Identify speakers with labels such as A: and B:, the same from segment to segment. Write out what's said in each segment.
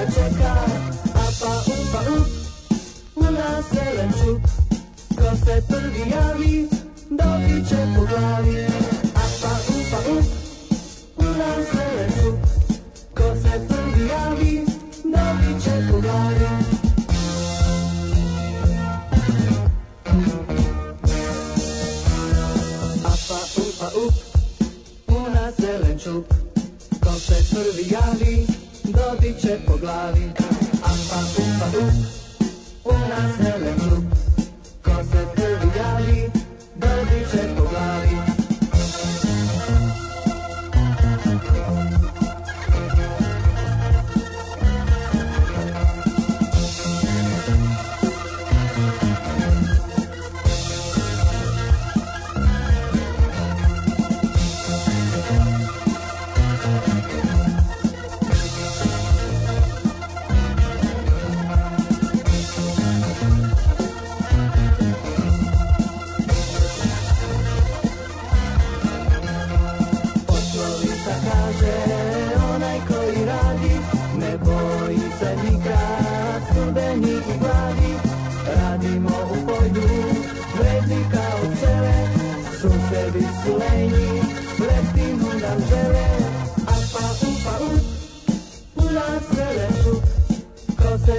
A: se čeka Apa, upa, up U naselen čup Ko se prvi javi Dobit će po glavi Apa, upa, up U naselen čup Ko se prvi javi Dobit će po glavi Apa, upa, up U naselen čup Ko se prvi javi dobit će po glavi. Apa, upa, up, u nas helen lup.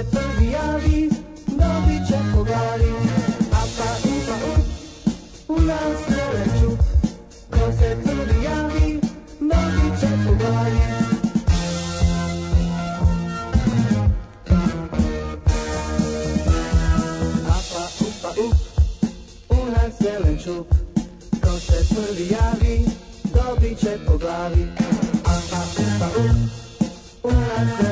A: se prvi javi, dobit će pogari. Apa, upa, up, u nas ne leću. Ko se prvi javi, dobit će pogari. Apa, upa, up, u nas zelen čup. Ko se prvi javi, dobit će po glavi. Apa, upa, up, u nas zelen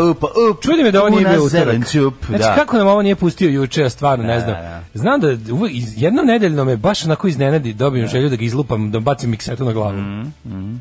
A: da. up, up. Čudi me da ovo nije bio utorak. Znači, znači da. kako nam ovo nije pustio juče, ja stvarno ne znam. Da, znam da, da jednom nedeljno me baš onako iznenadi, dobijem želju da ga izlupam, da bacim miksetu na glavu. Mhm, mhm.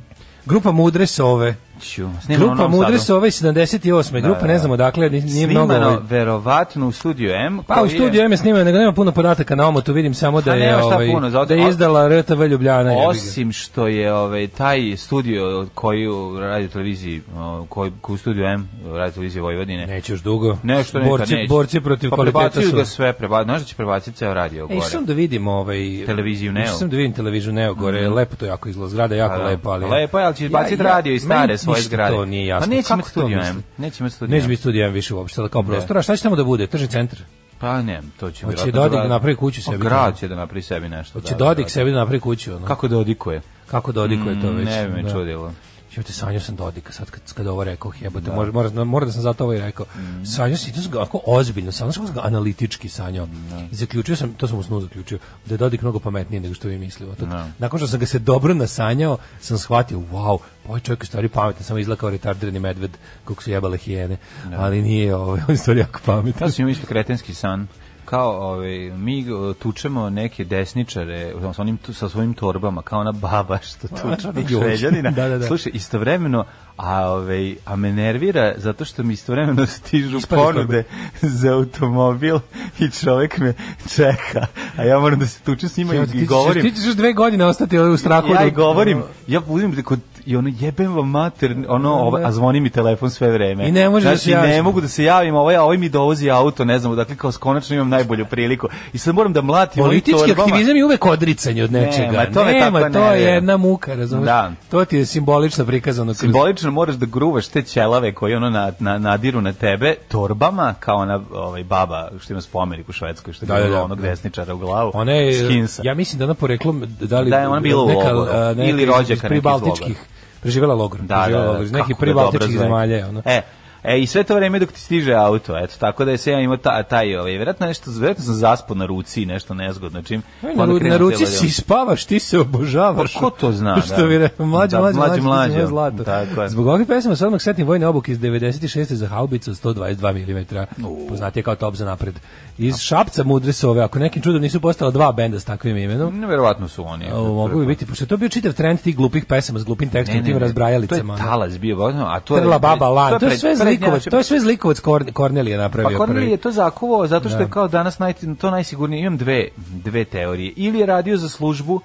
A: Grupa Mudre Sove ću. Snimano grupa Mudre se ovaj 78. grupa, da, da. ne znam odakle, nije
B: snimano,
A: mnogo...
B: Snimano, ovaj... verovatno, u Studiju M.
A: Pa, u Studiju M je snimano, nego nema puno podataka na omotu, vidim samo da je,
B: ovaj, puno, zato,
A: da je izdala RTV Ljubljana.
B: Osim što je ovaj, taj studio koji u radio televiziji, koji, koji u Studiju M, radio
A: televiziji Vojvodine. Neće još dugo. Nešto neka borci, neće. Borci protiv pa,
B: kvaliteta su. Pa sve, prebacili, znaš da će prebaciti ceo radio gore.
A: E, sam da
B: vidim ovaj... Televiziju Neo.
A: Išao sam da vidim televiziju Neo gore, mm -hmm. lepo to jako izgleda, zgrada jako da, da, lepa, ali... Lepo je, ali će
B: izbaciti ja, radio i stare
A: svoje zgrade. to nije jasno.
B: Pa neće imati
A: studio M. Neće imati studio M. Neće biti studio M više uopšte, ali kao prostora. Šta će tamo da bude? Trži centar?
B: Pa ne, to će vjerojatno.
A: Hoće Dodik da
B: napravi kuću
A: sebi. Pa grad
B: će da
A: napravi
B: sebi nešto.
A: Hoće da, Dodik da, sebi da. da napravi kuću.
B: Ono. Kako Dodikuje?
A: Kako
B: Dodikuje to
A: već?
B: Ne bi
A: me čudilo. Jebote, sanjao sam Dodika, sad kad, kad ovo rekao, jebote, da. mora, mora, mora da sam zato ovo i rekao. Mm. Sanjao sam, to sam ako ozbiljno, sanjao sam ga analitički sanjao. Mm. I zaključio sam, to sam u snu zaključio, da je Dodik mnogo pametniji nego što vi mislio. Tako, no. Da. Nakon što sam ga se dobro nasanjao, sam shvatio, wow, ovaj čovjek je stvari pametan, samo izgleda retardirani medved, kako su jebale hijene, no. ali nije, ovaj, on je stvari jako pametan.
B: To sam imao isto kretenski san kao ovaj, mi e, tučemo neke desničare sa, onim, sa svojim torbama, kao na baba što tuče šveđanina. da, da, da. Slušaj, istovremeno, a, ovaj, a me nervira zato što mi istovremeno stižu Ispali ponude za automobil i čovek me čeka, a ja moram da se tučem s njima ja, i, ti, govorim.
A: Ti ćeš još dve godine ostati u strahu.
B: Ja i da- govorim, ja budem kod i ono jebem vam mater, ono, ovo, da. a zvoni mi telefon sve vreme. I ne može znači, da se znači, ne mogu da se javim, ovaj, a ovaj mi dovozi auto, ne znam, dakle, kao konačno imam najbolju priliku. I sad moram da mlatim.
A: Politički aktivizam je uvek odricanje od nečega. Nema, to, je, tako, to ne, je jedna muka, razumiješ? Da. To ti je simbolično prikazano.
B: Simbolično moraš da gruvaš te ćelave koje ono na, na, nadiru na tebe torbama, kao ona ovaj, baba što ima spomenik u Švedskoj, što je da, bilo da, da, onog desničara u glavu. Ona
A: Skinsa. ja mislim da ona
B: poreklom, da li da je ona bila
A: neka, neka, ili rođaka nekih baltičkih preživela logor, da, preživela da, logor iz nekih da pribaltičkih zemalja, ono. E,
B: E, I sve to vreme dok ti stiže auto, eto, tako da je se ja imao ta, taj, ovaj, vjerojatno nešto, vjerojatno sam zaspao na ruci, nešto nezgodno,
A: čim... E, na, pa ru, na ruci si spavaš, ti se obožavaš. Pa
B: ko to zna? Što da. Što da,
A: mi mlađe, mlađe, mlađe, mlađe, mlađe, zlato. Tako je. Zbog ovih pesama se odmah setim vojne obuke iz 96. za haubicu 122 mm, uh. poznatije kao top za napred. Iz Šapca mudre su ove, ako nekim čudom nisu postala dva benda s takvim
B: imenom. Ne,
A: Neverovatno
B: su oni.
A: O, mogu bi biti, pošto je to bio čitav trend tih glupih pesama s glupim
B: tekstom, tim razbrajalicama. To je talas bio, a
A: to je... Trla baba lan, to je sve zlikovac,
B: to
A: je sve zlikovac Korn,
B: Kornelije
A: napravio.
B: Pa Kornelije je to zakuvao zato što je da. kao danas naj, to najsigurnije. Imam dve, dve teorije. Ili je radio za službu,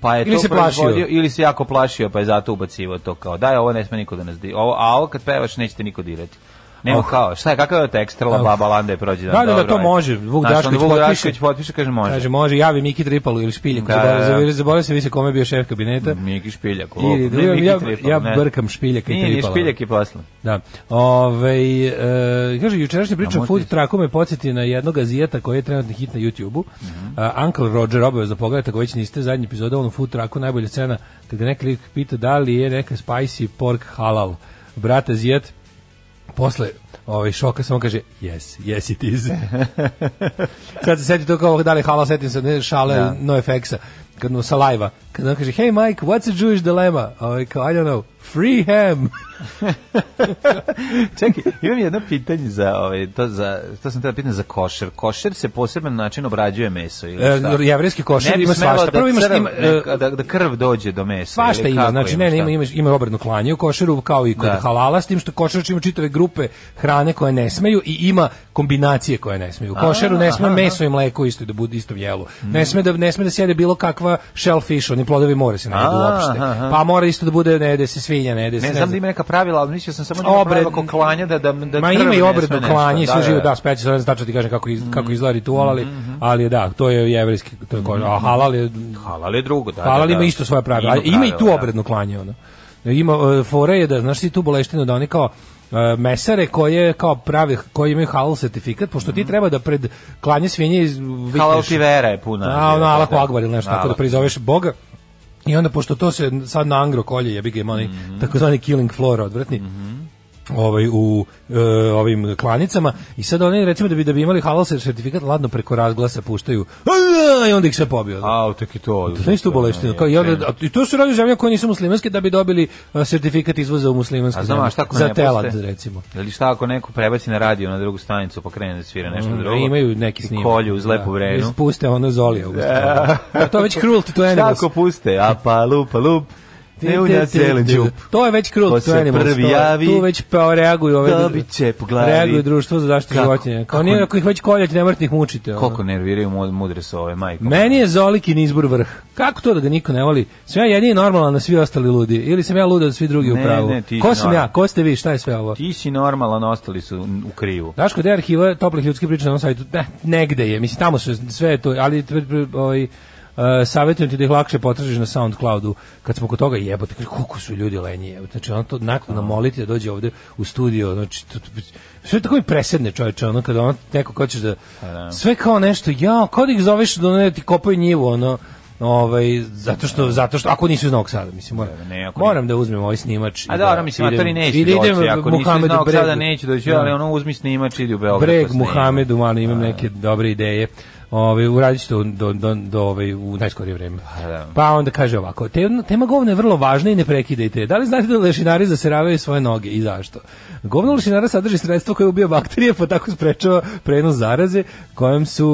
B: pa je ili
A: to se plašio.
B: ili se jako plašio, pa je zato ubacivao to kao daj, ovo ne sme niko da nas di, ovo, a ovo kad pevaš nećete niko dirati. Nemo oh. kao, šta je,
A: kakav
B: je tekst, trla
A: oh. baba landa je prođe. Da,
B: da, da,
A: to može.
B: Vuk Dašković potpiše. potpiše, kaže može.
A: Kaže može, javi Miki Tripalu ili Špiljaku. Da, da, da. Zaboravio sam više kome bio šef kabineta.
B: Miki
A: Špiljak. I, ne, da, Miki ja, Tripal, ja ne. brkam Špiljaka
B: i Tripala. Nije, Špiljak i
A: posle. Da. Ove, e, kaže, jučerašnja priča food traku me podsjeti na jednog azijeta koji je trenutni hit na YouTube-u. Mm -hmm. Uncle Roger, obavio za pogledajte ako već niste, zadnji epizoda on u food traku, najbolja scena, kada neka pita da li je neka spicy pork halal. Brate, azijet, posle ovaj šoka samo kaže yes, yes it is. Kad se seti to kao da li halo setim se ne šale yeah. Da. no effects kad mu sa live kad on kaže hey Mike, what's a Jewish dilemma? Ovaj kao I don't know, free ham.
B: Čekaj, imam jedno pitanje za ovaj to za to sam tebe pitanje za košer. Košer se poseban način obrađuje meso ili e, šta? Da
A: e, jevrejski košer ima svašta.
B: Prvo
A: ima
B: da, ima, da, da krv dođe do
A: mesa. Svašta ima, znači ne, ne, ima ima ima obredno klanje u košeru kao i kod da. halala s tim što košer ima čitave grupe hrane koje ne smeju i ima kombinacije koje ne smeju. U košeru ne sme meso i mleko isto da bude isto jelo. Ne sme da ne sme da sjede bilo kakva shellfish, oni plodovi mora se ne uopšte. Pa mora isto da bude ne
B: da se
A: svinja,
B: ne da se. Ne znam da ima neka pravila, ali mislio sam samo da Obred, pravila ko klanja da, da, da Ma ima i obredno klanje, sve žive, da, speći se znači ti kažem kako, iz, mm. kako mhm. izgleda ritual, ali, mm. ali da, to je jevrejski, to je mm. a halal je...
A: Halal
B: je drugo,
A: da. Halal da, ima da. isto svoje pravila, ima, i tu da. obredno klanje, ono. Ima, uh, fore je da, znaš ti tu boleštinu, da oni kao, Uh, mesare koje kao pravi koji imaju halal sertifikat pošto ti mhm. treba da pred klanje svinje iz
B: halal
A: tivera je
B: puna.
A: A na, ala ili nešto tako da prizoveš boga I onda, pošto to se sad na angro kolje, jebi ga ima onaj mm -hmm. takozvani killing floor odvratni, mm -hmm ovaj u e, ovim klanicama i sad oni recimo da bi da bi imali halal sertifikat ladno preko razglasa puštaju i onda ih sve
B: pobio. Da. A tek i
A: to. To isto bolestino. Kao i onda i to su radi zemlje koje nisu muslimanske da bi dobili e, sertifikat izvoza u
B: muslimanske. A znam
A: za telad recimo.
B: Ili šta ako neko prebaci na radio na drugu stanicu pa krene da
A: svira
B: nešto
A: mm,
B: drugo.
A: Imaju neki
B: snimak. Kolju uz
A: lepu da, vrenu. Ispuste ono zolija u To već cruelty to
B: animals. Šta ako puste? A pa lup, pa lup. Ne ulja celen
A: džup. To je već krul, to se prvi javi. Tu već pa reaguju ove. Dobit će po glavi. Reaguju društvo za zaštitu životinja.
B: Kao
A: nije ako ih već koljate, ne morate ih mučite.
B: Koliko nerviraju mudre
A: su ove majke. Meni je Zolikin izbor vrh. Kako to da ga niko ne voli? Sve ja jedini normalan, a svi ostali ludi. Ili sam ja luda, da svi drugi u pravu. Ko sam ja? Ko ste vi? Šta je sve ovo?
B: Ti si normalan, ostali su u krivu.
A: Daško, da arhiva toplih ljudskih priča na ovom sajtu. Ne, da, negde je. Mislim, tamo su sve to, ali ovaj Uh, savjetujem ti da ih lakše potražiš na SoundCloudu kad smo kod toga jebote koliko su ljudi lenji znači ono to nakon namoliti da. da dođe ovde u studio znači to, sve tako i presedne čoveče ono kada ono neko hoćeš da, pa da sve kao nešto ja kad da ih zoveš da ne ti kopaju njivu ono Ovaj zato što zato što ako nisi iz Novog Sada, mislim moram. Ne, ako moram da uzmem ovaj snimač.
B: A dobro, da, mislim idem, matori neće idem, idem ako nisi iz Novog Sada neće doći, ali ono uzmi snimač idi
A: u Beograd. Breg pa Muhamedu, mano, imam neke dobre ideje. Ovaj uradiće to do do do ovaj u najskorije vreme. Pa, da. pa onda kaže ovako, tema govna je vrlo važna i ne prekidajte. Da li znate da lešinari zaseravaju svoje noge i zašto? Govno lešinara sadrži sredstvo koje ubija bakterije, pa tako sprečava prenos zaraze kojom su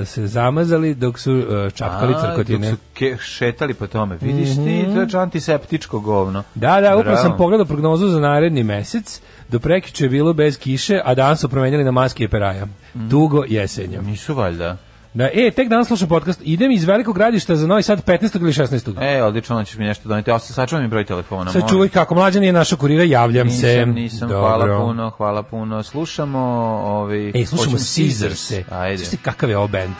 A: uh, se zamazali dok su uh, čapkali crkotine.
B: Dok su ke šetali po tome. Vidiš mm -hmm. ti, mhm. to
A: je antiseptičko
B: govno.
A: Da, da, upravo sam pogledao prognozu za naredni mesec. Do prekiče je bilo bez kiše, a danas su promenili na maske i peraja. Mm. Dugo
B: jesenja. Nisu valjda. Da,
A: e, tek danas slušam podcast. Idem iz velikog gradišta za Novi Sad 15. ili 16.
B: E, odlično, onda ćeš mi nešto doniti. Ja
A: se
B: sačuvam mi broj telefona.
A: Sad čuvaj kako mlađan je našo kurira, javljam
B: nisam,
A: se.
B: Nisam, Dobro. hvala puno, hvala puno. Slušamo, ovi...
A: E, slušamo Caesars. Ajde. Slušajte kakav je ovo band.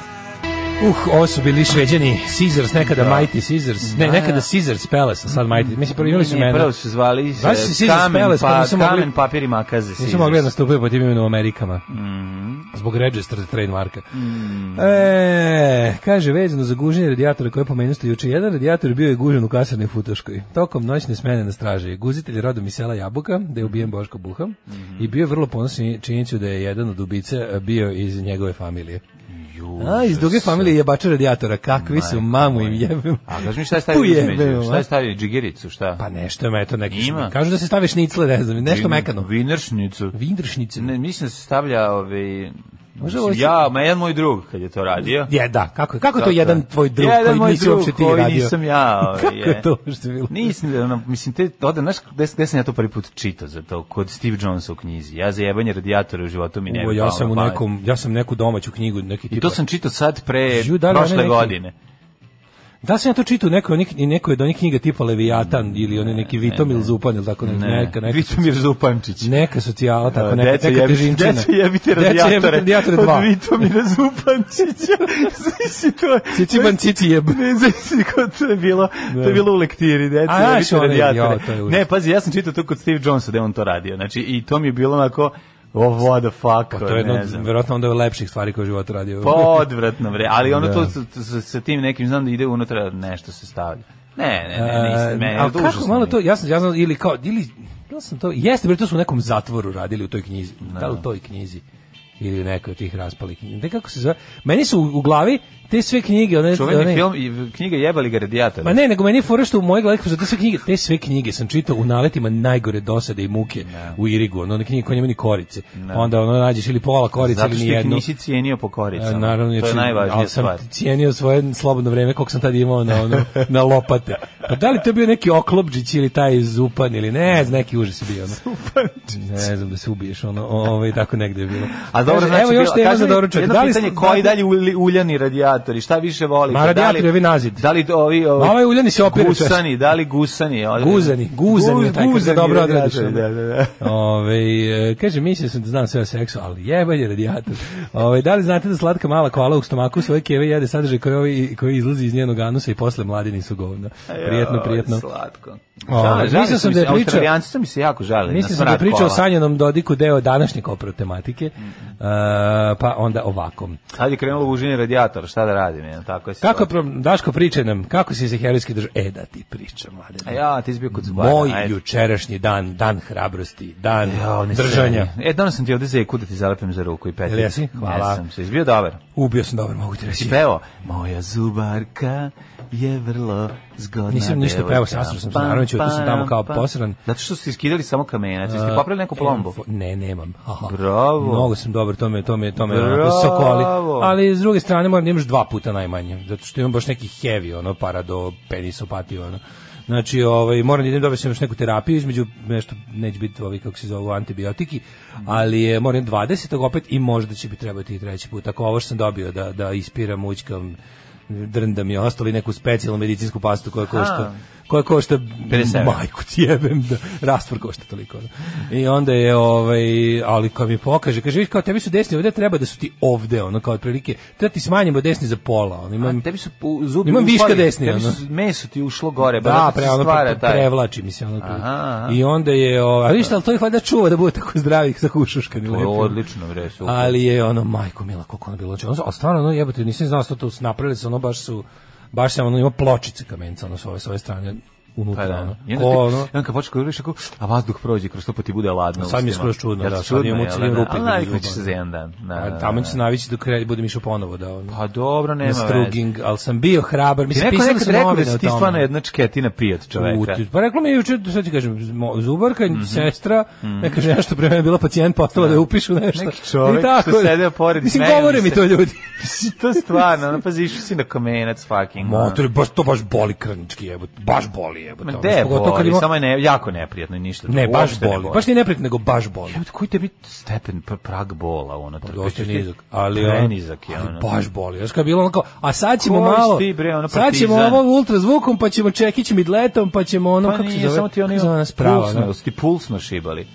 A: Uh, ovo su bili šveđani Caesars, nekada da. Mighty Caesars. Ne, da, da. nekada Caesars Palace, sad Mighty. Mislim, prvo imali su mene. Prvo su
B: zvali da se eh, Caesars Palace, pa nisu mogli... Kamen, papir i
A: makaze
B: Caesars.
A: Nisu mogli da nastupaju pod imenu u Amerikama. Mm Zbog registered trademarka. Mm -hmm. E, kaže, vezano za guženje radijatora koje pomenu ste juče, jedan radijator bio je gužen u kasarnoj futoškoj. Tokom noćne smene na straži. Guzitelj rodom iz sela Jabuka, da je ubijen mhm. Boško Buha, mm i bio je vrlo ponosan činjenicu da je jedan od ubice bio iz njegove familije. A, iz druge familije jebače radijatora, kakvi su, mamu
B: im jebem. A kaži mi šta je stavio između, šta je stavio, džigiricu, šta?
A: Pa nešto ima, eto neki ima. Kažu da se stavi šnicle, ne znam, nešto
B: Vin, mekano.
A: Vineršnicu.
B: Vineršnicu.
A: Ne,
B: mislim da se stavlja, ove, ovaj, Možda Mislim, ja, ma jedan moj drug kad je to radio.
A: Je, da, kako, kako to jedan tvoj drug
B: jedan koji moj nisi drug, uopšte ti radio? nisam ja.
A: Ove, kako ovaj, je to što
B: bilo? Nisam, ono, mislim, te, ode, znaš, gde, gde sam ja to prvi put čitao za to, kod Steve Jonesa u knjizi. Ja za jebanje radijatora
A: u
B: životu mi
A: ne bi Ja sam u nekom, ja sam neku
B: domaću
A: knjigu,
B: neki tipa. I to sam čitao sad pre, Ju, da, da prošle neki... godine.
A: Da se ja to čitao neko onih i neko je do onih knjiga tipa Leviatan ne, ili oni neki Vitomil ne, Zupan ili tako neka neka neka Vitomir Zupančić. Neka
B: socijala
A: tako da,
B: neka deca neka težinčina. Deca jebite radijatore. Deca
A: radijatore 2. Od Vitomira Zupančića. Znači to. Cici bančici jeb. Ne znači kako to je bilo. To je da. bilo u lektiri deca
B: jebite radijatore. Ne, pazi, ja sam čitao to kod Steve Jonesa da on to radio. Znači i to mi je bilo onako Oh, what
A: the fuck. Pa,
B: to
A: je jedno, verovatno onda je lepših stvari
B: koje život
A: radio.
B: Pa, odvratno, bre. Ali ono da. to, sa tim nekim, znam da ide unutra nešto se stavlja. Ne, ne, ne, ne, ne, ne,
A: kako malo to, ja sam, ja znam, ili kao, ili, ja sam to, jeste, bre, to su u nekom zatvoru radili u toj knjizi, da li u toj knjizi ili neka od tih raspalih knjiga. kako se zove? Meni su u glavi te sve knjige,
B: one Čuveni one... film i knjiga jebali ga radijator.
A: Ma ne, nego meni je fora što u mojoj glavi za te sve knjige, te sve knjige sam čitao u naletima najgore dosade i muke no. Da. u Irigu, ono neke knjige koje nema ni korice. No. Da. Pa onda ono nađeš ili pola korice
B: ili
A: ni jednu. Zato
B: što ih nisi cijenio po koricama. E, naravno, to je znači, najvažnija stvar.
A: sam cijenio svoje slobodno vreme koliko sam tad imao na ono, na lopate. Pa da li to bio neki oklopdžić ili taj zupan ili ne, znam neki užas bio ono. ne znam da se ubiješ ono, ovaj tako negde je bilo.
B: A dobro, znači,
A: evo još tema za doručak.
B: Da li pitanje, ste, koji da dalje uljani radijatori, šta više volite? Ma da
A: radijatori ovi nazid. Da li ovi, ovi, ovi ovaj
B: uljani
A: se
B: opire. Gusani, da li gusani? Ovi, guzani, guzani, guz, dobro odradiš.
A: ovaj kaže, mislio se da znam sve o seksu, ali jebanje radijator. ovaj da li znate da slatka mala koala u stomaku svoje keve jede sadržaj koji, ovi koji izlazi iz njenog anusa i posle mladini su govna? Prijetno, prijetno.
B: Slatko. Ovaj, žale, žale
A: mislio
B: sam
A: da je
B: pričao, su mi se jako
A: žale. Mislim sam da je pričao o sanjanom Dodiku deo da današnje kopro tematike, mm. uh, pa onda ovakom.
B: Sad je krenulo uženje radijatora, šta da
A: radim? Je, tako je kako, pro, Daško, priča nam, kako si se herojski držao? E da ti pričam, mladen.
B: A ja, ti
A: izbio
B: kod
A: zbara. Moj ajde. jučerašnji dan, dan hrabrosti, dan ja, držanja.
B: Sreni. E, danas sam ti ovde za jeku da ti
A: zalepim
B: za ruku i
A: peti. Jesi?
B: Hvala. Jesam se izbio dobar.
A: Ubio sam dobar, mogu ti reći. Si peo?
B: Moja zubarka je vrlo
A: zgodna. Nisam ništa pravo peo, sastro sam se, naravno ću otići da tamo kao
B: posran. Zato što ste iskidali samo kamena, ste uh, popravili neku plombu?
A: Ne, nemam.
B: Aha. Bravo. Mnogo
A: sam dobar, to me, to me, to me sokoli. Ali s druge strane moram da imaš dva puta najmanje, zato što imam baš neki heavy, ono, para do penisopati, ono. Znači, ovaj moram da idem dobijem još neku terapiju između nešto neće biti ovi kako se zovu antibiotiki, ali je moram 20. opet i možda će bi trebati i treći put. Ako ovo što sam dobio da da ispiram, ućkam drnda mi ostali neku specijalnu medicinsku pastu koja košta koja košta 57. majku ti jebem da rastvor košta toliko. Da. I onda je ovaj ali kad mi pokaže kaže vidi kao tebi su desni ovde treba da su ti ovde ono kao otprilike treba ti smanjimo desni za pola ono imam
B: A, tebi su zubi imam
A: viška desni
B: tebi su, meso ti ušlo gore
A: da, pa pre, ono, stvara, prevlači mi se ono aha, i onda je ovaj, a vidiš al to ih valjda čuva da bude tako zdravi sa kušuškani
B: lepo odlično
A: bre super ali je ono majko mila kako ono bilo znači ono stvarno ono jebote nisam znao što to napravili su ono baš su baš se ono ima pločice kamenca ono, s ove, s ove strane
B: unutra. Pa da, ono. I onda, Ko, ono? I onda kad počeš da govoriš, a vazduh prođe kroz to pa ti bude ladno.
A: Sad je skroz čudno, da, sad imamo
B: cijelim da? rupe. Ali navikli ćeš se
A: za jedan dan. Da, da, da. Tamo da. ću se navići dok
B: kredi budem išao ponovo. Da, ono. Pa dobro, nema veze.
A: Na struging, ali sam bio hrabar. Mislim,
B: ti rekao nekad rekao da si ti stvarno jedna čketina
A: pijat čoveka. U, pa reklo mi je juče, da sad ti kažem, zubarka, mm sestra, mm -hmm. neka žena što pre mene bila pacijent, postala da, da upišu nešto. Neki čovek tako,
B: što sedeo pored. Mislim, govore mi to ljudi. to stvarno, ono, pazi, išao si na kamenac fucking. Motor, baš, to baš boli krnički, jebot, baš boli jebote. Gde je
A: boli,
B: kad ima... samo je
A: ne,
B: jako
A: neprijatno
B: i ništa.
A: Ne, baš boli. Ne Baš
B: nije
A: neprijatno, nego baš boli.
B: Jebote, koji tebi stepen prag bola,
A: ono, pa, dosta
B: nizak. Ali, on,
A: nizak je, ono. baš boli. Znaš kad bilo onako, a sad ćemo Koji malo, ti, bre, ono, sad ćemo ovo ultrazvukom, pa ćemo čekić midletom, pa ćemo ono, pa kako se zove,
B: samo
A: ti
B: ono, kako se zove, prava, pulsno, ti
A: pulsno šibali.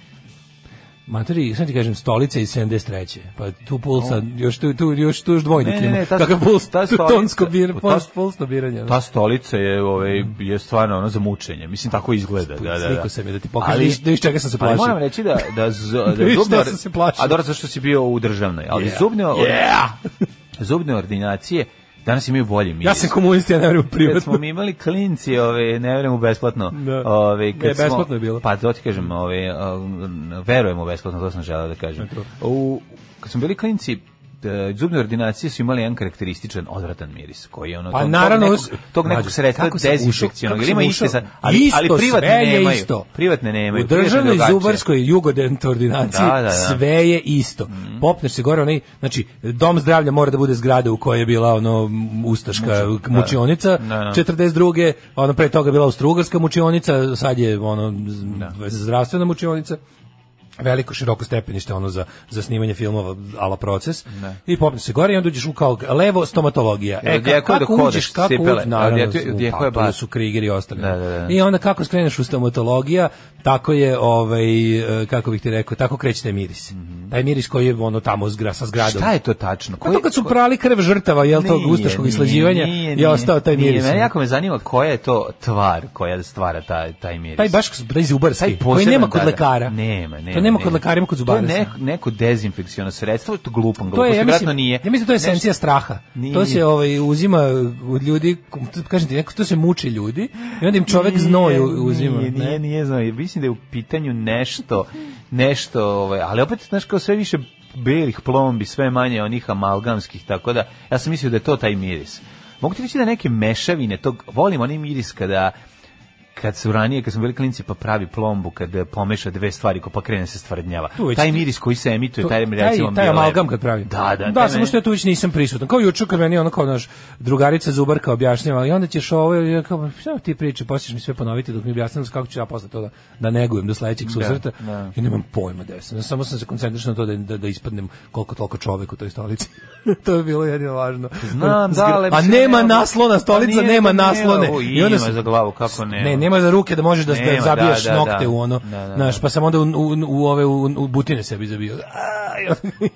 A: Materi, sad ti kažem, stolica iz 73. Pa tu pulsa, no. još tu, tu, još tu još dvojnik ne, Kakav puls, ta stolica, tonsko bir, ta, pulsno
B: biranje. Ta stolica je, ovaj, mm. je stvarno ono za mučenje. Mislim, tako izgleda.
A: Da, da, da. sam je, da ti pokažem,
B: da iš da čega sam se plašio. Ali moram reći da,
A: da, z,
B: da, da
A: zubnar, sam se plašio. A
B: dobro, zašto si bio u državnoj. Ali yeah. zubne... Yeah. zubne ordinacije Danas
A: imaju bolje mi. Ja sam komunist, ja ne vrem u
B: privatno. Kad smo mi imali klinci, ove, ne
A: vrem u
B: besplatno.
A: Da. Ove, kad ne, besplatno
B: smo,
A: je bilo.
B: Pa to ti kažem, ove, verujemo besplatno, to sam želeo da kažem. U, kad smo bili klinci, E, zubne ordinacije su imali jedan karakterističan odvratan miris koji je ono pa, tog, naravno, tog nekog, tog nekog sredstva dezinfekcionog ili ima iste
A: sa ali, isto, ali privatne nemaju isto.
B: privatne nemaju
A: u državnoj zubarskoj jugodent ordinaciji da, da, da. sve je isto mm. popneš se gore onaj znači dom zdravlja mora da bude zgrada u kojoj je bila ono ustaška Muči, da. mučionica da, 42. Da. ono pre toga bila austrougarska mučionica sad je ono da. zdravstvena mučionica veliko široko stepenište ono za za snimanje filmova ala proces ne. i popneš se gore i onda uđeš u kao levo stomatologija e, e kako,
B: kako uđeš kako cipele, naravno,
A: je pa, su krigeri i ostali i onda kako skreneš u stomatologija tako je ovaj e, kako bih ti rekao tako krećete miris mm -hmm. taj miris koji je ono
B: tamo zgra, sa zgradom šta je to tačno
A: koji, pa to kad su prali krv žrtava jel to gustaškog islađivanja je ostao taj miris
B: mene jako me zanima koja je to tvar koja stvara taj taj miris
A: taj baš
B: taj zubarski koji nema kod da, da.
A: lekara nema nema nema kod lekara, ima
B: kod zubara. To je neko, neko dezinfekciono sredstvo, to glupo, glupo,
A: to
B: je,
A: ja mislim, nije. Ja mislim to je esencija straha. Nije. To se ovaj uzima od ljudi, kažem ti, neko to se muči ljudi i onda im čovek znoj uzima.
B: Nije, nije, nije znoj. Mislim da je u pitanju nešto, nešto, ovaj, ali opet, znaš, kao sve više belih plombi, sve manje onih amalgamskih, tako da, ja sam mislio da je to taj miris. Mogu ti reći da neke mešavine tog, volim onaj miris kada kad su ranije, kad smo bili klinci, pa pravi plombu, kad e, pomeša dve stvari, ko pa krene se stvrdnjava. Taj miris koji se
A: emituje, taj, recimo, taj, taj amalgam kad pravi. Da, da. Da, samo što ja tu već nisam prisutan. Kao juče kad meni ono kao naš drugarica Zubarka objašnjava, i onda ćeš ovo, ja kao, šta ti priče, posliješ mi sve ponoviti dok mi objasniš kako ću ja posle to da, da negujem do sledećeg da, susreta. Da, da. Ja nemam pojma da sam. samo sam se koncentrišao na to da, da, da ispadnem koliko toliko čovek u toj stolici. to je bilo jedino važno. Znam, da, ali... a nema naslona, pa stolica nema
B: naslone. I onda za glavu,
A: kako ne? Ne, nema za ruke da možeš da, nema, da zabijaš da, da, nokte u ono, da, da, da. znaš, pa sam onda u, u, u ove u, u butine sebi zabio.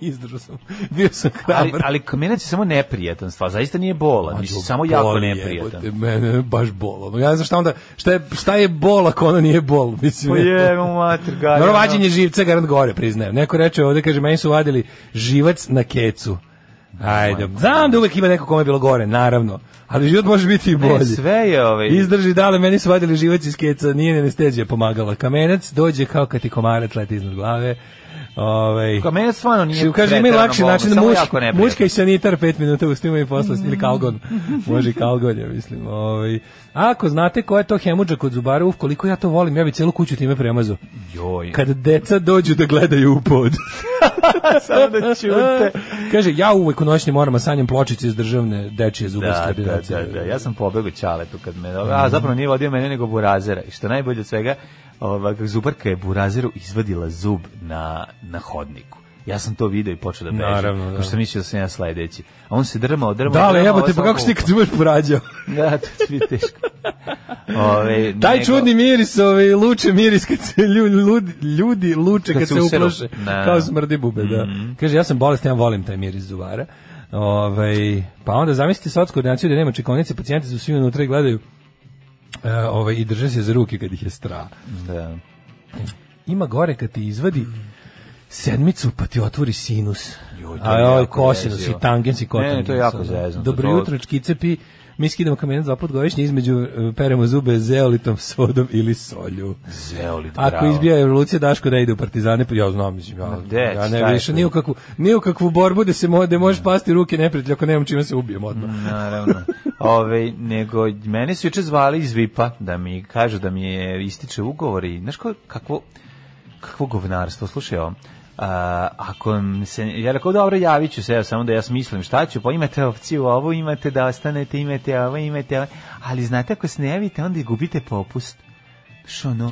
A: Izdržao sam.
B: Bio sam hrabar. Ali, ali kamenac je samo neprijatan stvar, zaista nije bola, mislim, samo jako
A: neprijatan. Je, mene baš bolo. Ja znam šta onda, šta je, šta je bol ako
B: ono
A: nije
B: bol, mislim. Pa je, mater,
A: ga. Norovađenje živca garant gore, priznajem. Neko reče ovde, kaže, meni su vadili živac na kecu. Ajde, znam da uvek ima neko kome je bilo gore, naravno. Ali život može biti i bolji. Ne, sve je ovaj. Izdrži dale, meni su vadili živac iz keca, nije anestezija pomagala. Kamenac dođe kao kad ti komarac
B: leti
A: iznad glave.
B: Ovaj. Kamenac stvarno nije. Kaže mi lakši način
A: muška, muška i sanitar 5 minuta ustima i posle ili kalgon. može i kalgon, ja mislim. Ovaj. Ako znate ko je to Hemuđa kod zubara, uf, koliko ja to volim, ja bih celu kuću time premazao. Joj. Kad deca dođu da gledaju u pod. Samo da čute. Kaže, ja uvek u noćni moram sanjem pločice iz državne dečije zubarske
B: da, da, da, da, ja sam pobegao čaletu kad me... A zapravo nije vodio mene nego burazera. I što najbolje od svega, ova, zubarka je burazeru izvadila zub na, na hodniku. Ja sam to video i počeo da bežim. Naravno, da. Pošto mislio da sam ja sledeći. A on se drmao, drmao. Da,
A: ali jebote, pa kako si nikad budeš porađao?
B: da, to
A: će biti
B: teško.
A: Ove, Taj nego... čudni miris, ove, luče miris kad se ljudi, ljudi luče kad, kad se, se uploše. Da. Kao smrdi bube, da. Mm -hmm. Kaže, ja sam bolest, ja volim taj miris zubara. Ove, pa onda zamislite sa koordinaciju da nema čekonice, pacijenti su svi unutra i gledaju e, ove, i drže se za ruke kad ih je stra. Da. Ima gore kad ti izvadi mhm sedmicu pa ti otvori sinus. Joj, to Aj, kosinus i tangens i kotangens. Ne, ne, to je jako zezno. Dobro jutro, čkicepi. Mi skidamo kamenac dva put godišnje između e, peremo zube zeolitom, sodom ili solju.
B: Zeolit,
A: bravo. Ako izbija evolucija, Daško da ide u partizane, pa ja znam, mislim, ja, Dec, ja ne više ni u kakvu, ni u kakvu borbu da se može, da možeš pasti ruke neprijatelju ako nemam čime se
B: ubijem odmah. Mm, naravno. Ove, nego mene su juče zvali iz VIP-a da mi kažu da mi je ističe ugovor i znaš kako, kakvo govnarstvo, slušaj ovo Uh, ako se, ja rekao, dobro, javiću ću se, ja samo da ja smislim šta ću, pa imate opciju ovo, imate da ostanete, imate ovo, imate ovo, ali znate, ako se ne javite, onda gubite popust.
A: Što ono,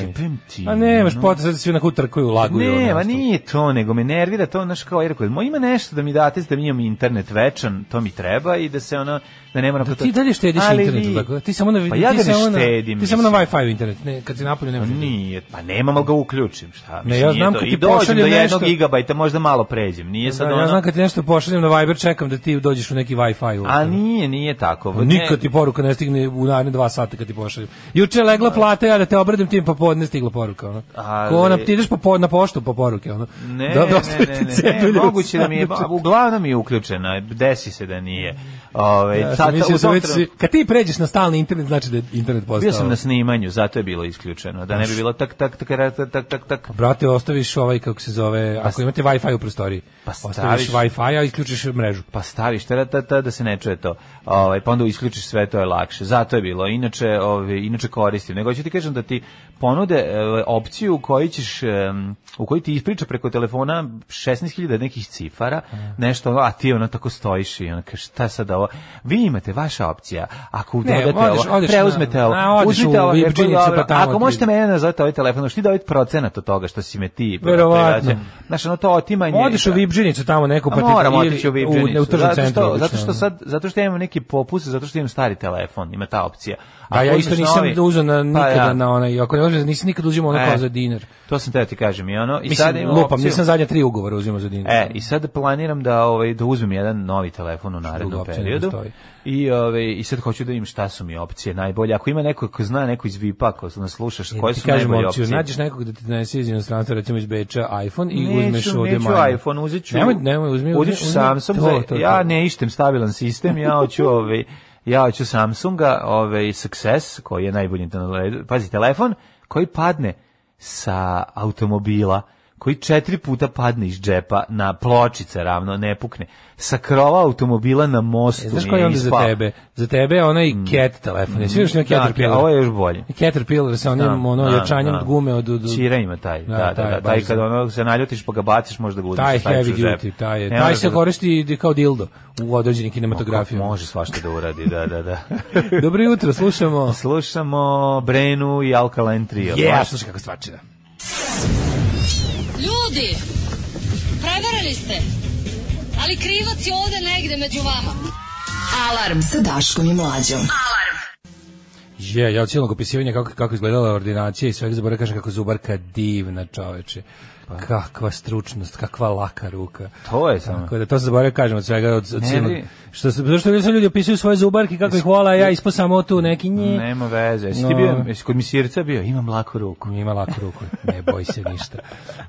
A: šipim ti. A ne, imaš no.
B: sad
A: svi onako
B: trkuju, laguju. Ne, ma nije to, nego me nervira to, znaš, kao, jer ima nešto da mi date, da mi imam internet večan, to mi treba i da se ono,
A: da ne moram da, da, to... Ti dalje štediš ali internet vi... tako da? ti samo na pa ja da ti samo na ti samo na Wi-Fi u internet, ne, kad si
B: napolju nema. Pa nije, pa nemam al ga uključim, šta? Ne, ja znam kad
A: ti
B: pošaljem do 1 nešto... možda malo pređem. Nije sad
A: da, ono... Ja znam kad ti nešto pošaljem na Viber, čekam da ti dođeš u neki Wi-Fi.
B: A nije, nije tako.
A: Pa nikad ti poruka ne stigne u naredne 2 sata kad ti pošaljem. Juče legla plata ja da te obradim tim popodne pa stigla poruka, ono. Ali... Ko ona ti ideš po, na poštu po poruke, ono.
B: Ne, da, ne, ne, ne, ne, moguće da mi je, uglavnom je uključena, desi se da
A: nije. Ovaj ja, sad, mislim, u da već, kad ti pređeš na stalni internet, znači da je internet
B: postao. Bio sam na snimanju, zato je bilo isključeno, da ne bi bilo tak, tak, tak, tak, tak, tak,
A: Brate, ostaviš ovaj, kako se zove, pa, ako imate Wi-Fi u prostoriji, pa staviš, Wi-Fi, a isključiš mrežu.
B: Pa staviš, tada, tada, da se ne čuje to. Ovaj pa onda isključiš sve, to je lakše. Zato je bilo, inače, ovaj inače koristim. Nego ću ti kažem da ti ponude eh, opciju koju kojoj ćeš, u kojoj ti ispriča preko telefona 16.000 nekih cifara, nešto, a ti ona tako stojiš i ona kaže šta sada ovo. Vi imate vaša opcija. Ako ne, dodate odeš, ovo, preuzmete
A: na,
B: ovo,
A: na, uzmite ovo, Pa dobro.
B: Ako možete mene nazvati ovaj telefon, što znači dobiti procenat od toga što si
A: me
B: ti.
A: Verovatno.
B: Znaš, ono to
A: otimanje. Odiš u
B: Vibžinicu
A: tamo neko
B: pa Moram otići u Vibžinicu. U, u, u zato, što, zato što sad, zato što ja imam neki popus, zato što imam stari telefon, ima ta opcija.
A: A, ja isto nisam novi, da uzeo na, pa nikada pa, ja. na onaj, ako ne uzmem, nisam nikada uzimao ono e, za dinar.
B: To sam te ti kažem i ono. I
A: Mislim, sad imam lupam, opciju. nisam zadnja tri ugovora
B: uzimao
A: za dinar.
B: E, i sad planiram da, ovaj, da uzmem jedan novi telefon u narednom periodu. I, ovaj, I sad hoću da im šta su mi opcije najbolje. Ako ima neko ko zna, neko iz VIP-a, ko nas slušaš, e, koje su najbolje opciju, opcije?
A: Nađeš nekog da ti donese iz inostranstva, recimo iz Beča, iPhone i neću,
B: uzmeš ovdje neću iPhone, uzet ću, nemoj, nemoj, uzmi, uzmi, uzmi, uzmi Samsung, to, to, to. ja ne ištem stabilan sistem, ja hoću ovaj, ja hoću Samsunga, ovaj, Success, koji je najbolji, pazi, telefon, koji padne sa automobila, koji četiri puta padne iz džepa na pločice ravno, ne pukne. Sa krova automobila na mostu. E, znaš koji
A: je onda za tebe? Za tebe je onaj mm. cat telefon. Jesi još na dakle,
B: Caterpillar? Da, ovo je još bolje.
A: Caterpillar sa onim da, ono, da, jačanjem da. gume
B: od... od... Čira ima taj. Da, da, da, taj,
A: da, taj
B: kad ono se naljutiš pa ga baciš možda ga udiš. Taj
A: heavy duty, taj je. Taj, taj se koristi kao dildo u
B: određenim kinematografijama. Može svašta da uradi, da, da, da. Dobro jutro,
A: slušamo...
B: Slušamo Brenu i
A: Alkaline Trio. Yes, slušaj kako stvačina. Ljudi, prevarili ste, ali krivac je ovde negde među vama. Alarm sa Daškom i Mlađom. Alarm. Je, yeah, ja od silnog opisivanja kako, kako izgledala ordinacija i svega zaboravim da kažem kako zubarka divna čoveče. Pa. Kakva stručnost, kakva laka ruka.
B: To je
A: samo. Tako da to se zaboravio kažem od svega od, od ne, Što se zašto ljudi opisuju svoje zubarke kako ih hvala, ja ispod samo tu neki
B: nji. Nema veze. Jesi no. ti bio jesi kod misirca bio? Imam laku ruku. Ima laku ruku.
A: ne boj
B: se ništa.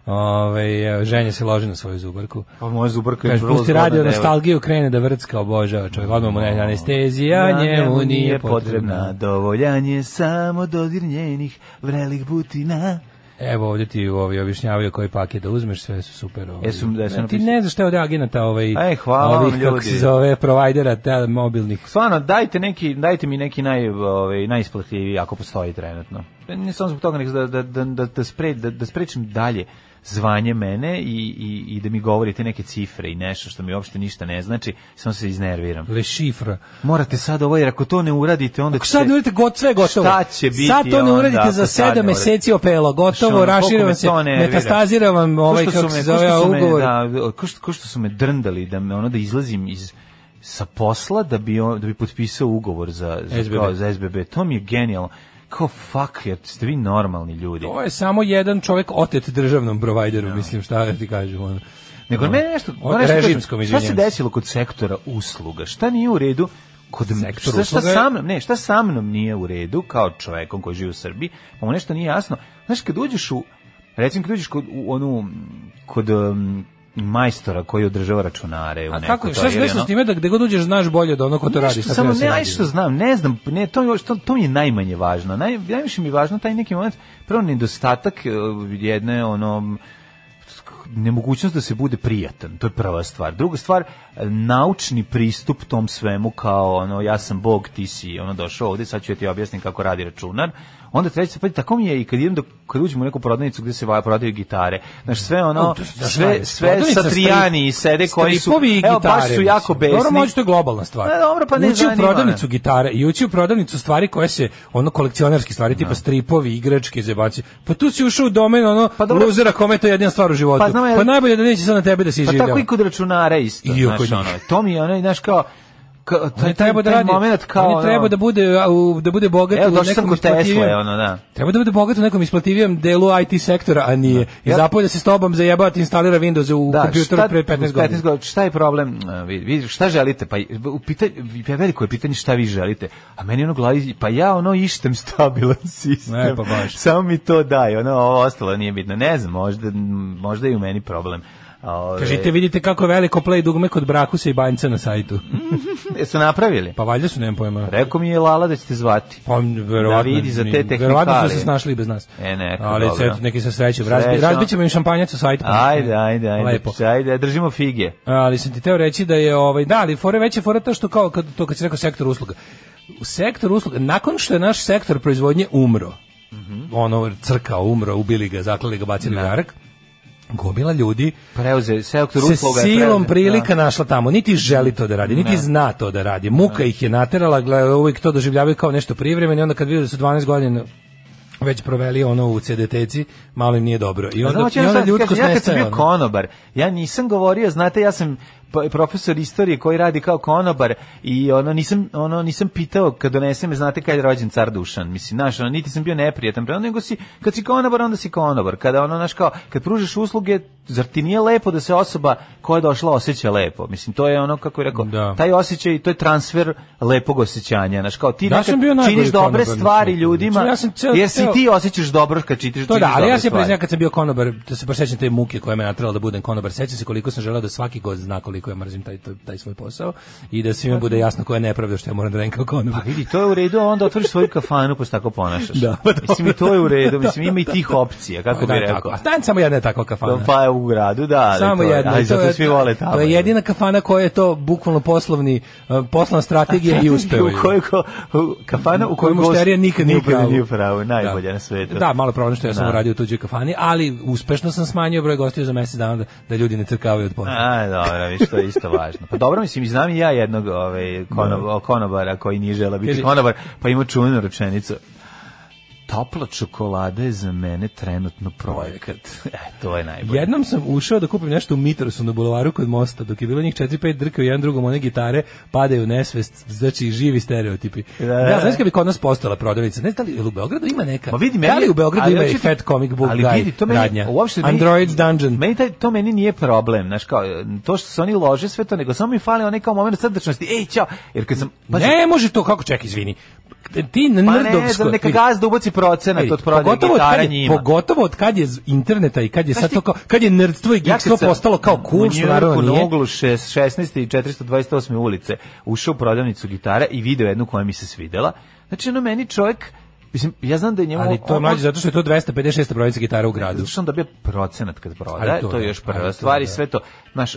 A: Ove ženja se loži na svoju zubarku. Pa moja zubarka
B: je vrlo.
A: Pusti radio nostalgiju krene da vrcka obožava. Čovjek odmah mu ne anestezija, njemu nije potrebna.
B: Dovoljanje samo dodir njenih vrelih butina
A: evo ovdje ti ovi objašnjavaju koji paket da uzmeš, sve su super. Ovaj. Jesu, da jesu ti ne znaš šta je od agenata ovaj, Aj, e, hvala ovih, vam, ljudi. se zove, provajdera te, mobilnih.
B: Stvarno, dajte, neki, dajte mi neki naj, ovaj, najisplativiji ako postoji trenutno. Ne samo zbog toga, nek da, da, da, da, da, spre, da, da sprečim dalje zvanje mene i, i, i da mi govorite neke cifre i nešto što mi uopšte ništa ne znači, samo se iznerviram.
A: Le šifra.
B: Morate sad ovo, jer ako to ne uradite, onda...
A: Ako sad ne uradite, got, sve gotovo. Šta će biti Sad to ne uradite onda, za sedam meseci opelo, gotovo, rašira vam ovaj, se, me metastazira vam ovaj, kako me, se zove, ugovor.
B: Da, ko što, ko što su me drndali, da, me, ono, da izlazim iz sa posla da bi on, da bi potpisao ugovor za za SBB. za SBB. To mi je genijalno. Kao fuck,
A: jer
B: ste vi normalni ljudi.
A: To je samo jedan čovjek otet državnom provajderu, no. mislim, šta ja da ti
B: kažem, ono. Nego
A: no.
B: mene nešto, o, nešto režimskom, šta se desilo kod sektora usluga? Šta nije u redu? kod sektora šta, šta sa mnom, ne, šta sa mnom nije u redu kao čovjekom koji živi u Srbiji, pa mu nešto nije jasno. Znaš, kad uđeš u recimo kad uđeš kod u onu kod um, majstora koji održava računare u
A: nekako. A kako, šta se s time da gde god uđeš znaš bolje da ono ko to radi?
B: Samo ne, aj što znam, ne znam, ne, to, to, to mi je najmanje važno. Naj, najviše da mi je važno taj neki moment, prvo nedostatak e, jedne ono, nemogućnost da se bude prijatan, to je prva stvar. Druga stvar, naučni pristup tom svemu kao ono, ja sam bog, ti si ono, došao ovde, sad ću ja ti objasniti kako radi računar onda treći se pa tako mi je i kad idem do kad uđem u neku prodavnicu gde se vaja prodaju gitare znači sve ono sve sve sa trijani i sede koji su evo baš su jako
A: besni dobro može to je globalna stvar e, dobro pa ne ući u prodavnicu gitare i ući u prodavnicu stvari koje se ono kolekcionarski stvari tipa da. stripovi igračke zebaci pa tu si ušao u domen ono pa dobro, luzera kome je jedina stvar u životu pa, znam, pa najbolje da neće sad
B: na tebe
A: da se
B: izživljava pa tako i kod računara isto I znači, ono, to mi je ono,
A: znaš kao taj treba da radi momenat kao on treba da bude da bude bogat u nekom Tesla ono da treba da bude bogat u nekom isplativijem delu IT sektora a nije da. i zapolja se s tobom zajebati instalira Windows u da, kompjuteru pre 15 godina 15 godina
B: šta je problem vidi šta želite pa u pitanje veliko je pitanje šta vi želite a meni ono glavi pa ja ono ištem stabilan sistem ne, pa baš. samo mi to daj ono ovo ostalo nije bitno ne znam možda možda i u meni problem
A: Ove... Kažite, vidite kako veliko play dugme kod Brakusa i Banjca na
B: sajtu.
A: Jeste
B: napravili?
A: Pa
B: valjda
A: su,
B: nemam
A: pojma.
B: Rekao mi je Lala da ćete zvati. Pa, da verovatno. Da vidi za te
A: tehnikalije.
B: Verovatno su se snašli
A: bez nas. E, neka, Ali dobro. Ali neki se sreću. Razbi, razbićemo im
B: šampanjac u sajtu. Pa ajde, ajde, ajde. Lepo. Ajde, držimo
A: fige. Ali sam ti teo reći da je, ovaj, da, ali fore veće fore to što kao, kad, to kad si rekao sektor usluga. U sektor usluga, nakon što je naš sektor proizvodnje umro, mm -hmm. ono crka umro, ubili ga, zaklali ga, bacili da. jarak, gomila ljudi
B: preuze
A: sektor se usluga silom da. prilika da. našla tamo niti želi to da radi niti ne. zna to da radi muka ne. ih je naterala gle uvek to doživljavaju kao nešto privremeno i onda kad vide da su 12 godina već proveli ono u CDTci, malo im nije dobro.
B: I onda, znači, i onda ljudsko znači, Ja kad sam bio konobar, ja nisam govorio, znate, ja sam Pa profesor istorije koji radi kao konobar i ono nisam ono nisam pitao kad donesem znate kad je rođen car Dušan mislim znaš ono, niti sam bio neprijatan prema nego si kad si konobar onda si konobar kada ono naš kao kad pružiš usluge zar ti nije lepo da se osoba koja je došla osjeća lepo mislim to je ono kako je rekao da. taj osjećaj to je transfer lepog osjećanja znaš kao ti da nekad činiš dobre stvari znači, ljudima ja sam cel, jer
A: si
B: ti osjećaš dobro kad čitaš
A: to
B: da
A: ali ja se priznam kad sam bio konobar da se baš sećam te muke koja me natrala da budem konobar sećam se koliko sam želeo da svaki gost zna koliko koliko ja mrzim taj, taj, taj svoj posao i da svima bude jasno koja je nepravda što ja moram da radim kao konobar.
B: Pa vidi, to je u redu, onda otvoriš svoju kafanu pa se tako ponašaš. Da, pa
A: dobro. mislim
B: to je u redu, mislim ima i tih opcija, kako pa bi da, rekao.
A: Tako. A tamo samo jedna je takva kafana. Da,
B: pa je u gradu, da.
A: Samo to, jedna. Ali zato svi vole tamo. To je jedina kafana koja je to bukvalno poslovni, e, poslovna strategija i
B: uspeo. u kojoj kafana u
A: kojoj mušterija nikad
B: nije pravo. Nije pravo, najbolja da. na svetu.
A: Da, malo problem što ja sam da. radio u tuđoj kafani, ali uspešno sam smanjio broj gostiju za mesec dana da, da ljudi ne
B: trkavaju od posla. Aj, dobro, više što je isto važno. Pa dobro, mislim, znam i ja jednog ovaj, konob, da. konobara koji nije žela biti konobar, pa ima čuvenu rečenicu topla čokolada je za mene trenutno projekat. E, to je najbolje.
A: Jednom sam ušao da kupim nešto u Mitrosu na bulevaru kod mosta, dok je bilo njih 4-5 drke u jedan drugom one gitare, padaju nesvest, znači živi stereotipi. Da, da, da, da. znaš kad bi kod nas postala prodavnica? ne znam da li u Beogradu ima neka, Ma vidi, da meni, da li u Beogradu ima i Fat Comic Book ali, vidi, to meni, radnja, uopšte, Android Dungeon.
B: Meni taj, to meni nije problem, znaš kao, to što se oni lože sve to, nego samo mi fali onaj kao moment srdačnosti, ej,
A: čao, jer kad
B: sam... pa
A: ne može to, kako čekaj, izvini,
B: E, ti na pa ne znam, neka gazda ubaci procenat ej, od
A: prodaje gitara njima. Pogotovo od kad je interneta i kad je sad to kao, kad je nerdstvo i geekstvo postalo kao
B: cool,
A: što naravno
B: nije. U uglu
A: 16.
B: i 428. ulice ušao u prodavnicu gitara i video jednu koja mi se svidela. Znači, ono, meni čovjek Mislim, ja znam da je
A: njemu... Ali to
B: je
A: mlađe zato što je to 256.
B: brojnica
A: gitara u gradu.
B: Zato što on dobija procenat kad proda, to, to, je da, još prva stvar i da. sve to. Znaš,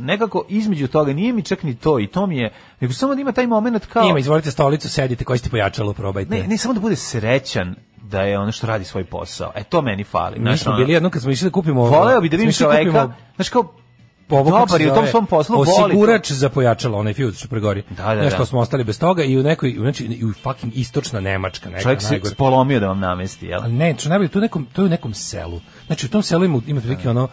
B: nekako između toga nije mi čak ni to i to mi je, nego samo da ima taj moment kao... Ima,
A: izvolite stolicu, sedite, koji ste pojačalo, probajte.
B: Ne, ne, samo da bude srećan da je ono što radi svoj posao. E, to meni fali.
A: Mi smo bili jedno kad smo išli da kupimo...
B: Voleo bi da vidim da čoveka, znaš kao, dobar i u tom svom poslu
A: osigurač za pojačalo onaj fuse što pregori. Da, da, Nešto da. smo ostali bez toga i u nekoj znači i u fucking istočna Nemačka
B: neka Čovjek najgore. se polomio da
A: vam
B: namesti,
A: jel? Ali ne, što najbolje, tu nekom, to je u nekom selu. Znači u tom selu ima, ima prilike da. ono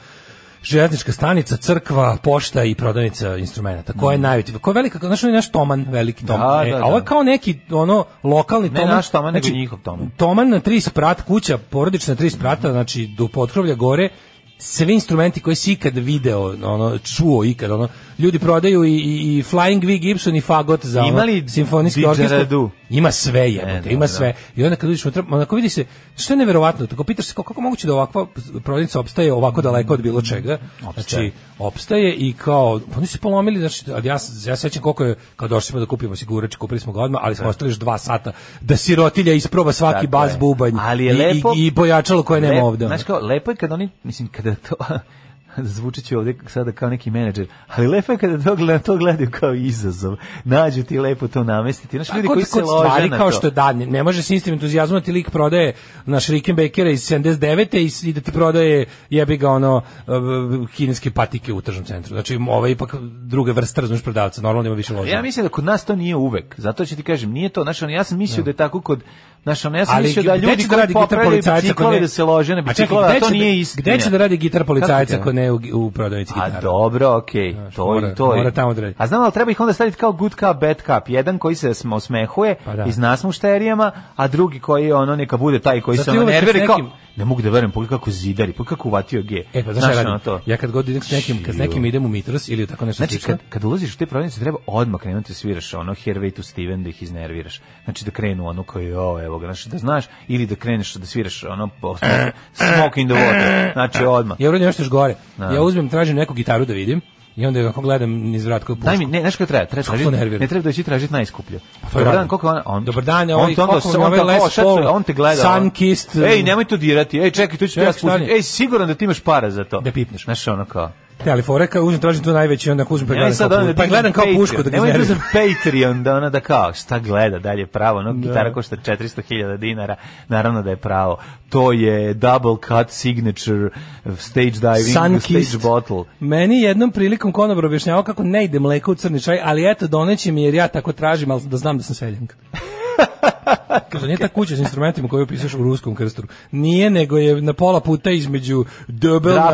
A: železnička stanica, crkva, pošta i prodavnica instrumenata. Ko je mm. najveći? Ko je velika, znaš on je naš Toman, veliki Toman. Da, e, da, da. a ovo je da. kao neki ono lokalni
B: ne
A: Toman. Ne naš Toman,
B: znači,
A: nego njihov
B: Toman.
A: Toman na tri sprata, kuća, porodična tri sprata, znači do potkrovlja gore sve instrumenti koji si ikad video, ono, čuo ikad, ono, ljudi prodaju i, i, i Flying V Gibson i
B: Fagot za ono, Imali simfonijski orkestar.
A: Ima sve e, jebote, ima sve. I onda kad uđeš unutra, onako vidi se, što je neverovatno, tako pitaš se kako, kako moguće da ovakva prodavnica opstaje ovako daleko od bilo čega. Znači, opstaje i kao, pa oni se polomili, znači, ali ja, ja sećam koliko je, kad došli smo da kupimo sigurač, kupili smo ga odmah, ali smo da. ostali još dva sata da sirotilja isproba svaki bas
B: bubanj ali
A: je
B: i, lepo,
A: i, i pojačalo koje
B: nema ovde. Znači, kao, lepo je kad oni, mislim, kada to zvučiću ovde sada kao neki menadžer, ali lepo je kada to gledaju, to gledaju kao izazov. Nađu ti lepo to namestiti. Znaš, ljudi koji se lože na to.
A: kao što da, ne, ne može s istim entuzijazmom da ti lik prodaje naš Rickenbackera iz 79. I, i da ti prodaje jebi ga ono e, kineske patike u tržnom centru. Znači, ova ipak druga vrsta, razumiješ, prodavca, normalno da
B: ima
A: više lože.
B: Ja mislim da kod nas to nije uvek, zato ću ti kažem, nije to, znači, ja sam mislio ja. Da. da je tako kod Znaš, ono, ja sam mislio da ljudi da koji popravljaju biciklove da se lože na biciklove, a to da nije
A: istina. Gde će da radi gitar policajca ako ne u, u prodavnici gitara?
B: A dobro, okej, okay. to mora,
A: i
B: to mora
A: tamo da radi. A znam, ali treba ih onda staviti kao good cup, bad cup. Jedan koji se osmehuje pa da. iz nas mušterijama, a drugi koji ono neka bude taj koji Zato se ono
B: nervira kao ne mogu da verem pogledaj kako zidari, pogledaj kako uvatio G.
A: E, pa znaš, znaš ja, to? ja kad god idem s nekim, kad s nekim idem u Mitros ili tako nešto
B: Znači, kad, kad ulaziš u te prodavnice, treba odmah krenuti da sviraš ono Hervey to Steven da ih iznerviraš. Znači da krenu ono kao jo, evo ga, znači da znaš, ili da kreneš da sviraš ono smoke in the water. Znači odmah.
A: Ja uradim nešto još gore. Da. Ja uzmem, tražim neku gitaru da vidim, I onda kako gledam niz vrat pušku.
B: Daj mi, ne, znaš kako treba, treba tražiti, ne treba da doći tražiti najskuplje.
A: Pa dobar dan,
B: koliko on,
A: on, dobar
B: dan, on, on, to onda,
A: on, on, on, on, on te gleda.
B: Sun kissed. Ej, um, nemoj to dirati, ej, čekaj, tu ću te ja spustiti. Ej, siguran
A: da
B: ti imaš para za to.
A: Da pipneš.
B: Znaš, ono kao.
A: Ne, ali foreka uzmem tražim tu najveći onda uzmem pa gledam. Ja sad pa da kao,
B: pa gledam
A: kao pušku da
B: ga da Patreon da ona da kao šta gleda dalje pravo, no da. gitara košta 400.000 dinara. Naravno da je pravo. To je double cut signature stage diving Sunkist. stage bottle.
A: Meni jednom prilikom konobar objašnjavao kako ne ide mleko u crni čaj, ali eto doneće mi jer ja tako tražim, al da znam da sam seljanka. Kaže, nije ta kuća s instrumentima koju opisuješ u ruskom krsturu. Nije, nego je na pola puta između
B: Döbelna...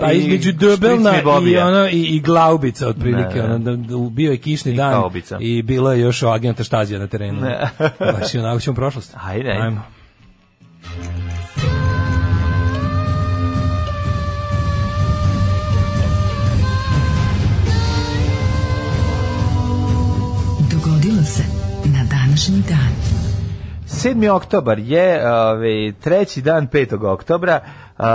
B: Pa između Döbelna i, ono, i,
A: i Glaubica, otprilike. Ne. Ono, da, bio je kišni I dan kaubica. i bila je još agenta Štazija na terenu. Ne. Baš i onako ćemo prošlosti. Ajde, ajde.
B: današnji dan. 7. oktobar je ovaj treći dan 5. oktobra, ove,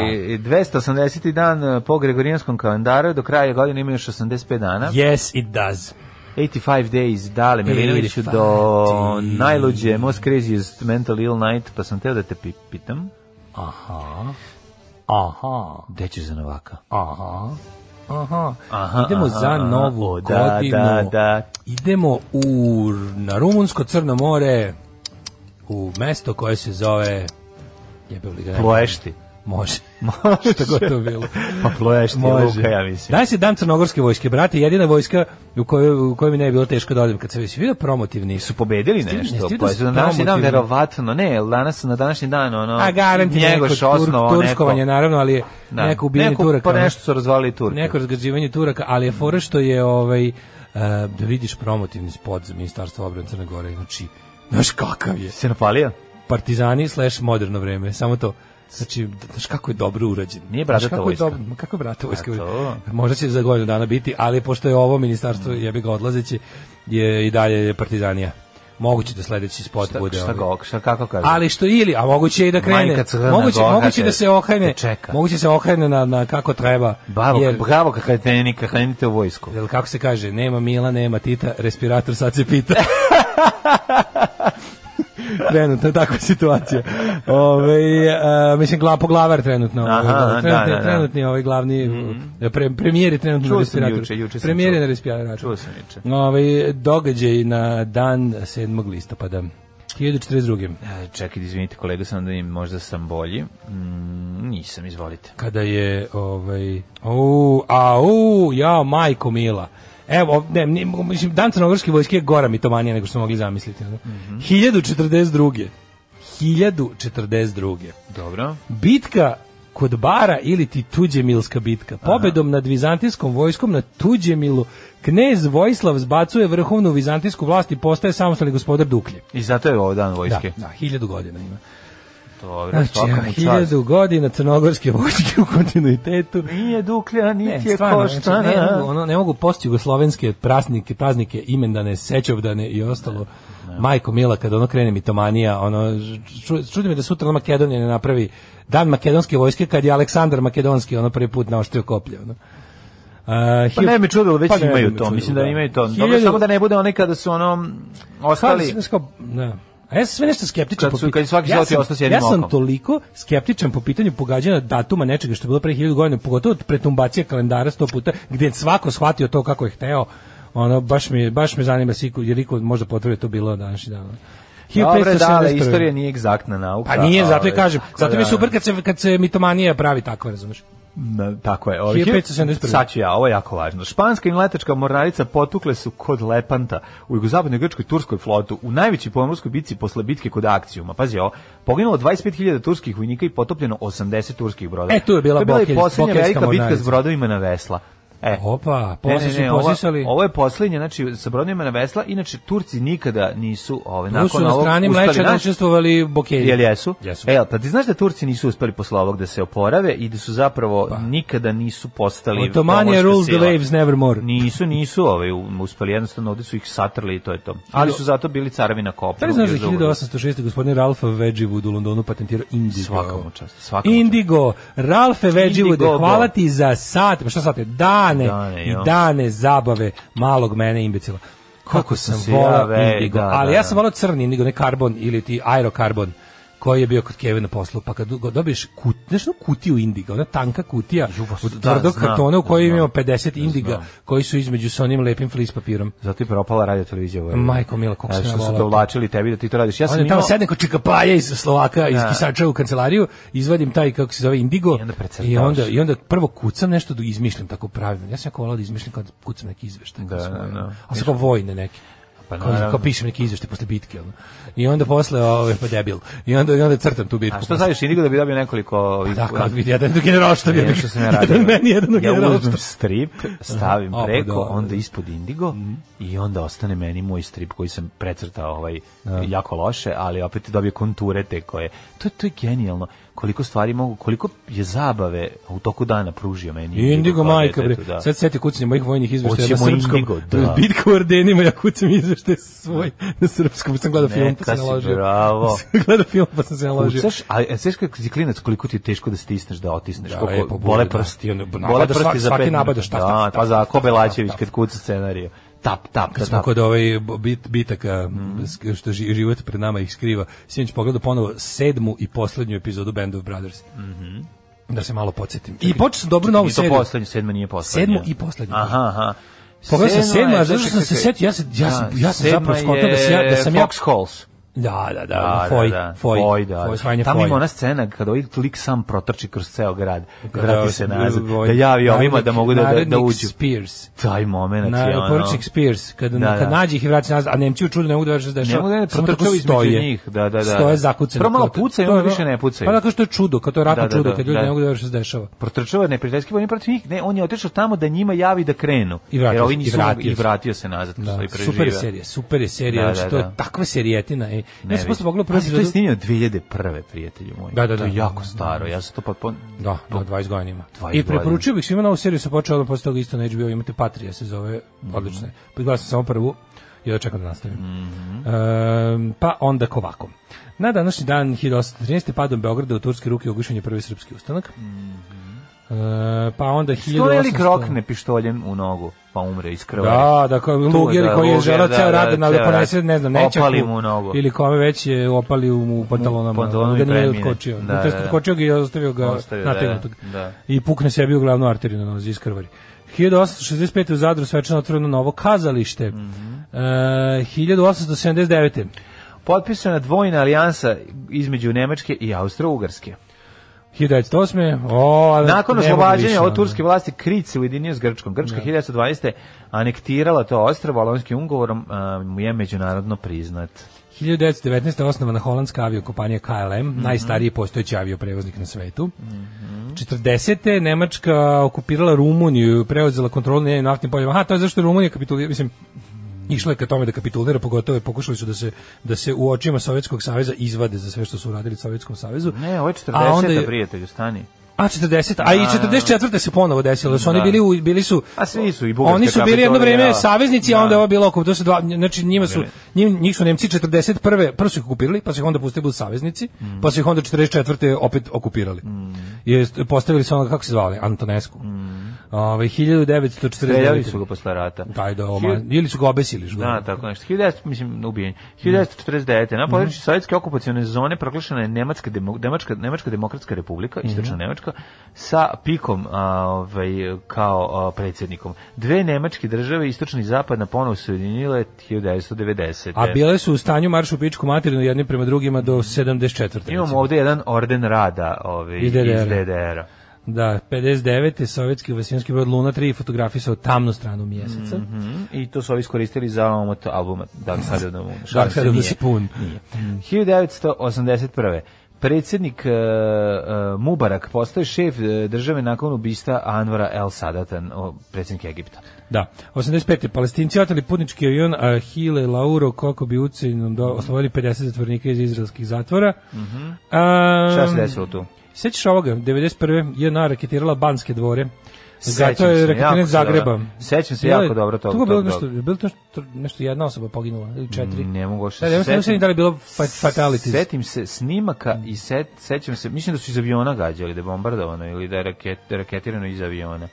B: ovaj, da. 280. dan po Gregorijanskom kalendaru, do kraja godine ima još 85 dana.
A: Yes, it does.
B: 85 days, dale, Milinoviću, do najluđe, most craziest mental ill night, pa sam teo da te pitam.
A: Aha. Aha.
B: Gde ćeš za Novaka?
A: Aha aha, aha idemo aha, za novu da, godinu, da, da, idemo u, na Rumunsko Crno more, u mesto koje se zove...
B: Jebe li ga
A: Može. Može. Šta god to bilo.
B: Pa ploješ ti Luka,
A: ja mislim. Daj se dan crnogorske vojske, brate, jedina vojska u kojoj, u kojoj mi ne je bilo teško da odim. Kad se već vidio promotivni.
B: Su pobedili nešto,
A: pa da su na današnji dan verovatno, ne, danas na
B: današnji
A: dan, ono, A garanti neko tur, turskovanje, neko, naravno, ali je da. neko ubijanje neko, Turaka.
B: Pa nešto su razvalili Turke.
A: Neko razgrađivanje Turaka, ali je fora što je, ovaj, uh, da vidiš promotivni spot za Ministarstvo obrane Crne Gore, znači, znaš kakav je.
B: Se napalio?
A: Partizani slash moderno vreme, samo to. Znači, znaš kako je dobro urađen.
B: Nije brata kako vojska.
A: Je
B: dobro,
A: kako je brata vojska? Pa Možda će za godinu dana biti, ali pošto je ovo ministarstvo mm. jebe ga odlazeći, je i dalje partizanija moguće da sledeći spot
B: šta,
A: bude šta,
B: ovaj. go, šta kako kaže
A: ali što ili a moguće i da krene moguće goga, moguće da se okrene moguće da se okrene na, na kako treba
B: bravo jer, bravo kako tenika hranite u vojsku
A: jel kako se kaže nema Mila nema Tita respirator sad se pita trenutno je takva situacija. Ove, a, e, mislim, gla, poglavar trenutno. Ovaj, Aha, da, trenutni, da, da, da. trenutni ovaj glavni mm. pre, premijer je trenutno čuo
B: sam juče, juče sam
A: premijer je na respiratoru.
B: Čuo sam juče.
A: Ove, ovaj, događaj na dan 7. listopada. 1042.
B: E, čekaj, izvinite kolega, sam da im možda sam bolji. Mm, nisam, izvolite.
A: Kada je, ovaj, au, au, jao, majko mila. Evo, ne, mislim, dan crnogorske vojske je gora mitomanija nego što smo mogli zamisliti. Mm -hmm. 1042. 1042.
B: Dobro.
A: Bitka kod Bara ili ti Tuđemilska bitka. Pobedom Aha. nad vizantijskom vojskom na Tuđemilu knez Vojislav zbacuje vrhovnu vizantijsku vlast i postaje samostalni gospodar Duklje.
B: I zato je ovo dan vojske. Da,
A: da 1000 godina ima.
B: Dobro,
A: znači, hiljadu godina crnogorske vojske u kontinuitetu.
B: Nije duklja, niti je koštana. Znači,
A: ne, ne, mogu, ono, ne mogu post-jugoslovenske praznike, praznike, imendane, sećovdane i ostalo. Ne. Majko Mila, kad ono krene mitomanija, ono, čudi me da sutra ono Makedonija ne napravi dan makedonske vojske, kad je Aleksandar Makedonski ono prvi put naoštrio koplje. Ono. Uh,
B: pa ne me čudilo, već pa imaju to, čudilo, mislim da, da imaju to. Dobro, samo da ne bude one kada su ono ostali...
A: ne. A ja sam sve nešto skeptičan. Kad su, po kad svaki ja sam, ja sam okom. toliko skeptičan po pitanju pogađanja datuma nečega što je bilo pre 1000 godina, pogotovo od pretumbacije kalendara 100 puta, gdje svako shvatio to kako je hteo. Ono, baš me, baš me zanima siku, jer niko možda potvrde to bilo današnji
B: dan. Dobre, da, ali istorija nije egzaktna nauka.
A: Pa nije, zato i kažem. Zato mi je da, super da. kad se, kad se mitomanija pravi takva, razumiješ. Tako
B: je. Ovaj, 1571. Sad ću ja, ovo je jako važno. Španska i letačka mornarica potukle su kod Lepanta u jugozapadnoj grčkoj turskoj flotu u najvećoj pomorskoj bitci posle bitke kod Akcijuma. Pazi ovo, poginulo 25.000 turskih vojnika i potopljeno 80 turskih broda.
A: E, tu je bila, to je bila
B: i posljednja velika bitka s brodovima na Vesla.
A: E. Opa, posle su posisali.
B: Ovo, ovo je poslednje, znači, sa brodnjima na vesla, inače, Turci nikada nisu,
A: ove, nakon su na strani mleča da učestvovali Bokelji. Jel
B: jesu? Jesu. E, pa ti znaš da Turci nisu uspeli posle ovog da se oporave i da su zapravo pa. nikada nisu postali
A: Otomani rule the waves nevermore.
B: Nisu, nisu ovaj, uspeli, jednostavno ovde su ih satrli i to je to. Ali su zato bili carevi na kopnu. Da znaš
A: da 1806. gospodin Ralph Wedgwood u Londonu patentirao Indigo.
B: Svaka mu čast.
A: Svaka Indigo, Ralph Wedgwood, hvala ti za sat, pa šta sat je, dan, dane, dane i dane zabave malog mene imbecila. Kako, Kako sam volao ja indigo, da, ali da, ja sam da. volao crni indigo, ne karbon ili ti aerokarbon koji je bio kod Keve na poslu, pa kad dobiješ kut, nešto kutiju indiga, ona tanka kutija Jubos, pa od tvrdog kartona u kojoj imamo 50 indiga znam. koji su između sa onim lepim flis papirom.
B: Zato je propala radio televizija. Ovaj.
A: Majko Mila, kako se su
B: te oblačili tebi da ti to radiš. Ja sam imao...
A: tamo sedem kod Čikapaja iz Slovaka, iz da. Kisača u kancelariju, izvadim taj, kako se zove, indigo, i onda, i onda, i onda prvo kucam nešto da izmišljam tako pravilno. Ja sam jako volao da izmišljam kad kucam neki izveštaj. Da, da, da, da. A sa kao vojne neke. Pa kao, kao pišem neki izveštaj posle bitke. Ono. I onda posle, ovaj pa debil. I onda, i onda crtam tu bitku. A
B: što znaš,
A: Indigo
B: da bi dobio nekoliko... Ovih... Pa
A: da, kao bi jedan do generalšta bi. Nešto sam ja
B: radio. Da, meni
A: jedan do generalšta.
B: Ja uzmem strip, stavim Aha, pa preko, do, onda ispod Indigo mm. i onda ostane meni moj strip koji sam precrtao ovaj, da. jako loše, ali opet dobio konture te koje... To, to je genijalno koliko stvari mogu, koliko je zabave u toku dana pružio meni. Indigo, indigo
A: majka, bre. Da. Sad seti kucanje mojih vojnih izveštaja na srpskom.
B: Indigo, da.
A: Bitka u Ardenima, ja kucam izveštaje svoj na srpskom. Pa sam gledao film, pa sam naložio. Bravo. gledao film, pa sam se naložio. Kucaš,
B: a sveš kako si klinac, koliko ti je teško da stisneš, da otisneš, da, koliko e, pa bole prsti.
A: Da. Bole
B: prsti
A: za pet. Svaki nabadaš, šta, šta, da, pa
B: šta, šta, šta, šta, šta, tap tap
A: kad smo kod ovaj bit, bitaka mm. što život pred nama ih skriva sinoć pogledao ponovo sedmu i poslednju epizodu Band of Brothers mm da se malo podsetim. i počeo sam dobro novu seriju poslednju sedma
B: nije poslednja sedmu
A: i poslednju
B: aha aha
A: Pogledao sam sedmu, a zašto sam se setio, ja, se, ja, sam, ja sam zapravo skontao da, se ja, da sam
B: Fox ja... Halls.
A: Da, da, da, foj, da, da. foj,
B: foj, da. foj da, da. Tamo ima ona scena kada ovaj lik sam protrči kroz ceo grad, vrati se nazad, da javi ovima da mogu da, da, da uđu.
A: Spears.
B: Taj moment
A: Na, je ono. Poručnik Spears, kada, da, da. kad da. nađe ih i vrati se nazad, a Nemci u čudu ne mogu da vrši da
B: dešava. Ne mogu da ne protrčao između da, da, da.
A: Stoje zakucani. Prvo
B: malo puca i onda više ne puca.
A: Pa tako što je čudo, kao to je ratno da, da, čudo, kad ljudi ne mogu da vrši da dešava.
B: Protrčava neprijateljski vojni protiv njih, ne, on je otišao tamo da njima javi da krenu. I vratio, jer ovi nisu, i vratio, se nazad. Da,
A: super serija, super serija, znači to je takva serijetina. E.
B: Ne ja sam posle pogledao prvi epizodu. To je snimio 2001. prijatelju moj. Da, da, da. To je da. jako staro. Ja sam to pa po...
A: Da, da, 20 godina ima. 20 I preporučio bih svima novu seriju sa počela posle toga isto na HBO imate Patrija se zove, mhm. odlično. Pogledao sam samo prvu i da čekam da nastavim. Mm -hmm. e, pa onda kovakom. Na današnji dan 1813. padom Beograda u turske ruke ugušen je prvi srpski ustanak. Mm -hmm.
B: E, pa onda 1800... Što je lik rokne pištoljem u nogu, pa umre iz krva.
A: Da, da, kao Lugir da, koji je želao da, da, da ceo rad na da ponese, ne znam, nećak.
B: Opali
A: mu
B: nogu.
A: Ili kome već je opali mu u pantalonama.
B: Pantalonu
A: da nije odkočio. Da, da, da. Odkočio ga i ostavio ga nategnutog. Da, da. I pukne sebi u glavnu arteriju na nozi iz krvari. 1865. u Zadru svečano otvoreno novo kazalište. Mm -hmm. e, 1879.
B: Potpisana dvojna alijansa između Nemačke i Austro-Ugarske.
A: 1908. O,
B: Nakon oslobađanja od turske vlasti Krit se ujedinio s Grčkom. Grčka da. ja. 1920. anektirala to ostrvo, alonskim ugovorom mu je međunarodno priznat.
A: 1919. osnovana holandska aviokompanija KLM, mm -hmm. najstariji postojeći avioprevoznik na svetu. Mm -hmm. 40. Nemačka okupirala Rumuniju i preuzela kontrolu njenim naftnim poljima. Aha, to je zašto Rumunija kapitulirala, mislim, išle je ka tome da kapitulira, pogotovo je pokušali su da se da se u očima Sovjetskog saveza izvade za sve što su uradili Sovjetskom savezu.
B: Ne, ovo je 40 prijatelju stani.
A: A 40, a i 44. Da, da, da. se ponovo desilo. Su oni bili bili
B: su
A: A svi
B: su i Bugarska
A: Oni su bili jedno vrijeme saveznici, a onda je ovo bilo oko to su dva, znači njima su njim, njih su Nemci 41. prvo su ih okupirali, pa su ih onda pustili budu saveznici, mm. pa su ih onda 44. opet okupirali. Mm. Je postavili su ono kako se zvali, Antonesku. Mm. Ovaj 1940. Streljali
B: su ga posle rata.
A: Taj da, oma, ili su ga obesili što.
B: Da, tako nešto. 19 mislim ubijen. 1949. na području mm sovjetske okupacione zone proglašena je Nemačka Nemačka Nemačka demokratska republika, mm istočna Nemačka sa Pikom a, ovaj kao a, predsjednikom. Dve nemačke države, istočni i zapadna, ponovo su ujedinile 1990.
A: A bile su u stanju marš u pičku materinu jedni prema drugima do 74.
B: Imamo ovde jedan orden rada ovaj, iz DDR-a.
A: Da, 59. sovjetski vasijanski brod Luna 3 fotografije fotografisao tamnu stranu mjeseca. Mm -hmm.
B: I to su ovi iskoristili za omot albuma Dark Side of the Moon. Dark Side of the Spoon. Nije.
A: 1981.
B: Predsjednik uh, uh, Mubarak postaje šef uh, države nakon ubista Anvara El Sadata, predsjednik Egipta.
A: Da, 85. Palestinci oteli putnički avion Ahile Lauro kako bi ucijenom mhm. oslovili 50 zatvornika iz izraelskih zatvora. Mm -hmm.
B: um, Šta se desilo tu?
A: Sećaš ovoga, 91. JNA raketirala Banske dvore. Zato je raketinac Zagreba.
B: Sećam se jako dobro toga.
A: Tugo bilo nešto, je bilo nešto jedna osoba poginula ili četiri.
B: Ne mogu da, se setiti. Ne setim da li bilo fatalities. Setim se snimaka i sećam se, mislim da su iz aviona gađali, da je bombardovano ili da je da raketirano iz aviona.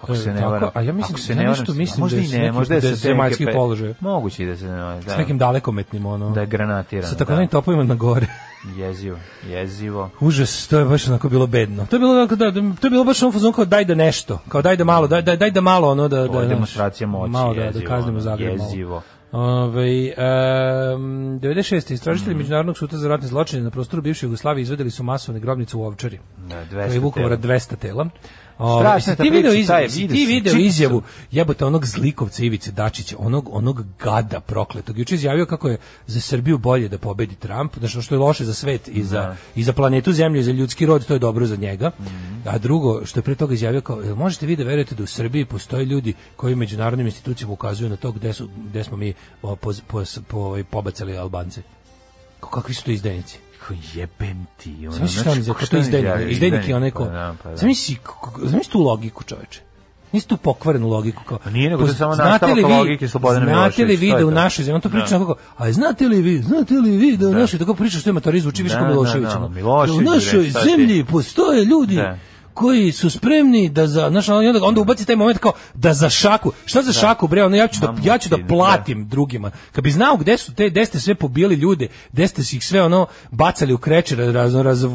A: Ako se e, ne varam. A ja mislim,
B: ako se
A: ne varam, mislim možda da i
B: ne,
A: možda da
B: je
A: sa zemaljski položaj.
B: Moguće da se ne da.
A: S nekim dalekometnim ono.
B: Da je
A: granatiran. Sa tako da. topovima na gore.
B: jezivo, jezivo.
A: Užas, to je baš onako bilo bedno. To je bilo onako da, da to je bilo baš onako kao daj da nešto, kao daj da malo, daj, daj daj da malo ono da... da
B: demonstracija
A: moći, malo
B: jezivo.
A: Da kaznimo Zagreb jezivo. Ove, um, 96. istražitelji mm Međunarodnog suda za ratne zločine na prostoru bivše Jugoslavije izvedeli su masovne grobnice u Ovčari. Da, 200 koja 200 tela. Ovaj ti video izjavu, ti video izjavu jebote onog zlikovca Ivice Dačića, onog onog gada prokletog. Juče izjavio kako je za Srbiju bolje da pobedi Trump, da što je loše za svet i za da. i za planetu Zemlju za ljudski rod, to je dobro za njega. Mhm. A drugo, što je pre toga izjavio kao, jel možete vi da verujete da u Srbiji postoje ljudi koji međunarodnim institucijama ukazuju na to gde su gde smo mi po, po, po, po pobacali Albance. Kakvi su to izdajnici?
B: Kako
A: jebem ti, ono. Znaš šta mi znači, to izdajnik, izdajnik je onaj ko. Pa da, pa da. Zamisli, tu logiku, čoveče. Nisi tu pokvarenu logiku kao. A pa
B: nije nego
A: to
B: samo
A: nastavak logike Slobodana Miloševića. Znate li vi da u našoj zemlji, on to da. priča kako, a znate li vi, znate li vi da u našoj tako priča što je matorizam učiviško Miloševića. U našoj zemlji postoje ljudi koji su spremni da za znaš onda, onda ubaci taj moment kao da za šaku šta za da. šaku bre ono ja ću da ja ću da, da. platim da. drugima kad bi znao gde su te gde ste sve pobili ljude gde ste ih sve ono bacali u kreče raz, raz,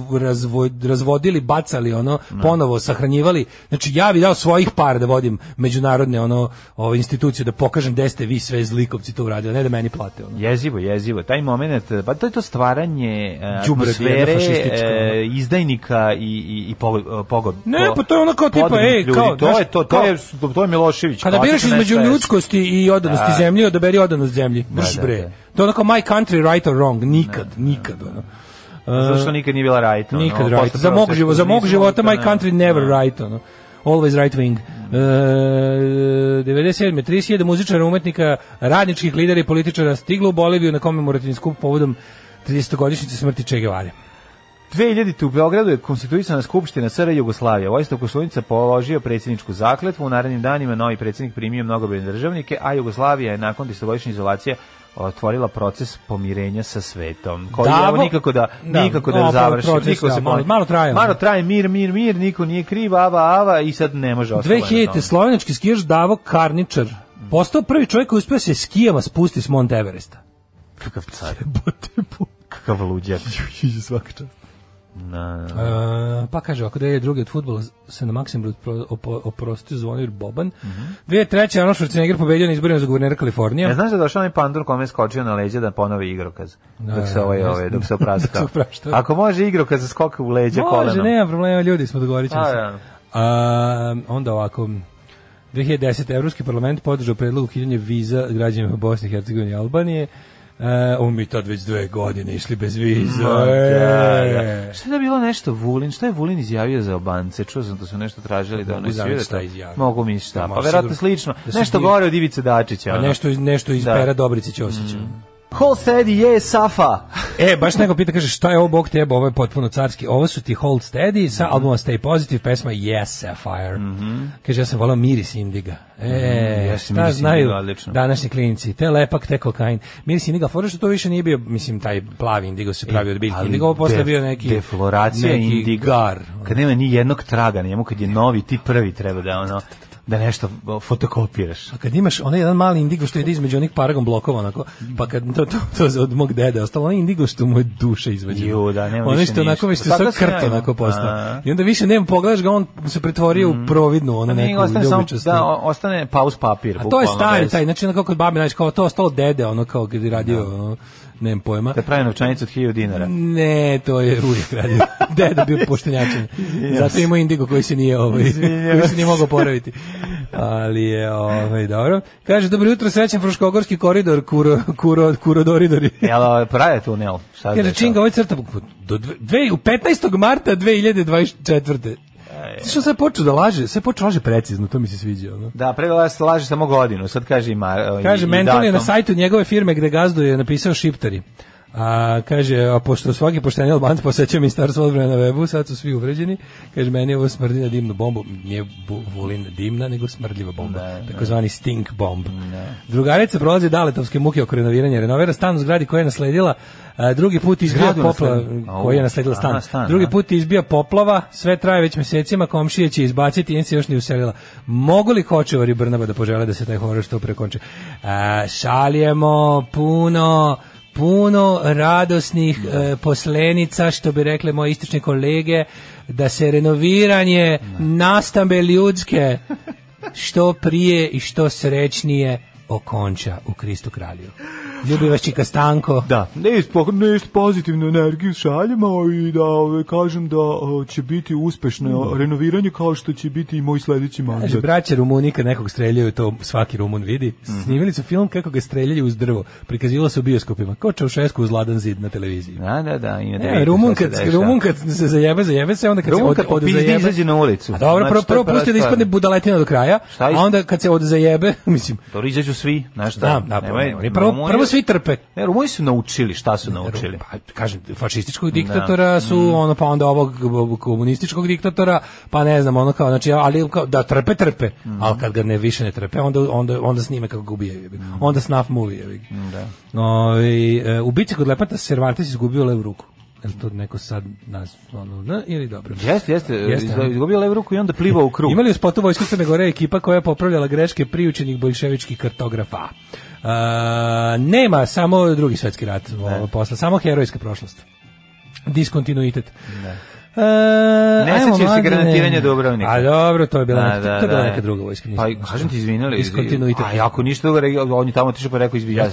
A: razvo, razvodili bacali ono da. ponovo sahranjivali znači ja bih dao svojih par da vodim međunarodne ono ove institucije da pokažem gde ste vi sve zlikovci to uradili ne da meni plate ono
B: jezivo jezivo taj momenat pa to je to stvaranje e, atmosfere e, izdajnika i i i e, pogo,
A: Ne, pa to je ono kao tipa, ej, kao,
B: to je to, to je to je Milošević.
A: Kada biraš između ljudskosti i odanosti da. zemlji, odaberi odanost zemlji. Da, Brš da, bre. To je ono kao my country right or wrong, nikad, nikad ono.
B: Zašto nikad nije bila right? Ono,
A: nikad right. Za mog života, za mog života my country never right. Ono. Always Right Wing. Uh, E, 97. 31 muzičara, umetnika, radničkih lidera i političara stiglo u Boliviju na komemorativni skup povodom 30-godišnjice smrti Che Guevara.
B: 2000. u Beogradu je konstituisana skupština SR Jugoslavije. Vojstav Košunica položio predsjedničku zakletvu. U narednim danima novi predsjednik primio mnogobrojne državnike, a Jugoslavija je nakon desetogodišnje izolacije otvorila proces pomirenja sa svetom. Koji Davo, je nikako da, da nikako da, da završi. Proces,
A: niko da, se malo, malo traje.
B: Malo traje mir, mir, mir, niko nije kriv, ava, ava i sad ne može
A: ostalo. 2000. slovenački skijaš Davo Karničar postao prvi čovjek koji uspio da se skijama spusti s Mont Everesta.
B: Kakav car. Kakav luđak.
A: Svaka čast. Na, na, na. pa kaže, ako da je drugi od futbola se na Maksimbrud oprostio Zvonir Boban. Mm -hmm. 2003. Arnold Schwarzenegger pobedio na izborima za guvernera Kalifornije.
B: Ne znaš da došao onaj pandur kome je skočio na leđa da ponovi igrokaz da, dok se ovaj, ovaj, dok se opraštao. ako može igrokaz da skoka u leđa može,
A: Može, nema problema, ljudi smo dogovorit ćemo se. Ja. A, onda ovako, 2010. Evropski parlament podržao predlog ukidanja viza građanima Bosne, i Hercegovine i Albanije. E, uh, mi tad već dve godine išli bez viza. Da,
B: e. da, Šta je da bilo nešto Vulin? Šta je Vulin izjavio za Albance? Čuo sam da su nešto tražili da oni da svi šta izjavio. Mogu mi šta. Da, pa verovatno slično. Da nešto bili... gore od Ivice Dačića. Pa
A: nešto nešto iz da. Pera Dobrici Ćosića. Mm.
B: Hold steady je Safa.
A: e, baš neko pita, kaže, šta je ovo Bog tebe, ovo je potpuno carski. Ovo su ti Hold steady sa mm albuma Stay Positive, pesma Yes, Sapphire. Mm -hmm. Kaže, ja sam volao miris indiga. E, mm, -hmm. yes, šta znaju indiga, današnji klinici? Te lepak, te kokain. Miris indiga, fora što to više nije bio, mislim, taj plavi indigo se e, pravi e, od biljke. Indigo ovo posle bio neki...
B: Defloracija neki indiga. Gar. Kad nema ni jednog traga, njemu kad je novi, ti prvi treba da ono da nešto fotokopiraš.
A: A kad imaš onaj jedan mali indigo što ide između onih paragon blokova onako, pa kad to, to, to od mog dede ostalo, onaj indigo što mu je duše izvađeno.
B: Jo, da, nema
A: Ono
B: što
A: onako već sve krto onako postao. I onda više nema pogledaš ga, on se pretvorio mm. u providnu, ono neku ostane
B: samo, da, ostane paus papir.
A: A to je stari taj, znači onako kod babi, znači kao to ostalo dede, ono kao gdje radio,
B: da.
A: ono, nemam pojma.
B: Da pravi novčanicu od 1000 dinara.
A: Ne, to je uvijek radio. Deda bio poštenjačan. Zato ima indigo koji se nije ovaj, koji se nije mogao poraviti. Ali je ovaj dobro. Kaže dobro jutro, srećan Fruškogorski koridor, kuro kuro kurodoridori.
B: E, Jel ovaj, pravi tunel?
A: Sad Kaže Činga, ovaj crta pa, do dve, u 15. marta 2024. Što se počeo da laže, sve počeo da laže precizno, to mi se sviđa. Ono. Da,
B: pre da laže samo godinu, sad
A: kaže
B: ima Kaže,
A: mentor je na sajtu njegove firme gde gazduje napisao šiptari. A, kaže, a pošto svaki pošteni Albanac poseća ministarstvo odbrane na webu, sad su svi uvređeni. Kaže, meni ovo smrdi na dimnu bombu. Nije vulin dimna, nego smrdljiva bomba. Ne, da, da. takozvani ne. stink bomb. Ne. Da. Drugarica prolazi daletovske muke oko renoviranja. Renovira stan u zgradi koja je nasledila a, drugi put izbija poplava, koji je nasledila stan. Aha, stan drugi put izbija poplava, sve traje već mesecima, komšije će izbaciti, in se još ni uselila. Mogu li kočevari Brnaba da požele da se taj horor što prekonče? A, šaljemo puno puno radosnih e, poslenica, što bi rekle moje istočne kolege, da se renoviranje da. nastambe ljudske što prije i što srećnije okonča u Kristu kralju. Ljubi vas Čika Stanko.
B: Da,
A: nešto, ne pozitivnu energiju šaljemo i da ove, kažem da o, će biti uspešno renoviranje kao što će biti i moj sledeći mandat. Znači, braće Rumunika nekog streljaju, to svaki Rumun vidi. Mhm. Snimili su film kako ga streljaju uz drvo. Prikazivalo se u bioskopima. Kao Čaušesku uz ladan zid na televiziji. Da,
B: da, da.
A: Ima e, Rumun, kad, se Rumun kad se zajebe, zajebe se, onda kad
B: Rumun
A: se
B: od, od na ulicu. A
A: dobro, znači, prvo, pusti da ispadne budaletina do kraja, a onda kad se od zajebe, mislim...
B: Dobro, izađu
A: svi,
B: znaš šta? Da, da,
A: prvo, prvo svi trpe.
B: Ne, Rumuni su naučili šta su naučili. Pa,
A: kažem, fašističkog diktatora ne. Da. su, mm. ono, pa onda ovog komunističkog diktatora, pa ne znam, ono kao, znači, ali kao, da trpe, trpe, mm. ali kad ga ne više ne trpe, onda, onda, onda snime kako ga ubije. Mm. Onda snuff movie. Mm, da. No, ovaj, i, e, u bici kod Lepanta Cervantes izgubio levu ruku. Jel to neko sad nas ono, na, ili dobro?
B: Jeste, jeste, jeste izgubio levu ruku i onda plivao u krug.
A: Imali u spotu Vojske Crne Gore ekipa koja je popravljala greške priučenih bolševičkih kartografa nema samo drugi svetski rat ne. posla, samo herojska prošlost. Diskontinuitet. Ne.
B: E, ne sećam se granatiranja
A: Dubrovnika. A dobro, to je bila, da, neka, da, to je da, bila da, neka druga vojska.
B: Pa kažem ti izvinjali. Iz kontinuiteta. A ako ništa drugo, on je tamo tišao pa rekao izvinjavam.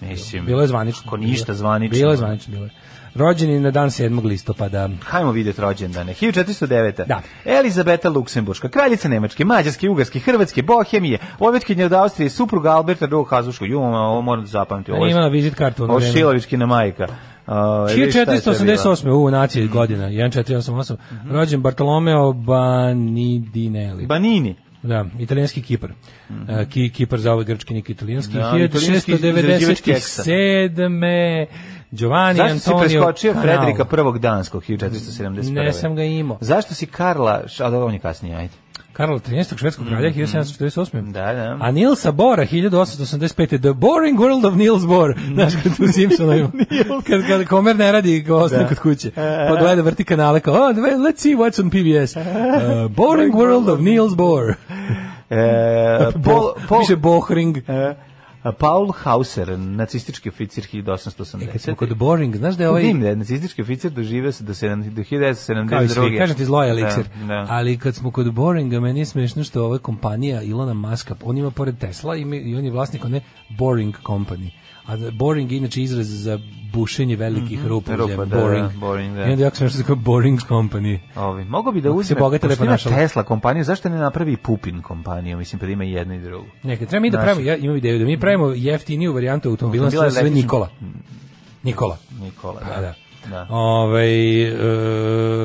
A: Mislim. Bilo je
B: zvanično. Ako ništa
A: zvanično. Bilo je zvanično, bilo je. Rođen na dan 7. listopada.
B: Hajmo vidjeti rođendane. 1409. Da. Elizabeta Luksemburška, kraljica Nemačke, Mađarske, Ugarske, Hrvatske, Bohemije, ovetkinja od Austrije, supruga Alberta II. Hazuškog. Ju, ovo moram da zapamti. E, ovo
A: je, imala vizit kartu.
B: Ovo je na majka. Uh,
A: 1488. U, nacije godina, 1488. Mm -hmm. Rođen Bartolomeo Banidinelli.
B: Banini.
A: Da, italijanski Kipar. Mm -hmm. Ki, Kipar za ovaj grčki, nek italijanski. Da, 1697. Giovanni
B: Zašto
A: Antonio
B: si preskočio Kanal. Frederika prvog danskog 1471.
A: Ne sam ga imao.
B: Zašto si Karla, a da on je kasnije, ajde.
A: Karla 13. švedskog kralja mm -hmm. 1748. Da, da. A Nilsa Bora 1885. The Boring World of Nils Bohr. Mhm. Znaš, kad u Simpsonovima. kad, kad komer ne radi, ko ostane da. kod kuće. E, e, e. Pa gleda vrti kanale kao, oh, let's see what's on PBS. Uh, boring World of Nils Bohr. E, Pol, Pol, Piše Bohring. E,
B: Paul Hauser, nacistički oficir 1880. E,
A: kad smo kod Boring, znaš da je ovaj...
B: Dim, nacistički oficir doživio se do, 7, do 1972. i svi,
A: kažem ti zloja eliksir. Da, da. Ali kad smo kod Boringa, meni je smiješno što ova kompanija Ilona Maska, on ima pored Tesla i, i on je vlasnik one Boring Company a boring je inače izraz za bušenje velikih mm -hmm. rupa, rupa da, da, boring. boring da. I onda jako da se nešto zove boring company.
B: Ovi. Mogu bi da uzme, bogate, lepo našala. Tesla kompaniju, zašto ne napravi Pupin kompaniju, mislim, pa da ima jedno i drugo.
A: Neka, treba mi da pravimo, ja imam ideju, da mi pravimo jeftiniju varijantu automobila, automobila sve Nikola. Nikola.
B: Nikola, da. da. da.
A: Da. Ovaj e,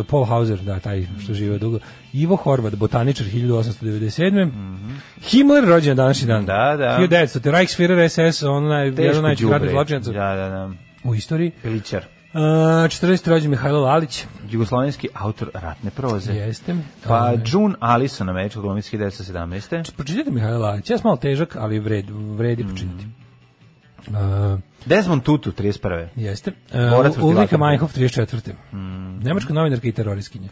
A: Paul Hauser, da, taj što žive dugo. Ivo Horvat, botaničar 1897. Mm -hmm. Himmler rođen današnji dan.
B: Da, da.
A: 1900. Reichsführer SS, on naj, jedan najčekratih zločinaca. Da, da, da. U istoriji.
B: Pilićar. Uh,
A: 40. rođen Mihajlo Lalić.
B: Jugoslovenski autor ratne proze.
A: Jeste.
B: Pa um, June Allison, američka glumica 1917.
A: Pročitajte Mihajlo Lalić. Ja malo težak, ali vredi, vredi mm. počiniti.
B: Uh, Desmond Tutu 31.
A: Jeste. Uh, Ulrika Majhoff 34. Mm. Nemačka novinarka i teroriskinja.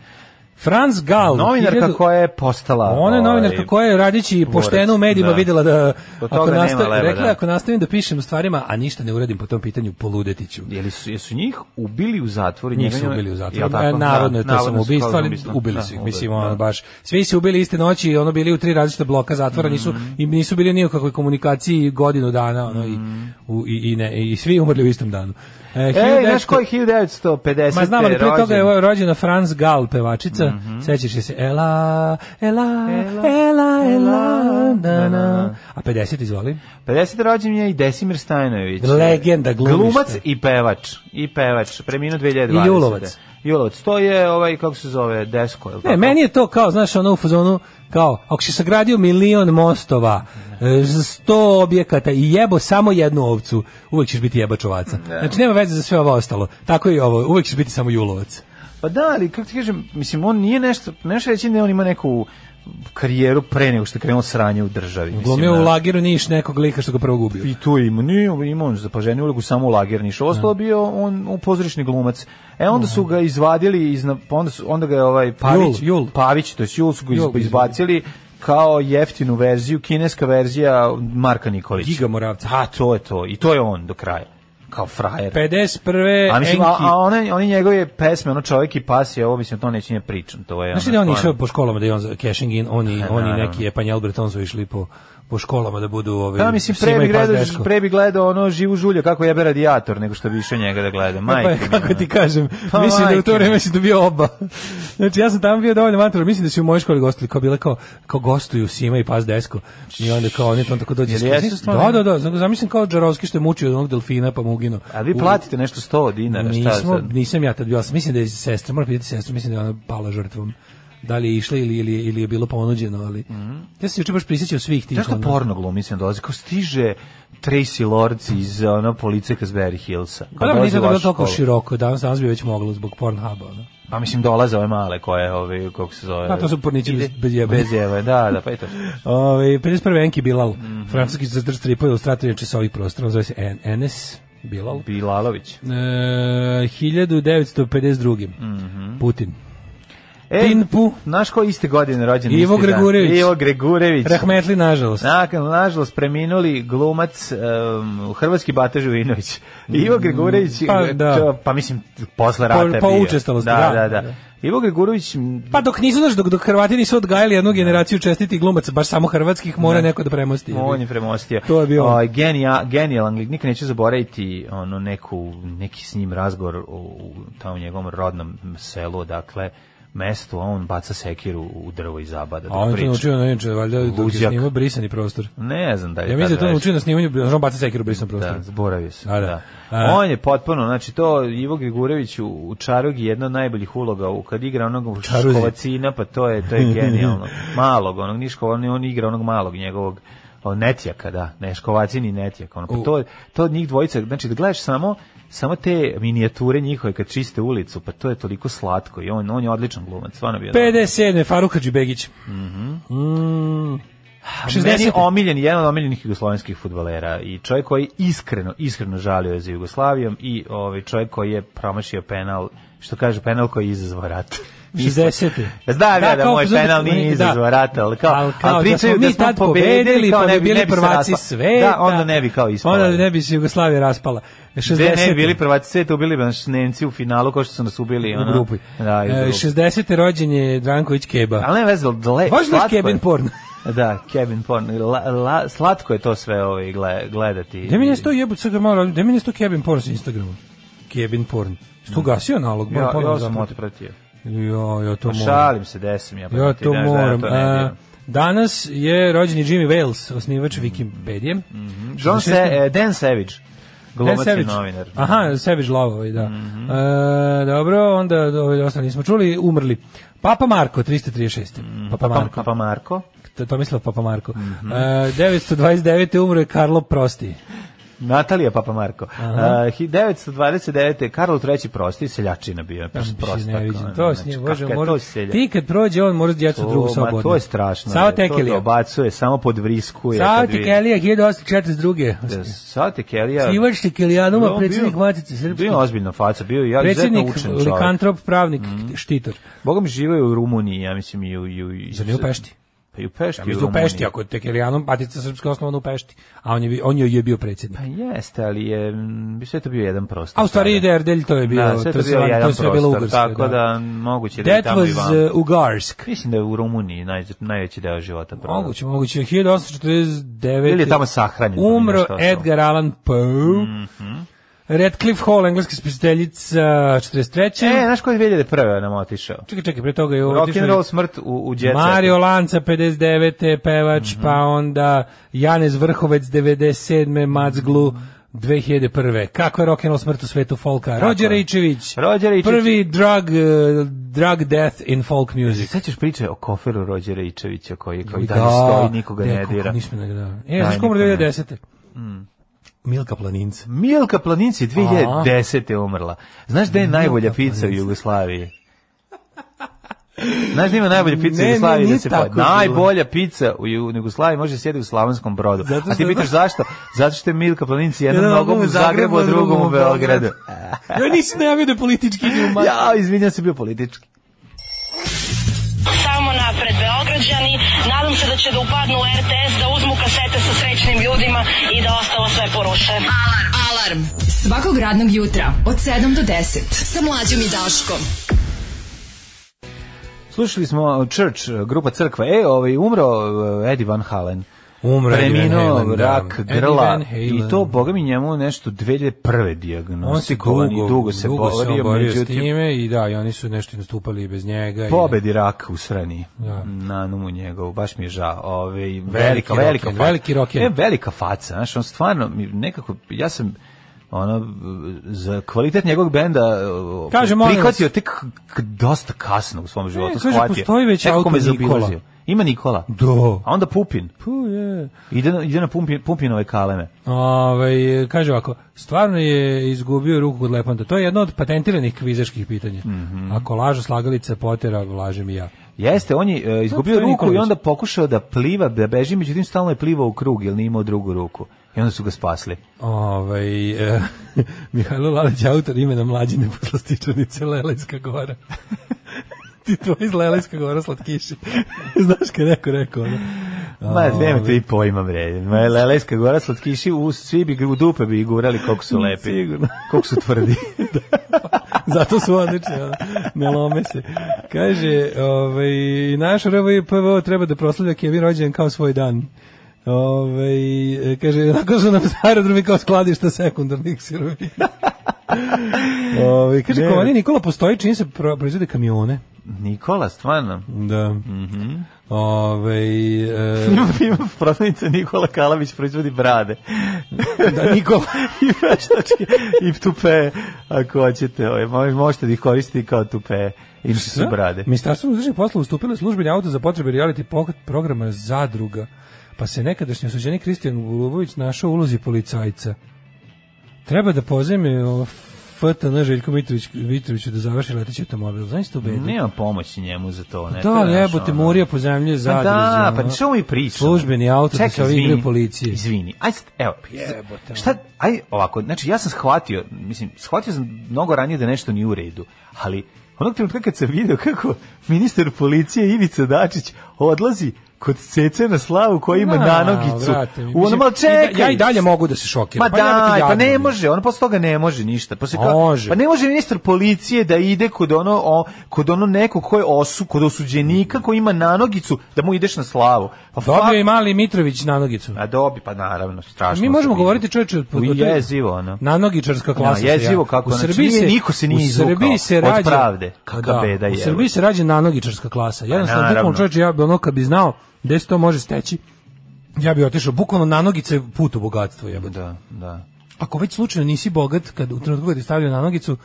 A: Franz Gal,
B: novinarka hiljadu, koja je postala.
A: Ona je novinarka ovaj, koja je radići pošteno u medijima da. videla da ako nastavim, leba, rekla da. ako nastavim da pišem stvarima, a ništa ne uradim po tom pitanju poludetiću.
B: Jeli su jesu njih ubili u zatvoru? Njih
A: su ubili
B: u
A: zatvoru. Ja, e, narodno je to da, samo ubistvo, ali ubili da, su ih, mislim, ono da. baš. Svi su ubili iste noći, ono bili u tri različita bloka zatvora, mm. nisu mhm. i nisu bili ni u kakvoj komunikaciji godinu dana, ono mm. i mhm. u, i i, ne, i svi umrli u istom danu.
B: E, e, znaš koji 1950.
A: Ma znamo, ali pre toga je rođena Franz Gal, pevačica. Mm -hmm. Sećaš se, Ela, Ela, Ela, Ela, Ela Ela, da, da, da. A 50, izvoli.
B: 50. rođen je i Desimir Stajnović.
A: Legenda,
B: glumišta. Glumac i pevač. I pevač, preminuo 2020. I Julovac. Julovac, to je ovaj, kako se zove, desko.
A: Je ne, meni je to kao, znaš, ono u fazonu, kao, ako si sagradio milion mostova, e, sto objekata i jebo samo jednu ovcu, uvek ćeš biti jebač ovaca. Da. Znači, nema veze za sve ovo ostalo. Tako i ovo, uvek ćeš biti samo julovac.
B: Pa da, ali kako ti kažem, mislim, on nije nešto, nešto reći da on ima neku karijeru pre nego što je krenuo sranje u državi.
A: Glumio u da. lagiru Niš nekog lika što ga prvo gubio.
B: I tu ima, nije imao on zapaženu ulogu samo u lagiru Niš. Ostalo da. bio on u pozorišni glumac. E onda su ga izvadili, iz, onda, su, onda ga je ovaj Pavić, Jul, Jul. Pavić, to je Jul su ga Jul, izbacili kao jeftinu verziju, kineska verzija Marka Nikolića.
A: Giga Moravca.
B: A, to je to. I to je on do kraja kao frajer.
A: 51.
B: A mislim, Enki... a, a one, oni njegove pesme, ono čovjek i pas je, ovo mislim, to neće nje pričam. To je, Znaš ono,
A: da on išao po školama da je on cashing in, oni, ne, oni neki Epanj Albert, on su išli po po školama da budu ove ovaj, Ja da, mislim pre bi gledao
B: pre bi gledao ono živu žulju kako jebe radijator nego što bi išao njega da gleda. Pa, majke.
A: Pa, kako ti kažem, pa, mislim majke. da u to vreme si dobio oba. znači ja sam tamo bio dovoljno mator, mislim da su u mojoj školi gostili kao bile kao kao gostuju Sima i Pas Desko. I onda kao oni
B: tamo
A: tako dođe.
B: Da,
A: da, da, znači zamislim kao Džarovski što je mučio onog delfina pa mugino.
B: A vi platite nešto 100 dinara,
A: šta Nismo, nisam ja tad bio, mislim da je sestra, mora pitati sestru, mislim da je ona pala žrtvom da li je išla ili, ili, ili je bilo ponuđeno, ali mm ja se juče baš prisjećao svih tih.
B: Znaš da porno glumi se dolazi, kao stiže Tracy Lords iz ono, police Kazberry Hillsa.
A: Pa da, nisam da bilo toliko široko, danas, danas bi već moglo zbog Pornhuba. Ono.
B: Pa mislim dolaze ove male koje, ove, kako se zove.
A: Pa to su pornići bez,
B: bez Bez jebe, da, da, pa
A: eto. Ovaj Ove, Enki Bilal, mm -hmm. francuski zadrž stripa ilustrator je sa ovih prostora, zove se N NS. Bilal.
B: Bilalović. E,
A: 1952. Mm -hmm. Putin.
B: E, Pinpu. Znaš ko iste godine rođen?
A: Ivo da. Gregurević. Dan.
B: Ivo
A: Gregurević. Rahmetli, nažalost.
B: Nakon, nažalost, preminuli glumac um, Hrvatski Bata Živinović. Ivo mm, Gregurević, pa, e, da. Čo, pa mislim, posle rata po, pa bio.
A: učestalost,
B: da, da, da. da. Ivo Gregurović... Pa dok nisu, znaš, dok, dok Hrvati nisu odgajali jednu da. generaciju čestiti glumaca, baš samo hrvatskih, mora ne. Da. neko da premosti.
A: On je premostio.
B: To je bio. O, ovaj, genija, genijal, nikad neću zaboraviti ono, neku, neki s njim razgovor u, u, tamo njegovom rodnom selu, dakle, mestu, a on baca sekiru u drvo i zabada. A
A: on je to naučio na inče, valjda dok je snimao brisani prostor.
B: Ne znam
A: da je. Ja mislim da je to naučio na snimanju, znači on baca sekiru u brisani da, prostor.
B: Da, zaboravio sam. Da. da. da. On je potpuno, znači to Ivo Grigurević u, u Čarogi jedna od najboljih uloga u kad igra onog Škovacina, pa to je to je genijalno. Malog, onog Niškova, on, on igra onog malog njegovog Netjaka, da, Neškovacin i Netjak. Ono, pa to, to njih dvojica, znači da gledaš samo, samo te minijature njihove kad čiste ulicu, pa to je toliko slatko i on, on je odličan glumac, stvarno bio.
A: 57. Faruk Hadžibegić. Mhm. Mm
B: 60. Meni omiljen, jedan od omiljenih jugoslovenskih futbalera i čovjek koji iskreno, iskreno žalio je za Jugoslavijom i ovaj čovjek koji je promašio penal, što kaže penal koji je izazvao rat.
A: 60. E, da, da, da,
B: da kao, moj penal nije da. izazvao rata, ali kao, ali, kao, ali da pričaju da smo, da smo pobedili, kao pa ne da bi, bili prvaci sveta. Da,
A: onda ne bi kao ispala.
B: Onda ne
A: bi se Jugoslavija raspala.
B: 60. De, ne bili prvaci sveta, ubili bi nas Nemci u finalu, kao što su nas ubili. Ono. U grupi.
A: Da, u e, grupi. 60. rođenje Dranković Keba.
B: Ali ne vezalo, dle,
A: Možda slatko je. Kebin porno.
B: Da, Kevin Porn. La, la, slatko je to sve ovaj gledati.
A: Gde mi je sto jebut sad malo, gde mi je sto Kevin Porn sa Instagrama. Kevin Porn. Sto gasio nalog, ja, ja
B: sam otpratio.
A: Jo, ja to pa
B: moram.
A: Šalim
B: se,
A: desim ja. Pa ja da to da, da, moram. Da ja to danas je rođeni Jimmy Wales, osnivač mm. Wikipedije. Mm
B: -hmm. John se, eh, Dan Savage. Glumac Sević. novinar.
A: Aha, Sević Lavovi, da. Mm -hmm. e, dobro, onda ove ostali nismo čuli, umrli. Papa Marko, 336.
B: Mm, Papa, Marko. Papa Marko.
A: To, Tomislav Papa Marko. Mm -hmm. e, 929. umre je Karlo Prosti.
B: Natalija Papamarko. Uh, 1929. Karlo III. prosti seljačina bio. Prostak.
A: To s njim, znači, bože, mora... Ti kad prođe, on mora djecu to, drugu sobu.
B: To je strašno. Sao Tekelija. To obacuje, samo podvriskuje. Sao
A: Tekelija, 1842. Da, Sao
B: Tekelija.
A: Snivač Tekelijanuma, da, predsjednik Matice
B: Srpske. Bio ozbiljno faca, bio ja izuzetno učen čovjek. Predsjednik,
A: likantrop, pravnik, mm. štitor.
B: Bogom živaju u Rumuniji, ja mislim i u...
A: Zar nije u Pešti?
B: Pa u Pešti. Ja, u, Pešti,
A: ako je Tekelijanom Batica Srpska osnovana u Pešti, a on je, on je bio predsjednik. Pa
B: jeste, ali je, bi mm, sve to bio jedan prostor.
A: A u stvari ide Erdelj, da, to je bio,
B: da,
A: sve to, bio jedan to sve bilo Ugarsko. Tako da,
B: da
A: moguće
B: da je tamo i van. That was
A: uh, Ugarsk.
B: Mislim da je u Rumuniji naj, najveći deo života.
A: Pravo. Moguće, moguće.
B: 1849. Ili je tamo sahranjen.
A: Umro Edgar Allan Poe. Mm -hmm Redcliffe Hall, engleska spisateljica 43.
B: E, znaš koji je 2001. nam otišao?
A: Čekaj, čekaj, pre toga je
B: otišao... Rock and roll smrt u, u djeca.
A: Mario Lanca, 59. pevač, mm -hmm. pa onda Janez Vrhovec, 97. Macglu, 2001. Kako je roll smrt u svetu folka? Rođer Ičević. Rođer Ičević. Prvi drug, uh, drug death in folk music.
B: Sad priče o koferu Rođera Ičevića koji, koji da, danas stoji, nikoga ne dira. Nismo e, da,
A: ne dira. E, znaš komor 2010. Mm. Milka Planinci.
B: Milka Planinc je 2010. A. umrla. Znaš da je najbolja pizza u Jugoslaviji? Znaš da ima najbolja pizza u Jugoslaviji da se pa najbolja pizza u Jugoslaviji može da sjedi u Slavonskom Brodu. Zato A ti pitaš da- zašto? Zato što je Milka Planinci jedan da, da nogom u Zagrebu, a drugom u Beogradu.
A: ja nisi najavio da je politički
B: Ja, izvinjam se bio politički. Samo napred Beograđani. Nadam se da će da upadnu u RTS, da uzmu kasete sa srećnim ljudima i da ostalo sve poruše. Alarm! Alarm! Svakog radnog jutra od 7 do 10 sa mlađom i Daškom. Slušali smo Church, grupa crkva. E, ovaj, umro eh, Eddie Van Halen. Umro preminuo rak da, grla i to boga mi njemu nešto 2001. dijagnostikovan
A: dugo, dugo se dugo borio, borio međutim, s time i da, i oni su nešto nastupali bez njega.
B: Pobedi i, rak u srani. Da. Na numu njegov, baš mi je žao. ovaj velika, velika, velika, velika, velika, velika faca, znači on stvarno, nekako, ja sam ono za kvalitet njegovog benda kaže prihvatio tek dosta kasno u svom e, životu e,
A: kaže, shvatio. postoji već Tek auto
B: Nikola. Ima Nikola.
A: Do.
B: Da. A onda Pupin.
A: Pu, je.
B: Ide na, ide na Pumpi, Pumpinove kaleme.
A: Ove, ovaj, kaže ovako, stvarno je izgubio ruku kod Lepanta. To je jedno od patentiranih kvizaških pitanja. Mm -hmm. Ako lažu slagalice potera, lažem i ja.
B: Jeste, on je uh, izgubio ruku Nikolović. i onda pokušao da pliva, da beži, međutim stalno je plivao u krug, jer nije imao drugu ruku i onda su ga spasli.
A: Ovaj, e, Mihajlo Lalić, autor imena Mlađine poslastičanice Lelejska gora. Ti to iz Lelejska gora slatkiši. Znaš kad neko rekao, ono?
B: Ma, nema ovaj. tri pojma, bre. Ma, Lelejska gora slatkiši, u, svi bi u dupe bi gurali koliko su lepi. Sigurno. Koliko su tvrdi. Da.
A: Zato su odlični, ono. ne lome se. Kaže, ovaj, naš RVPVO treba da proslavlja Kevin rođen kao svoj dan. Ove, ovaj, kaže, onako su nam aerodromi kao skladišta sekundarnih sirovina. Ove, ovaj, kaže, ne. komani Nikola postoji čini se proizvode kamione.
B: Nikola, stvarno?
A: Da.
B: Mhm. Mm Ove, ovaj, e... ima prodavnica Nikola Kalavić proizvodi brade.
A: da, Nikola.
B: I veštačke, i tupe, ako hoćete. Ove, možete da ih koristiti kao tupe. I su brade.
A: Ministarstvo unutrašnjih poslova ustupilo službenje auto za potrebe reality programa Zadruga pa se nekadašnji osuđeni Kristijan Golubović našao u ulozi policajca. Treba da pozajme FTN Željko Mitrović, Mitrović da završi leteći automobil. Znaš to bedu?
B: Nema pomoći njemu za to.
A: Ne? Da, jebo te morija po zemlje za pa
B: Da, pa što i priča?
A: Službeni auto Čekaj, da se ovi igre policije.
B: Izvini. Aj, evo, jebote. Šta, aj ovako, znači ja sam shvatio, mislim, shvatio sam mnogo ranije da nešto nije u redu, ali onog trenutka kad sam video kako ministar policije Ivica Dačić odlazi kod Cece na slavu koja ima nanogicu. U ono malo čekaj.
A: Da- ja i dalje mogu da se šokiram.
B: Ma pa daj, pa ne može, ono posle toga ne može ništa. Posle može. pa ne može ministar policije da ide kod ono, o, kod ono nekog ko osu, kod osuđenika koji ima nanogicu da mu ideš na slavu. Pa
A: Dobio fakt... je mali Mitrović nanogicu.
B: A dobi, pa naravno, strašno. Mi
A: možemo govoriti čoveče od jezivo, ono. Nanogičarska klasa. Da, ja,
B: jezivo kako. U znači, Srbiji se niko se nije izvukao. U Srbiji se rađa pravde.
A: Kakva pa da, beda je. U Srbiji se rađa nanogičarska klasa. Pa Jednostavno, čoveče, ja bi ono kad bi znao gde se to može steći, ja bih otišao bukvalno na nogice put u bogatstvo. Jebote. Da, da. Ako već slučajno nisi bogat, kad u trenutku kad ti stavljaju na nogicu,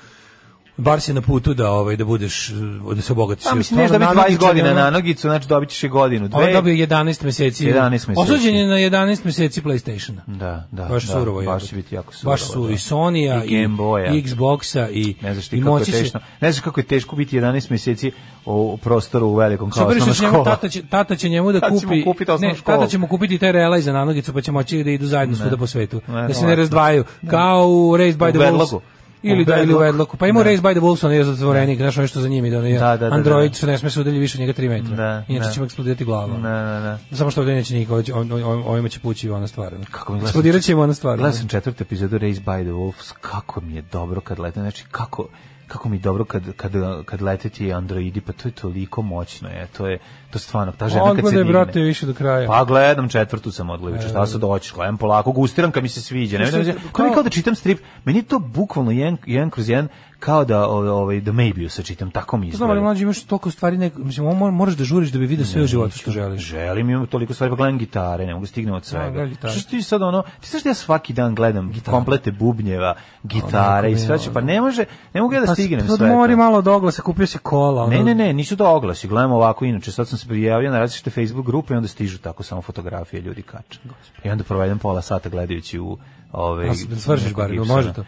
A: bar si na putu da ovaj da budeš da se obogatiš. A pa,
B: mislim da bi 20 godina na nogicu, znači dobićeš i godinu,
A: dve. On dobio 11 meseci. 11 meseci. Osuđen je na 11 meseci PlayStationa.
B: Da, da.
A: Baš
B: da,
A: surovo
B: je.
A: Baš će
B: biti jako surovo.
A: Baš su da. i Sonya i, Game Boya i Xboxa i ne znaš ti kako je teško.
B: Ne znaš kako je teško biti 11 meseci u prostoru u velikom kao osnovna škola. Tata
A: će, tata će njemu da kupi. Tata ne, školu. tata će kupiti taj relaj za nanogicu pa ćemo moći da idu zajedno svuda po svetu. Ne, da se ne razdvajaju. Kao u Race by the Wolves ili da ili u Wedlocku. Pa ima da. Race by the Wolves, on je zatvorenik, da. znaš nešto za njimi, da, on da, da, da, Android, što ne sme se udalji više njega 3 metra. Da, Inače da. će mu eksplodirati glava. Da, da, da. Samo što ovdje neće niko, on, on, ovima će pući ona stvar. Kako mi gledam? Eksplodirat će im ona stvar.
B: Gledam sam četvrtu epizodu Race by the Wolves, kako mi je dobro kad lete, znači kako kako mi je dobro kad, kad, kad lete ti androidi, pa to je toliko moćno, je, to je to
A: stvarno, ta žena Odglede, kad se digne. brate, više do kraja.
B: Pa gledam četvrtu sam odgledajući, šta sad hoćeš, gledam polako, gustiram kad mi se sviđa. Ne, ne, ne, kao kao da čitam strip, meni to bukvalno jedan, jedan kroz jedan kao da ovaj da maybe se čitam tako mi
A: izgleda. Pa znam,
B: ali mlađi imaš
A: toliko stvari nek, mislim možeš da žuriš da bi video sve u životu što
B: želiš. Želim, imam toliko stvari, pa gledam gitare, ne mogu da stignem od da, svega. Da, što ti sad ono, ti znaš da ja svaki dan gledam gitare. komplete bubnjeva, pa gitare i sve, što znači, pa ne može, ne mogu ja da pa stignem sve. Pa mori
A: malo do oglasa, kupio se kola.
B: Ne, ne, ne, nisu to oglasi, gledam ovako inače, sad sam se prijavio na različite Facebook grupe i onda stižu tako samo fotografije ljudi kače. I onda provedem pola sata gledajući u
A: ove ovaj, da svršiš
B: bar, no
A: može to.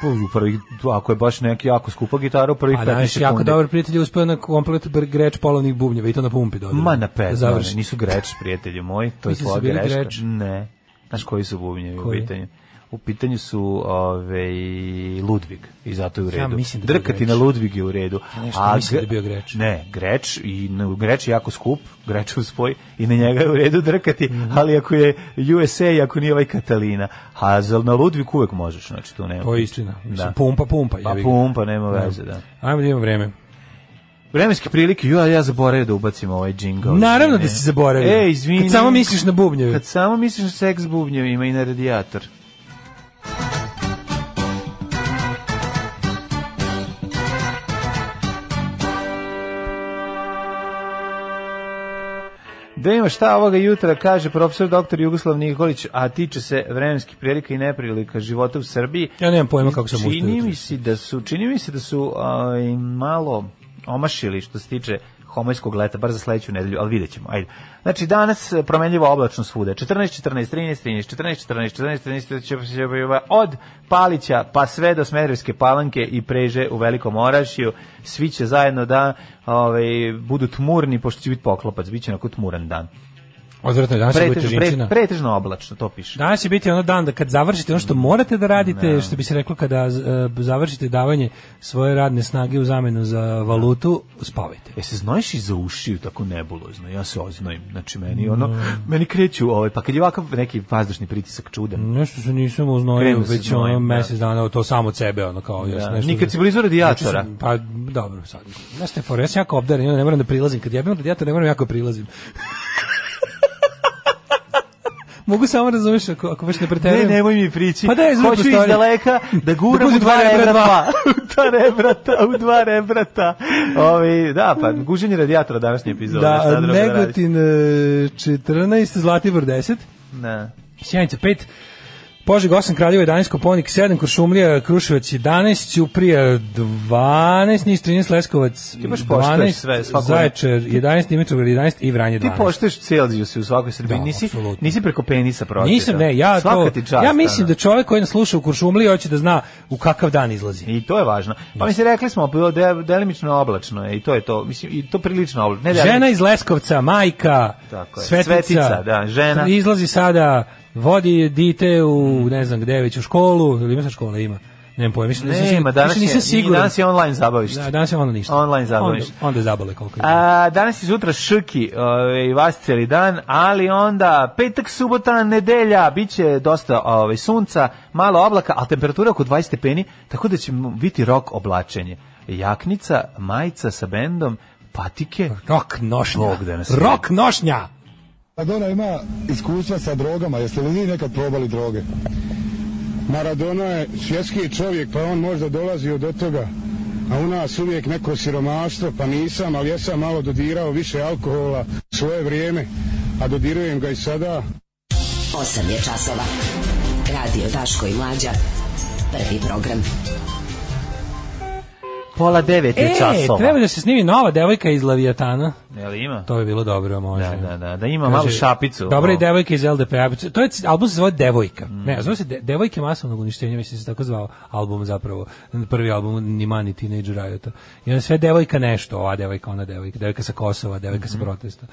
A: Pa,
B: u prvi, ako je baš neki jako skupa gitara u prvih 15 pa, sekundi.
A: A jako dobar prijatelj uspeo na komplet greč polovnih bubnjeva i to na pumpi dodao.
B: Ma na pet, nisu greč prijatelji moji, to je da tvoja greška. Ne. Znaš koji su bubnjevi u pitanju? u pitanju su ove, ovaj, Ludvig i zato je u redu. Ja mislim da Drkati na Ludvig je u redu. Ja nešto a, mislim
A: da bio Greč.
B: Ne, Greč, i, Greč je jako skup, Greč u spoj i na njega je u redu drkati, mm -hmm. ali ako je USA i ako nije ovaj Katalina, a za, na Ludvig uvek možeš, znači to nema.
A: To je istina. Da. Mislim, da. Pumpa, pumpa.
B: Pa pumpa, nema da. veze, da.
A: Ajmo
B: da
A: imamo vreme.
B: Vremenske prilike, ja ja zaboravio da ubacim ovaj jingle.
A: Naravno da si zaboravio. E, izvini. Kad samo misliš na bubnjeve.
B: Kad samo misliš na seks bubnjevi, ima i na radijator. Da ima šta ovoga jutra, kaže profesor doktor Jugoslav Nikolić, a tiče se vremenskih prilika i neprilika života u Srbiji.
A: Ja nemam pojma kako sam ustao. Čini
B: mi se da su, čini mi se da su aj, malo omašili što se tiče homojskog leta, bar za sledeću nedelju, ali vidjet ćemo. Ajde. Znači, danas promenljivo oblačno svuda. 14, 14, 13, 13, 14, 14, 14, 14, 14, od Palića pa sve do Smederevske palanke i preže u Velikom Orašiju. Svi će zajedno da ovaj, budu tmurni, pošto će biti poklopac, bit će onako tmuran
A: dan. Odvratno, danas pretežno, je pre,
B: pretežno oblačno, to piše.
A: Danas će biti ono dan da kad završite ono što mm. morate da radite, ne. što bi se reklo kada e, završite davanje svoje radne snage u zamenu za valutu, spavajte.
B: E se znojiš i za ušiju tako nebulozno, ja se oznojim, znači meni mm. ono, meni kreću ovaj, pa kad je ovakav neki vazdušni pritisak čudan.
A: Nešto
B: se
A: nisam oznojio već ono da. mesec dana, to samo od sebe, ono kao,
B: da. ja. nešto. Nikad si blizu radijatora. Znači,
A: pa dobro, sad. Nešto je for, ja sam jako obdaren, ne moram da prilazim, kad jebim radijator ne moram jako da prilazim. mogu samo da razumeš ako, ako baš ne preterujem.
B: Ne, nemoj mi prići.
A: Pa da,
B: iz Hoću iz daleka da, da guram
A: da
B: u dva rebra dva. u dva rebrata, u dva rebrata. Ovi, da, pa guženje radijatora današnji epizod. Da, da
A: Negotin 14, e, Zlatibor 10. Ne. Sjanica 5, Požeg 8, Kraljevo 11, Koponik 7, Kuršumlija, Kruševac 11, Ćuprija 12, Niš 13, Leskovac 12, sve, Zaječar 11, Dimitrovgrad 11 i Vranje 12.
B: Ti poštuješ se u svakoj Srbiji, da, nisi, absolutno. nisi preko penisa pročita.
A: Nisam, ne, ja Svaka to, čast, ja mislim da čovek koji nas sluša u Kuršumliji hoće da zna u kakav dan izlazi.
B: I to je važno. Pa yes. se rekli smo, bilo de, delimično oblačno je, i to je to, mislim, i to prilično oblačno. Ne,
A: Žena iz Leskovca, majka, Tako je. Svetica, svetica
B: da, žena.
A: Izlazi sada vodi dite u, ne znam gde, već u školu, ili ima sad škola, ima. Nemam pojma, mislim, da ne, nisam, ima,
B: danas da nisam
A: je, siguran. Danas je online zabavište. Da, danas je ono
B: ništa. Online zabavište. Onda, onda je zabale koliko je. A, danas je sutra šuki, ovaj, vas cijeli dan, ali onda petak, subota, nedelja, bit će dosta ovaj, sunca, malo oblaka, a temperatura oko 20 stepeni, tako da će biti rok oblačenje. Jaknica, majica sa bendom, patike.
A: Rok nošnja. Da rok nošnja. Maradona pa ima iskustva sa drogama, jeste li vi nekad probali droge? Maradona je svjetski čovjek, pa on možda dolazi od toga. A u nas uvijek neko siromaštvo, pa nisam, ali ja sam
B: malo dodirao više alkohola svoje vrijeme, a dodirujem ga i sada. 8 je časova. Radio Daško i Mlađa. Prvi program. Pola devet je e, časova. E,
A: treba da se snimi nova devojka iz Leviatana.
B: Jel ima?
A: To je bilo dobro, može.
B: Da, da, da, da ima malu šapicu.
A: Dobra i devojka iz LDP. To je album se zove Devojka. Mm. Ne, zove se de, Devojke masovnog uništenja, mislim da se tako zvao album zapravo. Prvi album Ni Teenage Riot. I onda sve devojka nešto, ova devojka, ona devojka, devojka sa Kosova, devojka mm sa mhm. protesta.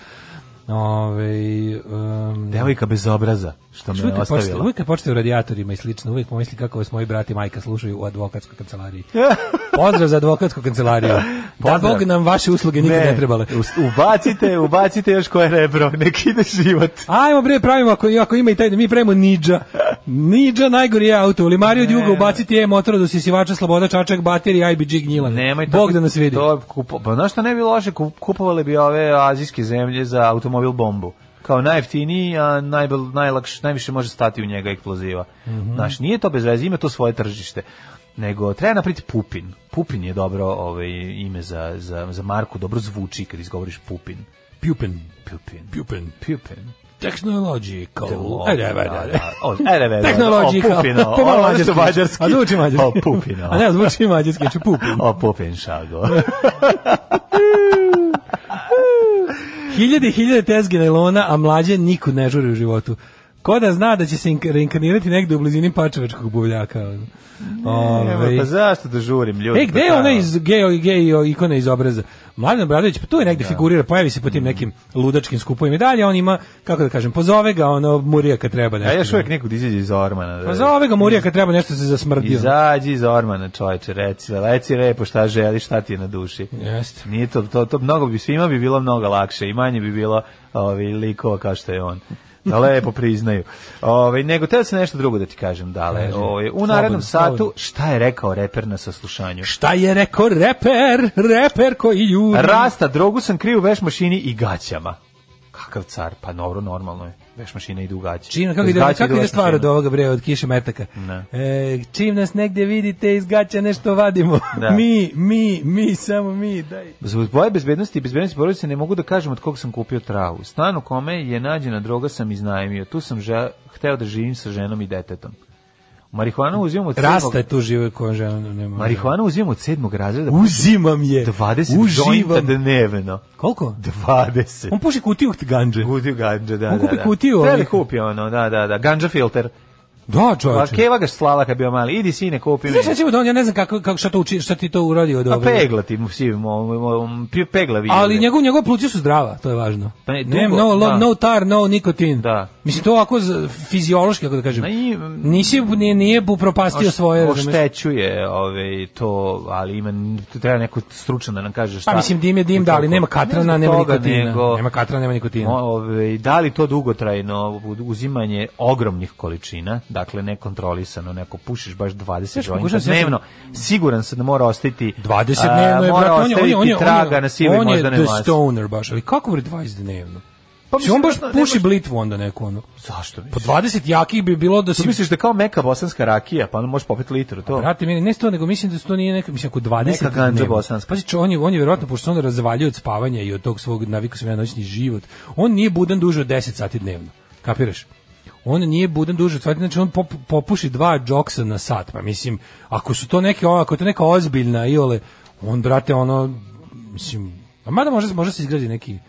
A: Ove,
B: um, Devojka bez obraza, što me ostavila. Počete, uvijek kad
A: počete u radijatorima i slično, uvijek pomisli kako vas moji brati i majka slušaju u advokatskoj kancelariji. Pozdrav za advokatsku kancelariju. Da Pozdrav. Da Bog nam vaše usluge nikad ne, ne trebale.
B: ubacite, ubacite još koje rebro, nek ide život.
A: Ajmo bre, pravimo, ako, ako ima i taj, mi pravimo Nidža. Nidža najgori je auto, ali Mario Djugo ubaciti je motor do sisivača, sloboda, čačak, baterija, IBG gnjilan. Nemoj Bog da nas vidi.
B: To, kupo, pa znaš što ne bi loše, kupovali bi ove azijske zemlje za automobil automobil bombu kao najjeftiniji, a najbel, najlakš, najviše može stati u njega eksploziva. Mm -hmm. nije to bez veze, ima to svoje tržište. Nego treba napriti Pupin. Pupin je dobro ovaj, ime za, za, za marku, dobro zvuči kad izgovoriš Pupin.
A: Pupin.
B: Pupin.
A: Pupin.
B: Pupin.
A: Technological. Da,
B: da,
A: ajde, ajde, ajde. Ajde, ajde. Technological. Pupino. Pomalo mađarski.
B: A zvuči mađarski. O, Pupino. A ne, zvuči mađarski, ću znači Pupin. O, Pupin šago.
A: hiljade hiljade tezge nailona, a mlađe nikud ne žuri u životu. Ko da zna da će se reinkarnirati negde u blizini Pačevačkog buvljaka. Ove...
B: Pa zašto da žurim ljudi? E,
A: pa gde
B: je
A: ona iz gej, gej ikona iz obraza? Mladen Bradović, pa tu je negde da. figurira, pojavi se po tim nekim ludačkim skupovima i dalje, on ima, kako da kažem, pozove ga, ono, Murija kad treba nešto.
B: A još
A: uvijek
B: nekog da izađe iz Ormana. Da...
A: Pozove ga Murija kad treba nešto se zasmrdio.
B: Izađi iz Ormana, čovječe, reci, leci repo šta želi, šta ti je na duši. Jeste. Nije to, to, to mnogo bi, svima bi bilo mnogo lakše i manje bi bilo ovi likova kao što je on da lepo priznaju. Ove, ovaj, nego, teo sam nešto drugo da ti kažem, dale. Ove, ovaj, u narednom satu, šta je rekao reper na saslušanju?
A: Šta je rekao reper? Reper koji juri.
B: Rasta, drogu sam kriju veš mašini i gaćama. Kakav car, pa dobro, normalno
A: je
B: veš mašina i
A: dugači.
B: Čim kako ide
A: kako ide stvar od ovoga bre od kiše metaka. Ne. E, čim nas negde vidite iz gaća nešto vadimo. Da. mi, mi, mi samo mi, daj.
B: Zbog boje bezbednosti i bezbednosti porodice ne mogu da kažem od kog sam kupio travu. Stan u kome je nađena droga sam iznajmio. Tu sam ža, hteo da živim sa ženom i detetom. Marihuanu uzimam od
A: Rasta sedmog... je tu žive koja žena nema.
B: Marihuanu uzimam od sedmog razreda.
A: Uzimam je.
B: 20 uživam. dnevno.
A: Koliko?
B: 20.
A: On puši kutiju ganđe.
B: Kutiju ganđe, da,
A: On da, kupi da. da. kutiju.
B: Treba kupi ono, da, da, da. Ganđa filter.
A: Da, čoveče. Pa keva
B: ga slala kad bio mali. Idi sine kupi
A: mi. Znaš da on ja ne znam kako kako šta to uči, šta ti to uradio dobro. A
B: pa pegla ti mu svi
A: pegla vidi. Ali njegov njegov pluća su zdrava, to je važno. Pa ne, dugo, no, no, da. no tar, no nikotin. Da. Mislim to ovako fiziološki kako da kažem. Nisi nisi nije, nije propastio oš, svoje,
B: oštećuje, ovaj to, ali ima treba neko stručan da nam kaže šta. Pa
A: mislim dim je dim, da, ali nema pa katrana, nema nikotina. Nego,
B: nema katrana, nema nikotina. Ove, ovaj, da li to dugotrajno uzimanje ogromnih količina dakle nekontrolisano, neko pušiš baš 20 jointa dnevno, siguran sam da mora ostati
A: 20 dnevno, je, brat, on je, on
B: je,
A: on je, na sivoj moždane masi. On je the stoner baš, ali kako mora 20 dnevno? Pa mislim, on baš da puši nemaš... blitvu onda neku ono.
B: Zašto pa misliš?
A: Po 20 jakih bi bilo
B: da pa
A: si... To
B: misliš da kao meka bosanska rakija, pa onda možeš popiti litru, to?
A: A, brate, meni, ne to, nego mislim da to nije neka, mislim, ako 20... Neka ganđa
B: bosanska.
A: Pazi, on je, on je vjerojatno, pošto on razvaljuje od spavanja i od tog svog navika sam ja noćni život, on nije budan duže od 10 sati dnevno. Kapiraš? on nije budan duže od znači on pop, popuši dva džoksa na sat, pa mislim, ako su to neke, ako to neka ozbiljna iole, on, brate, ono, mislim, a mada može, može se izgradi neki,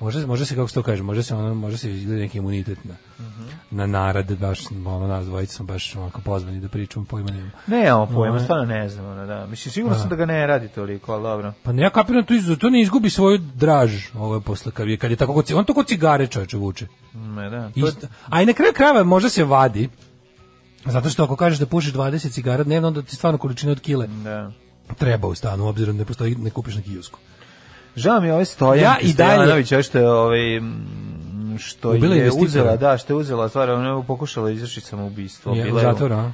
A: može, može se, kako se to kaže, može se, ono, može se izgradi neki imunitet na, mm -hmm. na narad, baš, ono, nas dvojica smo baš ovako pozvani da pričamo, pojma nema.
B: Ne, ono, pojma, no, stvarno ne znam, ono, da, mislim, sigurno sam da. da ga ne radi toliko, ali dobro.
A: Pa ne, ja kapiram to, to ne izgubi svoju draž, ovo ovaj, je posle, kad je, kad je tako, on to kod cigare čoveče vuče. Ne, da. To... Ist, a i na kraju krajeva možda se vadi, zato što ako kažeš da pušiš 20 cigara dnevno, onda ti stvarno količina od kile da. treba u stanu, obzirom da ne, postoji, ne kupiš na kijusku.
B: Žao mi je ovaj
A: Stojan, ja i
B: dalje, što je ovaj, što je uzela, da, što je uzela stvar, ona je pokušala izaći samoubistvo.
A: Je, u zatvoru, a?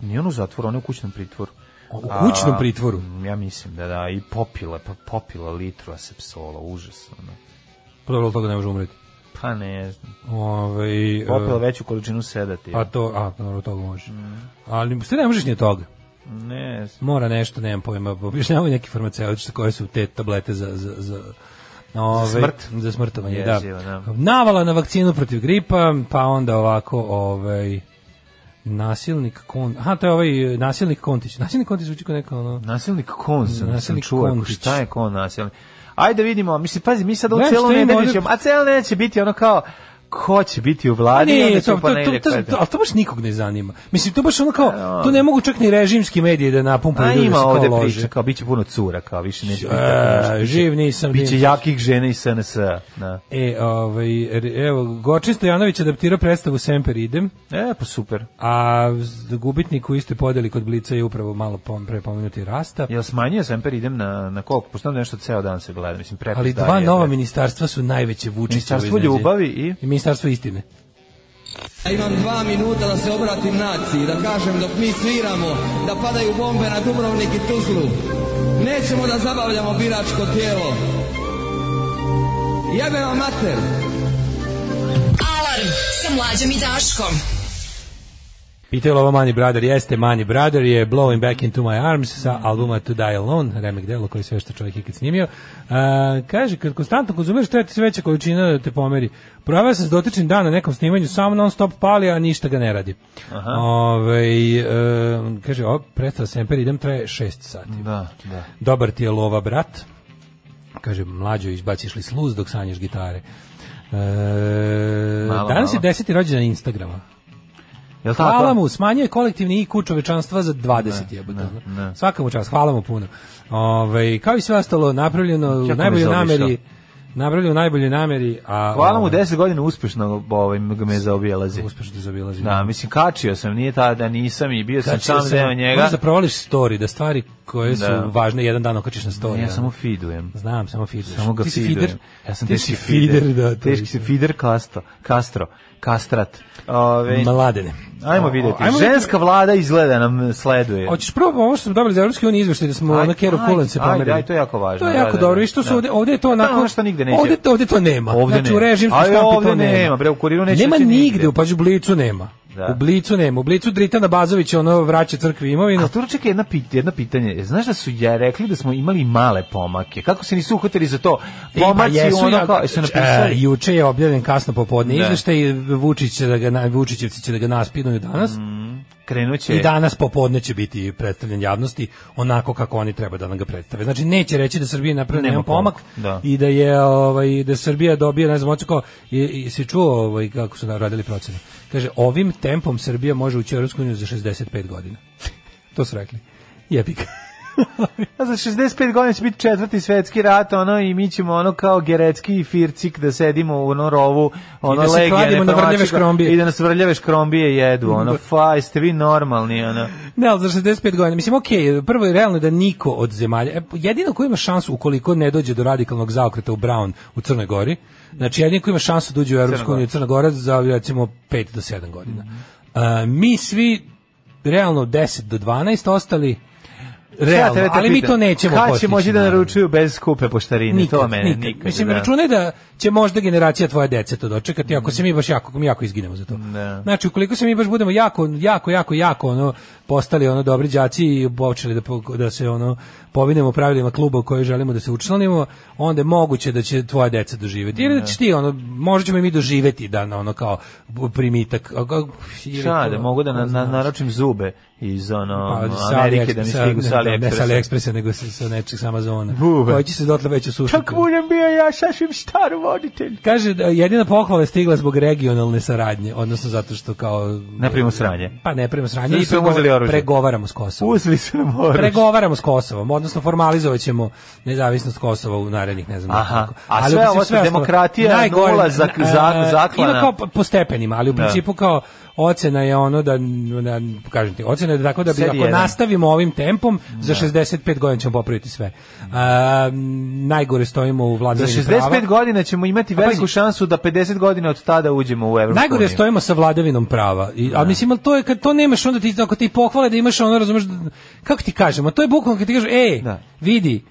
B: Nije on u zatvoru, on je u kućnom pritvoru.
A: U kućnom pritvoru?
B: ja mislim da da, i popila, pa popila litru asepsola, užasno. Ono.
A: Prvo toga ne može umreti.
B: Pa ne znam. Ovaj
A: popila e, veću
B: količinu
A: sedati. Pa to, a naravno pa to može. Mm. Ali
B: sve ne
A: možeš ni toga. Ne. Znam. Mora nešto, nemam pojma, objašnjavaju neki farmaceutički koje su te tablete za, za,
B: za Ove, za smrt.
A: Za smrtovanje, je, da. Živo, da. Navala na vakcinu protiv gripa, pa onda ovako, ovaj, Nasilnik Kon... Aha, to je ovaj nasilnik Kontić. Nasilnik Kontić zvuči kao neka ono...
B: Nasilnik
A: Kon
B: sam, nasilnik sam čuo. Pa šta je Kon nasilnik? Ajde da vidimo, mislim pazi, mi sad u celo nedelju ćemo, a celo nedelje biti ono kao ko će biti u vladi, ne, onda to,
A: to, to, to, ali to baš nikog ne zanima. Mislim, to baš ono kao, to ne mogu čak ni režimski mediji da napumpaju
B: ljudi da se kao lože. Priča, kao, bit puno cura, kao, više neće Živ
A: nisam.
B: Biće jakih žena i SNS. Da.
A: E, ovaj, evo, Gorčin Stojanović adaptirao predstavu Semper idem. E,
B: pa super.
A: A gubitnik u istoj podeli kod Blica je upravo malo pom, prepomenuti Rasta.
B: Jel smanjio Semper idem na, na koliko? Pošto nešto ceo dan se gleda, mislim,
A: prepis Ali dva nova ministarstva su najveće vučiće. Ministarstvo ljubavi
B: i
A: ministarstvo istine.
B: Ja imam dva minuta da se obratim naciji, da kažem dok mi sviramo, da padaju bombe na Dubrovnik i Tuzlu. Nećemo da zabavljamo biračko tijelo. Jebe vam mater! Alarm sa
A: mlađem i Daškom. Pitao ovo Manji Brother, jeste Manji Brother, je Blowing Back Into My Arms sa mhm. albuma To Die Alone, remek delo koji sve što čovjek ikad snimio. Uh, kaže, kad konstantno konzumiraš, treba ti sve veća količina da te pomeri. Prava se s dotičnim dan na nekom snimanju, samo non stop pali, a ništa ga ne radi. Aha. Ove, uh, e, kaže, o, predstava Semper, idem, traje 6 sati. Da, da. Dobar ti je lova, brat. Kaže, mlađo, izbaciš li sluz dok sanješ gitare. E, malo, danas malo. je deseti rođena Instagrama. Jel tako? Hvala mu, smanjuje kolektivni IQ čovečanstva za 20 jebote. Svaka mu čast, hvala mu puno. Ove, ovaj, kao i sve ostalo napravljeno Kako u najboljoj nameri. Napravili u najboljoj nameri,
B: a Hvala mu 10 ovaj, godina uspešno ovaj me zaobilazi.
A: Uspešno zaobilazi.
B: Da, da, mislim kačio sam, nije ta da nisam i bio kačio sam
A: sam
B: deo njega.
A: Možda provališ story, da stvari koje su da. važne jedan dan okačiš na story.
B: ja samo feedujem.
A: Znam, samo feedujem.
B: Samo ga feedujem.
A: Ja sam
B: teški feeder, feeder da, teški se feeder Castro. Castro kastrat. Ove, Mladene. Ajmo videti. Ajmo Ženska vlada izgleda nam sleduje.
A: Hoćeš probati ovo što smo dobili za Evropske unije izveštaj da smo aj, na Keru Kulen se
B: pomerili. Aj, to
A: je
B: jako važno.
A: To je da,
B: jako da,
A: dobro. Da. I što da. ovde, ovdje, je to pa onako... Da, ono nigde neće. Ovdje, ovde to nema. Ovdje znači, nema. u režimskom štampi to nema. nema.
B: Bre, u kuriru neće
A: nema nigde, u Pađu Blicu nema. Da. U Blicu nema, u Blicu Dritana Bazović ono vraća crkvi
B: imovinu. A tu čekaj
A: jedna
B: pitanje, jedno pitanje. Znaš da su je rekli da smo imali male pomake. Kako se nisu uhvatili za to?
A: Pomaci e, pa ono kao, su
B: napisali. E, juče je objavljen kasno popodne da. izveštaj Vučić će da ga Vučićevci će da ga naspinuju danas. Mm krenuće.
A: I danas popodne će biti predstavljen javnosti onako kako oni treba da nam ga predstave. Znači neće reći da Srbija napravi nema pomak da. i da je ovaj da Srbija dobije ne znam očko i, i se čuo ovaj kako su radili procene. Kaže ovim tempom Srbija može ući u Evropsku uniju za 65 godina. to su rekli. Jebik.
B: ja za 65 godina će biti četvrti svetski rat, ono, i mi ćemo ono kao gerecki i fircik da sedimo u ono rovu, ono I da se na
A: vrljave škrombije. I da nas vrljave škrombije jedu, ono, da. fa, jeste vi normalni, ono. Ne, ali za 65 godina, mislim, okej, okay, prvo je realno da niko od zemalja, e, jedino ko ima šansu ukoliko ne dođe do radikalnog zaokreta u Brown u Crnoj Gori, znači jedino ko ima šansu da uđe u Europsku uniju Crna Gora za, recimo, 5 do 7 godina. Mm -hmm. E, A, mi svi, realno 10 do 12 ostali realno, ali mi to nećemo postići. Kada
B: će moći da naručuju bez skupe poštarine? Nikad, to mene nikad.
A: nikad. Mislim, da. računaj da će možda generacija tvoje dece to dočekati, ako mm. se mi baš jako, mi jako izginemo za to. Ne. Da. Znači, ukoliko se mi baš budemo jako, jako, jako, jako ono, postali ono dobri đaci i počeli da, da se ono povinemo pravilima kluba u kojoj želimo da se učlanimo, onda je moguće da će tvoja deca doživeti. Ili da, da. će ti, ono, možda ćemo i mi doživeti da ono kao primitak.
B: Šta, da mogu da
A: na,
B: na, naročim zube iz ono, pa, sa Amerike da mi stigu
A: sa AliExpressa. Ne
B: sa AliExpressa,
A: nego sa, sa nečeg Amazona.
B: zona. Koji
A: će se dotle već usušiti.
B: Čak budem bio ja šašim Star
A: Wars roditelj. Kaže, da, jedina pohvala je stigla zbog regionalne saradnje, odnosno zato što kao...
B: Ne primimo sranje.
A: Pa ne primimo sranje i
B: pregovaramo,
A: pregovaramo s Kosovom.
B: Uzeli se nam
A: oružje. Pregovaramo s Kosovom, odnosno formalizovat ćemo nezavisnost Kosova u narednih, ne znam. Aha,
B: kako. a ali sve, ovo sve demokratija, najgore, nula za, e, zaklana. Ima
A: kao po stepenima, ali u da. principu kao ocena je ono da, da kažem ti, ocena je da tako da bi, ako jedan. nastavimo ovim tempom, da. za 65 godina ćemo popraviti sve. A, najgore stojimo u vladavini prava. Za
B: 65 prava. godina ćemo imati veliku pa, šansu da 50 godina od tada uđemo u Evropu.
A: Najgore stojimo sa vladavinom prava. I, a da. mislim, to je, kad to nemaš, onda ti, ako ti pohvale da imaš ono, razumeš, kako ti kažemo, to je bukvalno kad ti kažu, ej, da. vidi,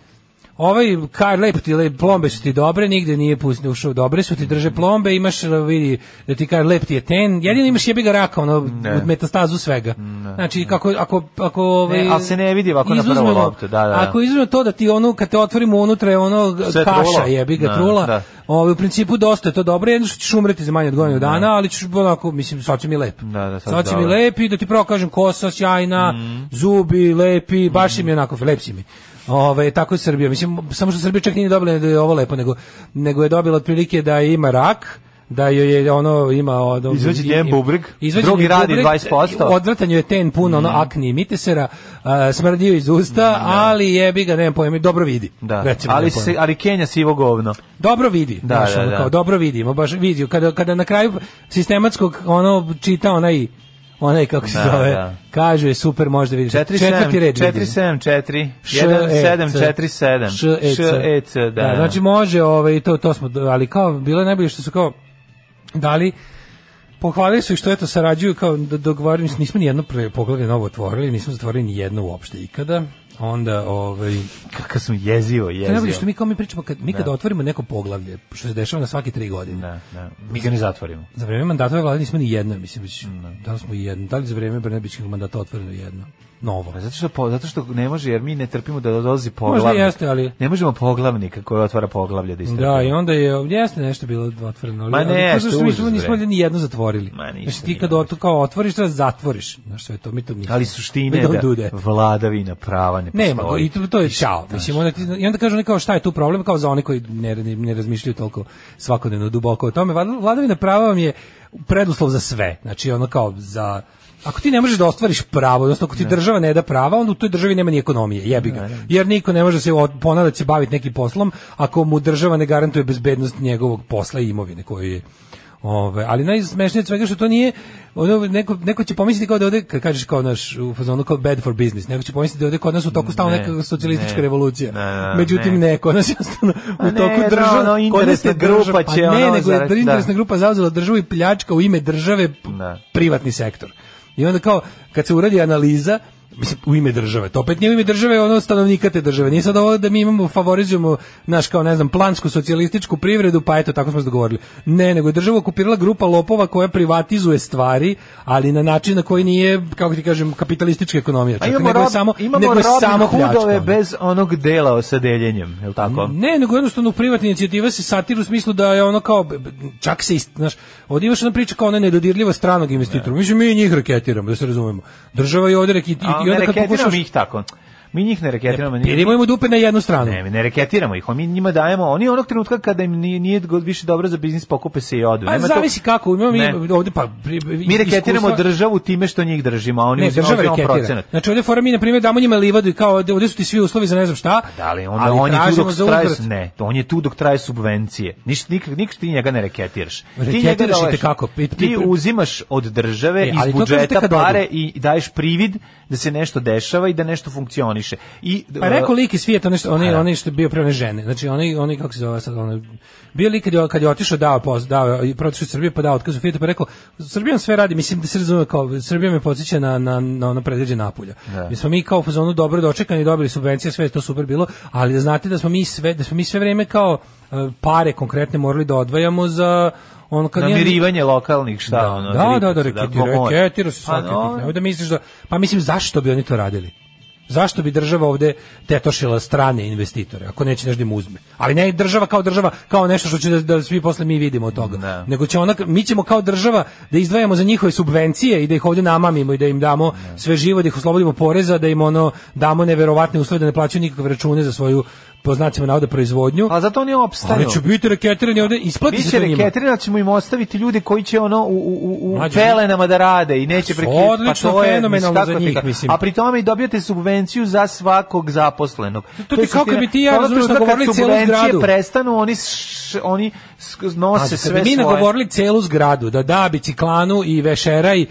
A: ovaj kar lep ti lep, plombe su ti dobre, nigde nije pusni ušao, dobre su ti drže plombe, imaš vidi da ti kar lep ti je ten, jedino imaš jebi ga raka, ono ne. metastazu svega. Ne, znači kako ako ako ovaj ne,
B: ali se ne vidi ako izuzmemo, na prvu loptu, da, da, da.
A: Ako izuzmemo to da ti ono, kad te otvorimo unutra je ono Sve kaša jebi ga da, trula. Da. Ovaj u principu dosta je to dobro, jedno što ćeš umreti za manje od godinu dana, ali ćeš onako mislim sad će mi lep. Da, da, sad, sad će mi lepi, da ti pravo kažem kosa sjajna, mm. zubi lepi, baš mm. mi onako lep si mi. Ove, tako je Srbija. Mislim, samo što Srbija čak nije dobila da je ovo lepo, nego, nego je dobila otprilike da ima rak, da joj je ono ima od
B: izveđen je bubreg
A: drugi radi 20% odvratan je ten puno ono mm. akni mitesera uh, smrdio iz usta mm, da. ali jebi ga nemam pojma dobro vidi
B: da. Recimo, ali se ali Kenja sivo govno
A: dobro vidi da, znaš, da, ono, da. Kao, dobro vidimo baš vidio kada kada na kraju sistematskog ono čita onaj onaj kako se da, zove, da. kažu je super, možda vidiš. 4,
B: Četvrti 7, 474, 1747,
A: ŠEC, da, da. Znači može, ovaj, to, to smo, ali kao, bilo je najbolje što su kao dali, pohvalili su ih što eto sarađuju kao da dogovorili nismo ni jedno prve poglede novo otvorili, nismo zatvorili ni jedno uopšte ikada onda ovaj
B: kako smo jezivo jezivo.
A: Najbolje što mi kao mi pričamo kad mi kada da. otvorimo neko poglavlje što se dešava na svake tri godine. Ne, da,
B: ne. Da. Mi ga ne zatvorimo.
A: Za vreme mandatove vlade nismo ni jedno, mislim već da li smo jedno, da li za vreme Brnebićkog mandata otvoreno jedno.
B: Novo. Pa zato što zato što ne može jer mi ne trpimo da dolazi poglavlje. Možda
A: jeste, ali
B: ne možemo poglavnika koji otvara poglavlje da istrpi.
A: Da, i onda je jeste nešto bilo otvoreno, ali, Ma ne, ali što mi smo nismo ni jedno zatvorili. Ma ništa, znači ti kad otvoriš, kao otvoriš, da zatvoriš. Znaš sve to mi to
B: nismo. Ali suštine je da vladavina prava
A: ne Nema, i to, to je čao. Mislim, onda, I onda kažu oni kao šta je tu problem, kao za one koji ne, ne razmišljaju toliko svakodnevno duboko o tome. Vladavina prava vam je preduslov za sve. Znači, ono kao za ako ti ne možeš da ostvariš pravo, odnosno ako ti ne. Da. država ne da prava, onda u toj državi nema ni ekonomije, jebi ga. Jer niko ne može se ponavljati se baviti nekim poslom ako mu država ne garantuje bezbednost njegovog posla i imovine koju je Ove, ali najsmešnije od svega što to nije ono, neko, neko će pomisliti kao da ovde, kad kažeš kao naš, u fazonu kao bad for business, neko će pomisliti da ovde kod nas u toku stala ne, neka socijalistička ne, revolucija. Ne, Međutim, ne, kod nas je ostano u pa toku država,
B: no, no, grupa pa
A: će ne, ono, nego je da. interesna grupa zauzela državu i pljačka u ime države da. privatni sektor. I onda kao, kad se uradi analiza, mislim u ime države. To opet nije u ime države, ono stanovnika te države. Nije sad ovo da mi imamo favorizujemo naš kao ne znam plansku socijalističku privredu, pa eto tako smo se dogovorili. Ne, nego je država okupirala grupa lopova koja privatizuje stvari, ali na način na koji nije kako ti kažem kapitalistička ekonomija. Čak, imamo nego rob, samo imamo nego samo hudove
B: bez onog dela sa deljenjem, je tako?
A: Ne, nego jednostavno privatna inicijativa se satira u smislu da je ono kao čak se znaš, ovdje imaš jedna priča kao ona nedodirljiva stranog investitora. Mi mi njih raketiramo, da se razumemo. Država je ovdje i onda kad pokušaš...
B: mi ih tako. Mi njih ne reketiramo. Ne,
A: pirimo im dupe na jednu stranu.
B: Ne, ne reketiramo ih, mi njima dajemo, oni onog trenutka kada im nije, nije više dobro za biznis, pokupe se i odu. Pa
A: A zavisi to... kako, imamo ne. mi ovde pa...
B: pri, Mi reketiramo iskustva... državu time što njih držimo, a oni ne,
A: država reketira. Procenat. Znači ovde fora mi, na primjer, damo njima livadu i kao ovde su ti svi uslovi za ne znam šta,
B: pa da li, onda, ali on je tu dok traje, ne, on je tu dok traje subvencije. Niš, nik, nik, ti njega ne reketiraš. Reketiraš ti,
A: kako.
B: Ti, uzimaš od države, e, iz budžeta pare i daješ privid da se nešto dešava i da nešto funkcioniše. I
A: pa rekao e, lik iz Fijeta, nešto, oni, oni što je bio pre one žene. Znači oni, oni kako se zove sad onaj bio lik kad je kad je otišao dao poz, dao i protiv Srbije pa dao otkaz u Fijeta pa rekao Srbijom sve radi, mislim da se razume kao Srbija me podseća na na na ono predviđena Napulja. Da. Mi smo mi kao u fazonu dobro dočekani, dobili subvencije, sve je to super bilo, ali da znate da smo mi sve da smo mi sve vreme kao e, pare konkretne morali da odvajamo za
B: on kad namirivanje je... lokalnih šta
A: da,
B: ono,
A: da, da, da, da reketira, reketira se pa, svaki no. tih, da misliš da, pa mislim zašto bi oni to radili? Zašto bi država ovde tetošila strane investitore ako neće nešto da im uzme? Ali ne država kao država, kao nešto što će da, da svi posle mi vidimo od toga. Ne. Da. Nego će ona, mi ćemo kao država da izdvajamo za njihove subvencije i da ih ovdje namamimo i da im damo ne. sve živo, da ih oslobodimo poreza, da im ono damo neverovatne uslove da ne plaćaju nikakve račune za svoju po znacima navode proizvodnju.
B: A zato oni opstaju. Ali
A: će biti reketirani ovde, isplati Biće se to njima. Biće
B: reketirani, ćemo im ostaviti ljude koji će ono u, u, u Mlađe, pelenama da rade i neće
A: prekidati. Pa Odlično, pa fenomenalno za njih, mislim.
B: A pri tome i dobijate subvenciju za svakog zaposlenog.
A: To, to ti kako bi ti ja razumiješ nagovorili da celu zgradu. Subvencije
B: prestanu, oni, š, oni nose Mlađe, sve bi mi
A: svoje.
B: mi
A: nagovorili celu zgradu, da da biciklanu i vešeraj uh,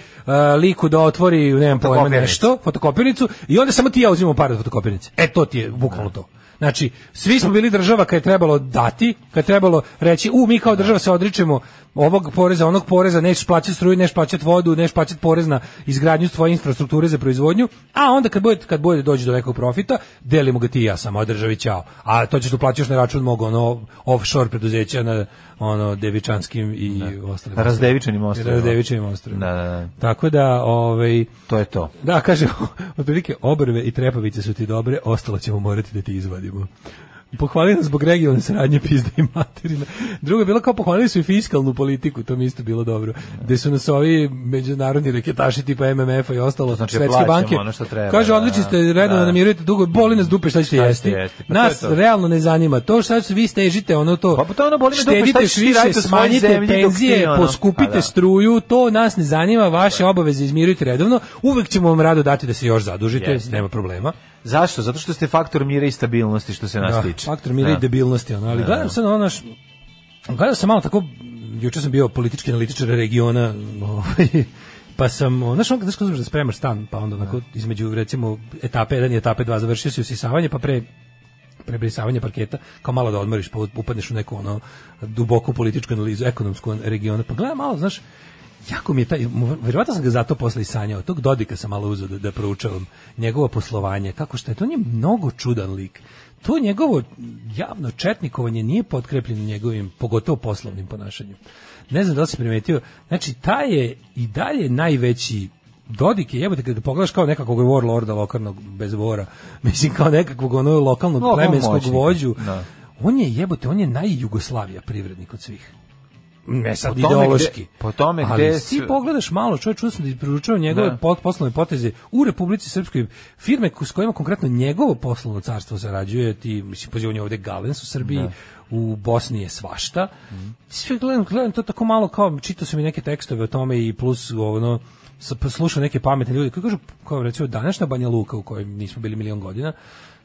A: liku da otvori, nemam pojma, nešto, fotokopirnicu i onda samo ti ja uzimam par od fotokopirnice. E, to ti je bukvalno to. Znači, svi smo bili država kad je trebalo dati, kad je trebalo reći, u, mi kao država se odričemo ovog poreza, onog poreza, neš plaćati struju, neš plaćati vodu, neš plaćati porez na izgradnju tvoje infrastrukture za proizvodnju, a onda kad bude, kad bude dođe do nekog profita, delimo ga ti ja samo, a državi ćao. A to ćeš da plaćaš na račun mog ono, offshore preduzeća na ono Devičanskim i da. ostalim.
B: Razdevičanim ostrovima.
A: Razdevičanim ostrovima. Da, da, da. Tako da, ovaj
B: to je to.
A: Da, kaže otprilike obrve i trepavice su ti dobre, ostalo ćemo morati da ti izvadimo. Pohvalili nas zbog regionalne saradnje pizde i materina. Drugo je bilo kao pohvalili su i fiskalnu politiku, to mi isto bilo dobro. Gde su nas ovi međunarodni reketaši tipa MMF-a i ostalo, znači, da svetske banke. Ono što treba, kaže, odlični da, ste, redno da. namirujete dugo, boli nas dupe šta ćete šta jesti. jesti. Pa nas to. realno ne zanima. To šta ćete vi stežite, ono to,
B: pa, pa to ono boli me štedite dupe, šta više, smanjite zemlji, penzije,
A: ono. poskupite pa da. struju, to nas ne zanima, vaše da. obaveze izmirujte redovno. Uvek ćemo vam rado dati da se još zadužite, jeste. nema problema.
B: Zašto? Zato što ste faktor mira i stabilnosti što se nas da, tiče.
A: faktor mira da. i debilnosti, ono, ali da, gledam se na da. ono gledam se malo tako, juče sam bio politički analitičar regiona, ovaj, pa sam, znaš, on, znaš kako da spremaš stan, pa onda onako, da. između, recimo, etape 1 i etape 2 završio si usisavanje, pa pre prebrisavanje parketa, kao malo da odmoriš, pa upadneš u neku ono duboku političku analizu, ekonomsku regiona, pa gledaj malo, znaš, jako mi je taj, verovatno sam ga zato posle i sanjao, tog Dodika sam malo uzeo da, da proučavam njegovo poslovanje, kako što je, to on je mnogo čudan lik. To njegovo javno četnikovanje nije potkrepljeno njegovim, pogotovo poslovnim ponašanjem. Ne znam da li si primetio, znači, taj je i dalje najveći Dodik je jebote kada pogledaš kao nekakvog warlorda lokalnog bez vora, mislim kao nekakvog onog lokalnog no, plemenskog vođu. Da. On je jebote, on je najjugoslavija privrednik od svih ne sad
B: po
A: ideološki. Gde,
B: po tome
A: gde... Ali ti pogledaš malo, čovjek čuo sam da proučavao njegove da. poslovne poteze u Republici Srpskoj, firme s kojima konkretno njegovo poslovno carstvo zarađuje, ti, mislim, pozivam je ovde Galens u Srbiji, da. u Bosni je svašta. Mm. Sve gledam, gledam to tako malo kao, čitao sam i neke tekstove o tome i plus, ono, pa slušao neke pametne ljudi koji kažu, kao recimo današnja Banja Luka u kojoj nismo bili milion godina,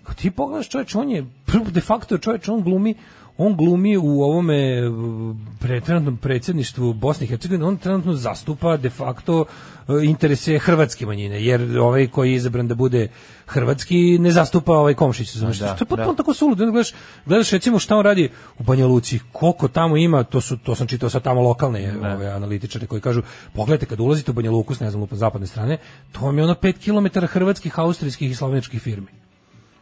A: kad ti pogledaš čovječ, on je de facto čovječ, on glumi on glumi u ovome pretrenutnom predsjedništvu Bosne i Hercegovine, on trenutno zastupa de facto e, interese hrvatske manjine, jer ovaj koji je izabran da bude hrvatski ne zastupa ovaj Komšić, znači da, to je potpuno da. tako suludo, gledaš, gledaš recimo šta on radi u Banja Luci, koliko tamo ima, to su to sam čitao sa tamo lokalne da. ove analitičare koji kažu, pogledajte kad ulazite u Banja Luku s ne znam, zapadne strane, to vam je ono 5 km hrvatskih, austrijskih i slovenačkih firmi.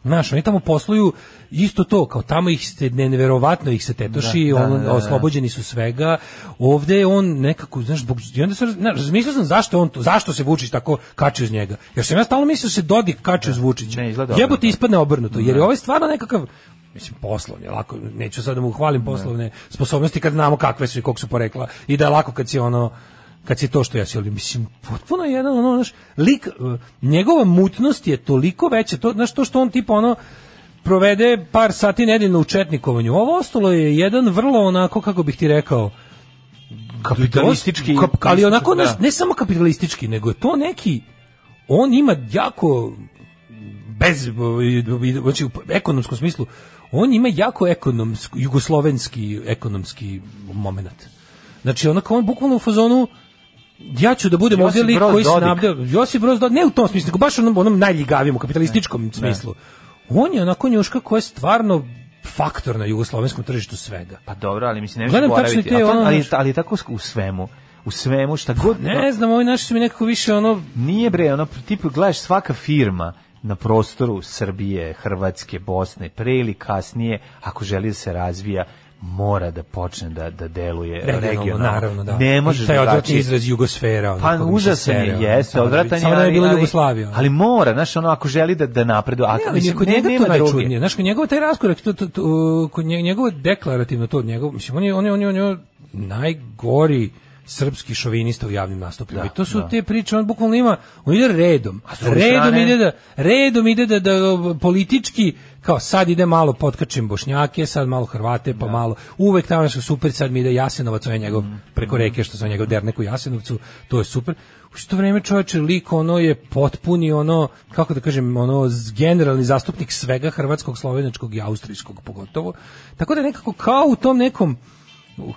A: Znaš, oni tamo posluju isto to, kao tamo ih ste, ne, neverovatno ih se tetoši, da, da, on, da, da, da, oslobođeni su svega. Ovde je on nekako, znaš, zbog, i onda sam, znaš, razmislio sam zašto on to, zašto se Vučić tako kači uz njega. Jer sam ja stalno mislio da se dodi kači uz Vučića. Jebote ispadne obrnuto, jer je ovo ovaj stvarno nekakav mislim poslovne, lako, neću sad da mu hvalim poslovne sposobnosti kad znamo kakve su i kog su porekla i da je lako kad si ono kad si to što ja si mislim potpuno jedan ono znaš, lik e, njegova mutnost je toliko veća to znaš to što on tipa ono provede par sati nedeljno u četnikovanju ovo ostalo je jedan vrlo onako kako bih ti rekao
B: kapitalistički
A: kap, ali onako da. naš, ne samo kapitalistički nego je to neki on ima jako bez znači u ekonomskom smislu on ima jako ekonomski jugoslovenski ekonomski moment. znači onako on bukvalno u fazonu ja ću da budem ovdje lik koji snabdeo Josip Broz Dodik, ne u tom smislu, baš u onom, onom najljigavijem kapitalističkom ne, smislu. Ne. On je onako njuška koja je stvarno faktor na jugoslovenskom tržištu svega.
B: Pa dobro, ali mislim ne nešto boraviti.
A: Ali, ali, ali tako u svemu u svemu šta god. Pa, ne znam, ovi naši su mi nekako više ono
B: nije bre, ono tipu gledaš svaka firma na prostoru Srbije, Hrvatske, Bosne, pre ili kasnije, ako želi da se razvija, mora da počne da da deluje regionalno, regionalno.
A: naravno da
B: ne može
A: da odvratni znači- izraz jugosfera
B: pa uza se jeste da odvratan je da ali, bilo Jugoslavija ali mora znaš ono ako želi da da napreduje
A: a ne, kod njega nema najčudnije znaš kod njegov taj raskorak to, to, to, kod njegovo deklarativno to od njega mislim on je on je on je, on je najgori srpski šovinista u javnim nastupima. Da, I to su da. te priče, on bukvalno ima, on ide redom. A redom strane... ide da redom ide da, da, da politički kao sad ide malo potkačim Bošnjake, sad malo Hrvate, pa da. malo. Uvek tamo su super, sad mi ide Jasenovac, on je njegov mhm. preko reke što sam njegov dernek u Jasenovcu, to je super. U isto vreme čoveče lik ono je potpuni ono kako da kažem ono generalni zastupnik svega hrvatskog, slovenačkog i austrijskog pogotovo. Tako da nekako kao u tom nekom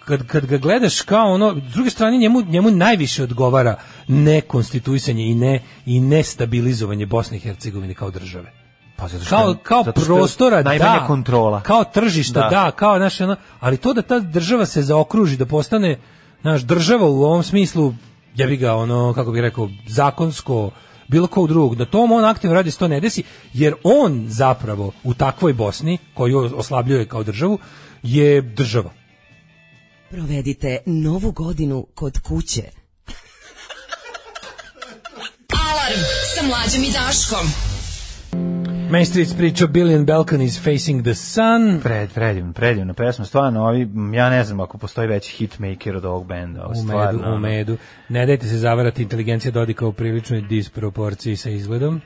A: kad, kad ga gledaš kao ono, s druge strane njemu, njemu najviše odgovara nekonstituisanje i ne i nestabilizovanje Bosne i Hercegovine kao države. Pa zato što kao kao zato što prostora da,
B: kontrola.
A: Kao tržišta da, da kao naše ali to da ta država se zaokruži da postane naš država u ovom smislu ja bi ga ono kako bih rekao zakonsko bilo kog drugog, da tom on aktivno radi se to ne desi, jer on zapravo u takvoj Bosni, koju oslabljuje kao državu, je država. Provedite novu godinu kod kuće.
B: Alarm sa mlađom i Daškom. Main Street pričao Billion is Facing the Sun.
A: Pred, predivno, predivno pesma. Stvarno, ovi, ja ne znam ako postoji veći hitmaker od ovog benda. Stvarno. U
B: medu, u medu. Ne dajte se zavarati, inteligencija dodika u priličnoj disproporciji sa izgledom.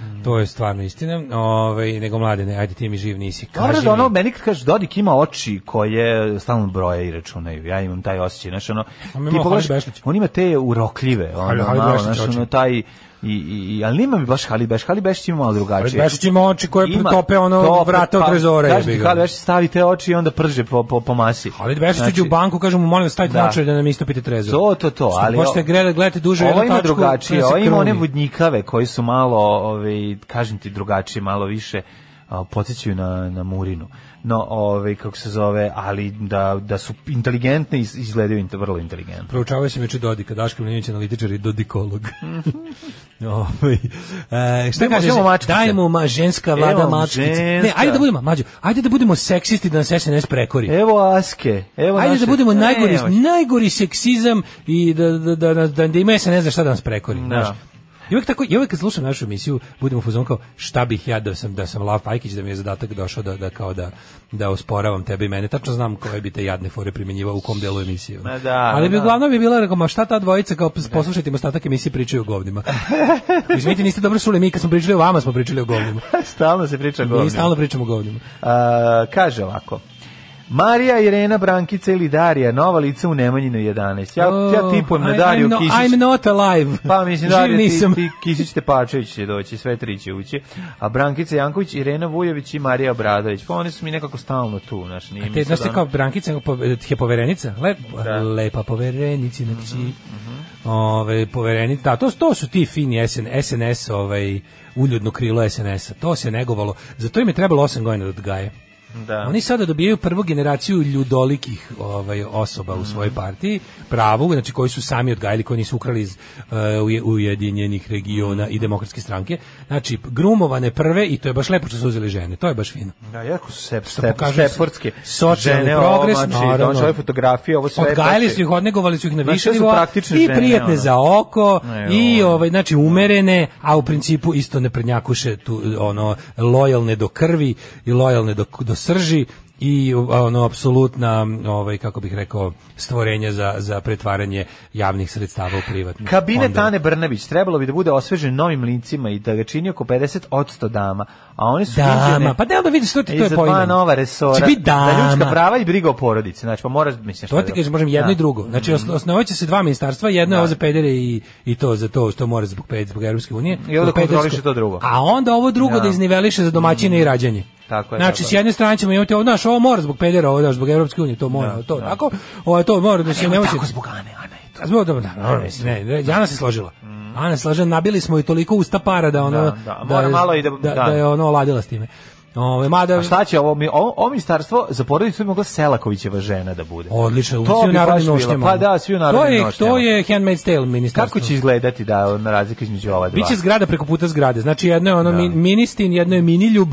B: Mm. To je stvarno istina. Ovaj nego mladene, ajde ti mi živ nisi. Kaži da ono meni kad kažeš Dodik ima oči koje stalno broje i računaju. Ja imam taj osećaj, Znaš, ono
A: ti pogledaš,
B: on ima te urokljive, ono, malo, znači ono taj I, i, ali nima mi baš Hali Beš. Hali Bešić ima malo drugačije. Bešić
A: ima oči koje ima pretope ono to, vrata od pa, trezore. Kaži
B: Hali Bešić stavi te oči i onda prže po, po, po masi.
A: Hali Bešić znači, u banku, kažu mu, molim vas, stavite da. naočare da nam istopite trezor.
B: To, to, to.
A: Ali, Možete gledati, gledate duže ovo ima drugačije. Da
B: ovo ima one vodnjikave koji su malo, ove, ovaj, kažem ti, drugačije, malo više podsjećaju na, na Murinu. No, ovaj, kako se zove, ali da, da su inteligentni, izgledaju int, vrlo inteligentni.
A: Proučavaju se meče Dodika, Daško Mlinić je analitičar i Dodikolog. ovaj, e, šta kažeš? Dajmo ma, ženska vlada Evo, mačkice. Ne, ajde da budemo, mađu, ajde da budemo seksisti da nas SNS prekori.
B: Evo aske. Evo ajde
A: naše. da budemo najgori, najgori seksizam i da, da, da, da, da ima SNS za šta da nas prekori. Da. Naš. I uvek tako, i uvek kad slušam našu emisiju, budemo fuzon kao šta bih ja da sam da sam Lav Pajkić da mi je zadatak došao da, da kao da da osporavam tebe i mene. Tačno znam koje bi te jadne fore primenjivao u kom delu emisije. Ma da, Ali da, bi da. uglavnom bi bila rekao, ma šta ta dvojica kao poslušajte ostatak emisije pričaju o govnima. Izvinite, niste dobro čuli, mi kad smo pričali o vama smo pričali o govnima.
B: stalno se priča o govnima.
A: Mi stalno pričamo o govnima.
B: A, kaže ovako. Marija Irena Brankica ili Darija, nova lica u Nemanjinu 11.
A: Ja, oh, ja tipujem na Dariju I'm, I'm Kisić. I'm not alive.
B: Pa mislim, Darija, nisam. ti, ti Kisić Tepačević će doći, sve tri će ući. A Brankica Janković, Irena Vujović i Marija Obradović. Pa oni su mi nekako stalno tu.
A: Znaš, nije A te, znaš te da- kao Brankica, je poverenica? Lep, da. Lepa poverenici na psi. Mm -hmm. Ove, poverenica, da, to, to su ti fini SN, SNS, ovaj, uljudno krilo SNS-a. To se negovalo. Zato im je trebalo 8 godina da odgaje. Da. Oni sada dobijaju prvu generaciju ljudolikih ovaj, osoba u svojoj mhm. partiji, pravu, znači koji su sami odgajili, koji nisu ukrali iz uh, Ujedinjenih regiona i mhm. demokratske stranke. Znači, grumovane prve i to je baš lepo što su uzeli žene, to je baš fino.
B: Da, jako su se, step, steportske
A: žene, progres, ovo, znači, naravno, ove
B: fotografije, ovo
A: sve. Odgajali znači-
B: su
A: ih, odnegovali su ih na znači, više nivoa i prijatne žene, za oko ne, i ovaj, znači, umerene, a u principu isto ne prednjakuše tu, ono, lojalne do krvi i lojalne do, do srži i ono apsolutna ovaj kako bih rekao stvorenje za za pretvaranje javnih sredstava u privatno.
B: Kabinet Onda... Brnabić trebalo bi da bude osvežen novim lincima i da ga čini oko 50% dama, a oni su
A: dama. pa da onda vidiš što ti to je pojma. Dva nova
B: resora.
A: Će
B: dama.
A: Za ljudska
B: prava i briga o porodici. Znači pa mora mislim
A: To ti da- kažeš možemo jedno da. i drugo. Znači mhm. osnovaće se dva ministarstva, jedno da. je ovo za pedere i
B: i
A: to za to što mora zbog pedere zbog evropske unije. I onda
B: kontroliše to drugo.
A: A onda ovo drugo da, da izniveliše za domaćine mm. i mhm. rađanje. Tako je. Znači, s jedne strane ćemo imati ovo, znaš, ovo mora zbog pedera, ovo, zbog Evropske unije, to mora, da, to, da. tako, ovo, to mora da
B: se ne moći... Tako
A: zbog Ane, Ane. Zbog, dobro, da, ne, ne, Jana se složila. Ana se složila, nabili smo i toliko usta para da ono... Da, da, mora da, malo i da, da, da, da je ono ladila s time.
B: Ove, mada...
A: A
B: šta će ovo, mi, ovo, ovo ministarstvo za porodicu mogla Selakovićeva žena da bude.
A: Odlično, to svi u narodnim nošnjama. Pa
B: da,
A: svi u narodnim nošnjama. To je Handmaid's Tale ministarstvo.
B: Kako će izgledati da na razliku između ova dva?
A: Biće zgrada preko puta zgrade. Znači jedno je ono da. ministin, jedno je miniljub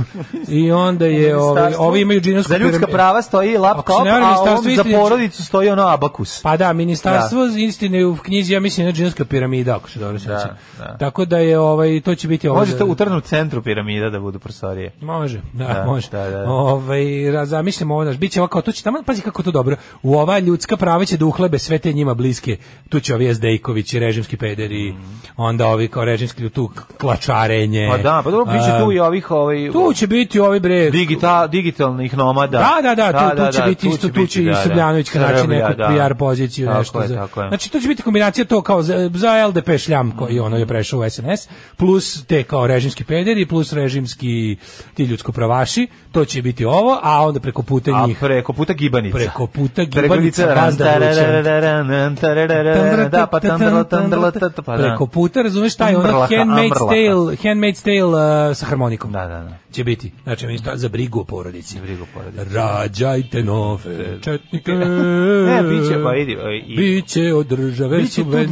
A: i onda je ove, ovaj- ovi imaju
B: džinovsku... Za ljudska prava stoji laptop, a ovom za porodicu stoji ono abakus.
A: Pa da, ministarstvo da. istine u knjizi, ja mislim, je džinovska piramida, ako se dobro se da, da. Tako da je, ovaj, to će biti...
B: Ovaj- Možete u trnu centru piramida da budu prostorije.
A: Može. Da, da može. Da, da. da. Ovaj zamislimo ovo naš biće ovako tu će tamo pazi kako to dobro. U ova ljudska prava će da uhlebe sve te njima bliske. Tu će ovi Zdejković i režimski pederi. Mm. Onda ovi kao režimski tu klačarenje.
B: Pa da, pa dobro biće tu i ovih ovaj
A: Tu će biti ovi bre
B: digital digitalnih nomada.
A: Da, da, da, tu, da, tu da, će biti isto tu će i Srbljanović kraći neku PR poziciju nešto za. Znači tu će biti kombinacija to kao za LDP šljam i ono je prešao u SNS plus te kao režimski pederi plus režimski ti ljudsko pravaši, to će biti ovo, a onda preko puta njih.
B: A preko puta gibanica. Preko
A: puta gibanica. Preko puta, razumeš, taj ono handmaid's tale, handmaid's tale uh, sa harmonikom.
B: Da, da, da.
A: Će biti. Znači, mi za brigu o
B: porodici. Brigu o porodici.
A: Rađajte nove e, četnike.
B: ne, e, e, biće, pa vidi.
A: I... Biće od države
B: subvencije.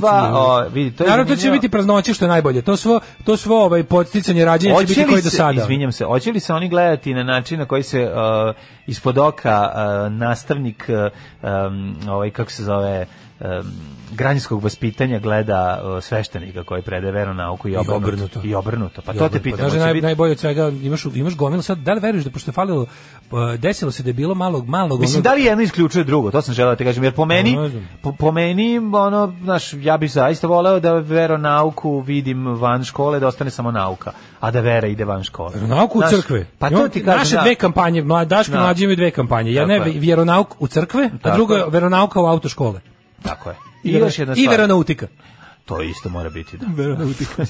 A: vidi, to Naravno, to će biti praznoće, što je najbolje. To svo, to svo ovaj, podsticanje rađenja će biti koji do sada.
B: Izvinjam se, hoće li se oni gledati na način na koji se uh, ispod oka uh, nastavnik uh, um, ovaj kako se zove um, građanskog vaspitanja gleda sveštenika koji predaje veru nauku i obrnuto. I obrnuto. I obrnuto. Pa I to te pitam.
A: Pa, naj, biti... najbolje od svega, imaš, imaš gomilu sad, da li veruješ da pošto je falilo, desilo se da je bilo malog malo Mislim, da
B: li jedno isključuje drugo, to sam želeo da te kažem, jer po meni, no, po, po, meni, ono, znaš, ja bih zaista voleo da veronauku vidim van škole, da ostane samo nauka, a da vera ide van škole.
A: Veronauku u crkve. Pa to ti kažem. Naše da. dve kampanje, mladaški no. Da. mlađi dve kampanje. Ja ne, vjeronauk u crkve, a drugo je veronauka u autoškole.
B: Tako je.
A: I, I još jedna stvar. I veronautika.
B: To isto mora biti, da. Veronautika.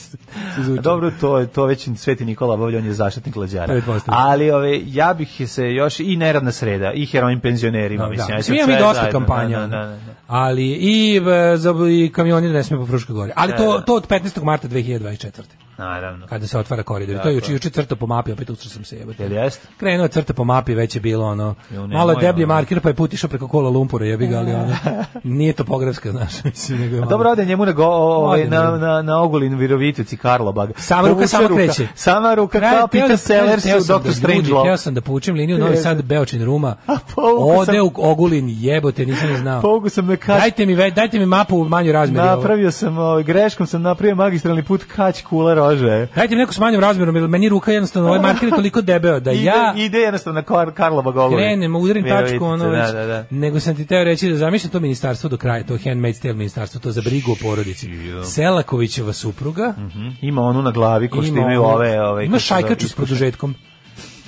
B: Dobro, to je to već Sveti Nikola obavlja, on je zaštitnik lađara. Ali ove ja bih se još i neradna sreda i heroin penzionerima, no,
A: da, da. mislim, da. ja sam mi dosta kampanja. Da, da, da, ali i e, za i kamioni da ne smiju po Fruškoj gori. Ali to to od 15. marta 2024.
B: Naravno.
A: Kada se otvara koridor. Tako. To je juče juče crta po mapi, opet usro sam se jebote. Jel
B: jeste?
A: Krenuo crta po mapi, već je bilo ono. Jo, malo deblji marker pa je put išao preko kola Lumpura, jebi ga, ali ono. Nije to pogrevska, znaš, mislim
B: nego. Malo... Dobro, ode njemu nego ovaj na na na Ogulin Virovitici Karlobag.
A: Sama ruka samo kreće.
B: Sama ruka kao Peter Sellers u da Doctor Strange Love. Hteo
A: sam da poučim liniju Novi Sad Beočin Ruma. Ode u Ogulin, jebote,
B: nisam
A: znao.
B: Pogu sam me
A: kač. Dajte mi dajte mi mapu u manju razmeri. Napravio sam,
B: ovaj, greškom sam napravio magistralni put Kać Kulera
A: može. Hajde neko s manjim razmjerom, jer meni ruka jednostavno, ovaj marker je toliko debeo da ide, ja...
B: Ide jednostavno na Kar, Karlova golovi.
A: Krenem, udarim tačku, ono da, već. Da, da, da. Nego sam ti teo reći da zamišljam to ministarstvo do kraja, to handmade style ministarstvo, to za brigu o porodici. Selakovićeva supruga. Mm
B: -hmm. Ima onu na glavi
A: ko što imaju ove... ove ima šajkaču s produžetkom.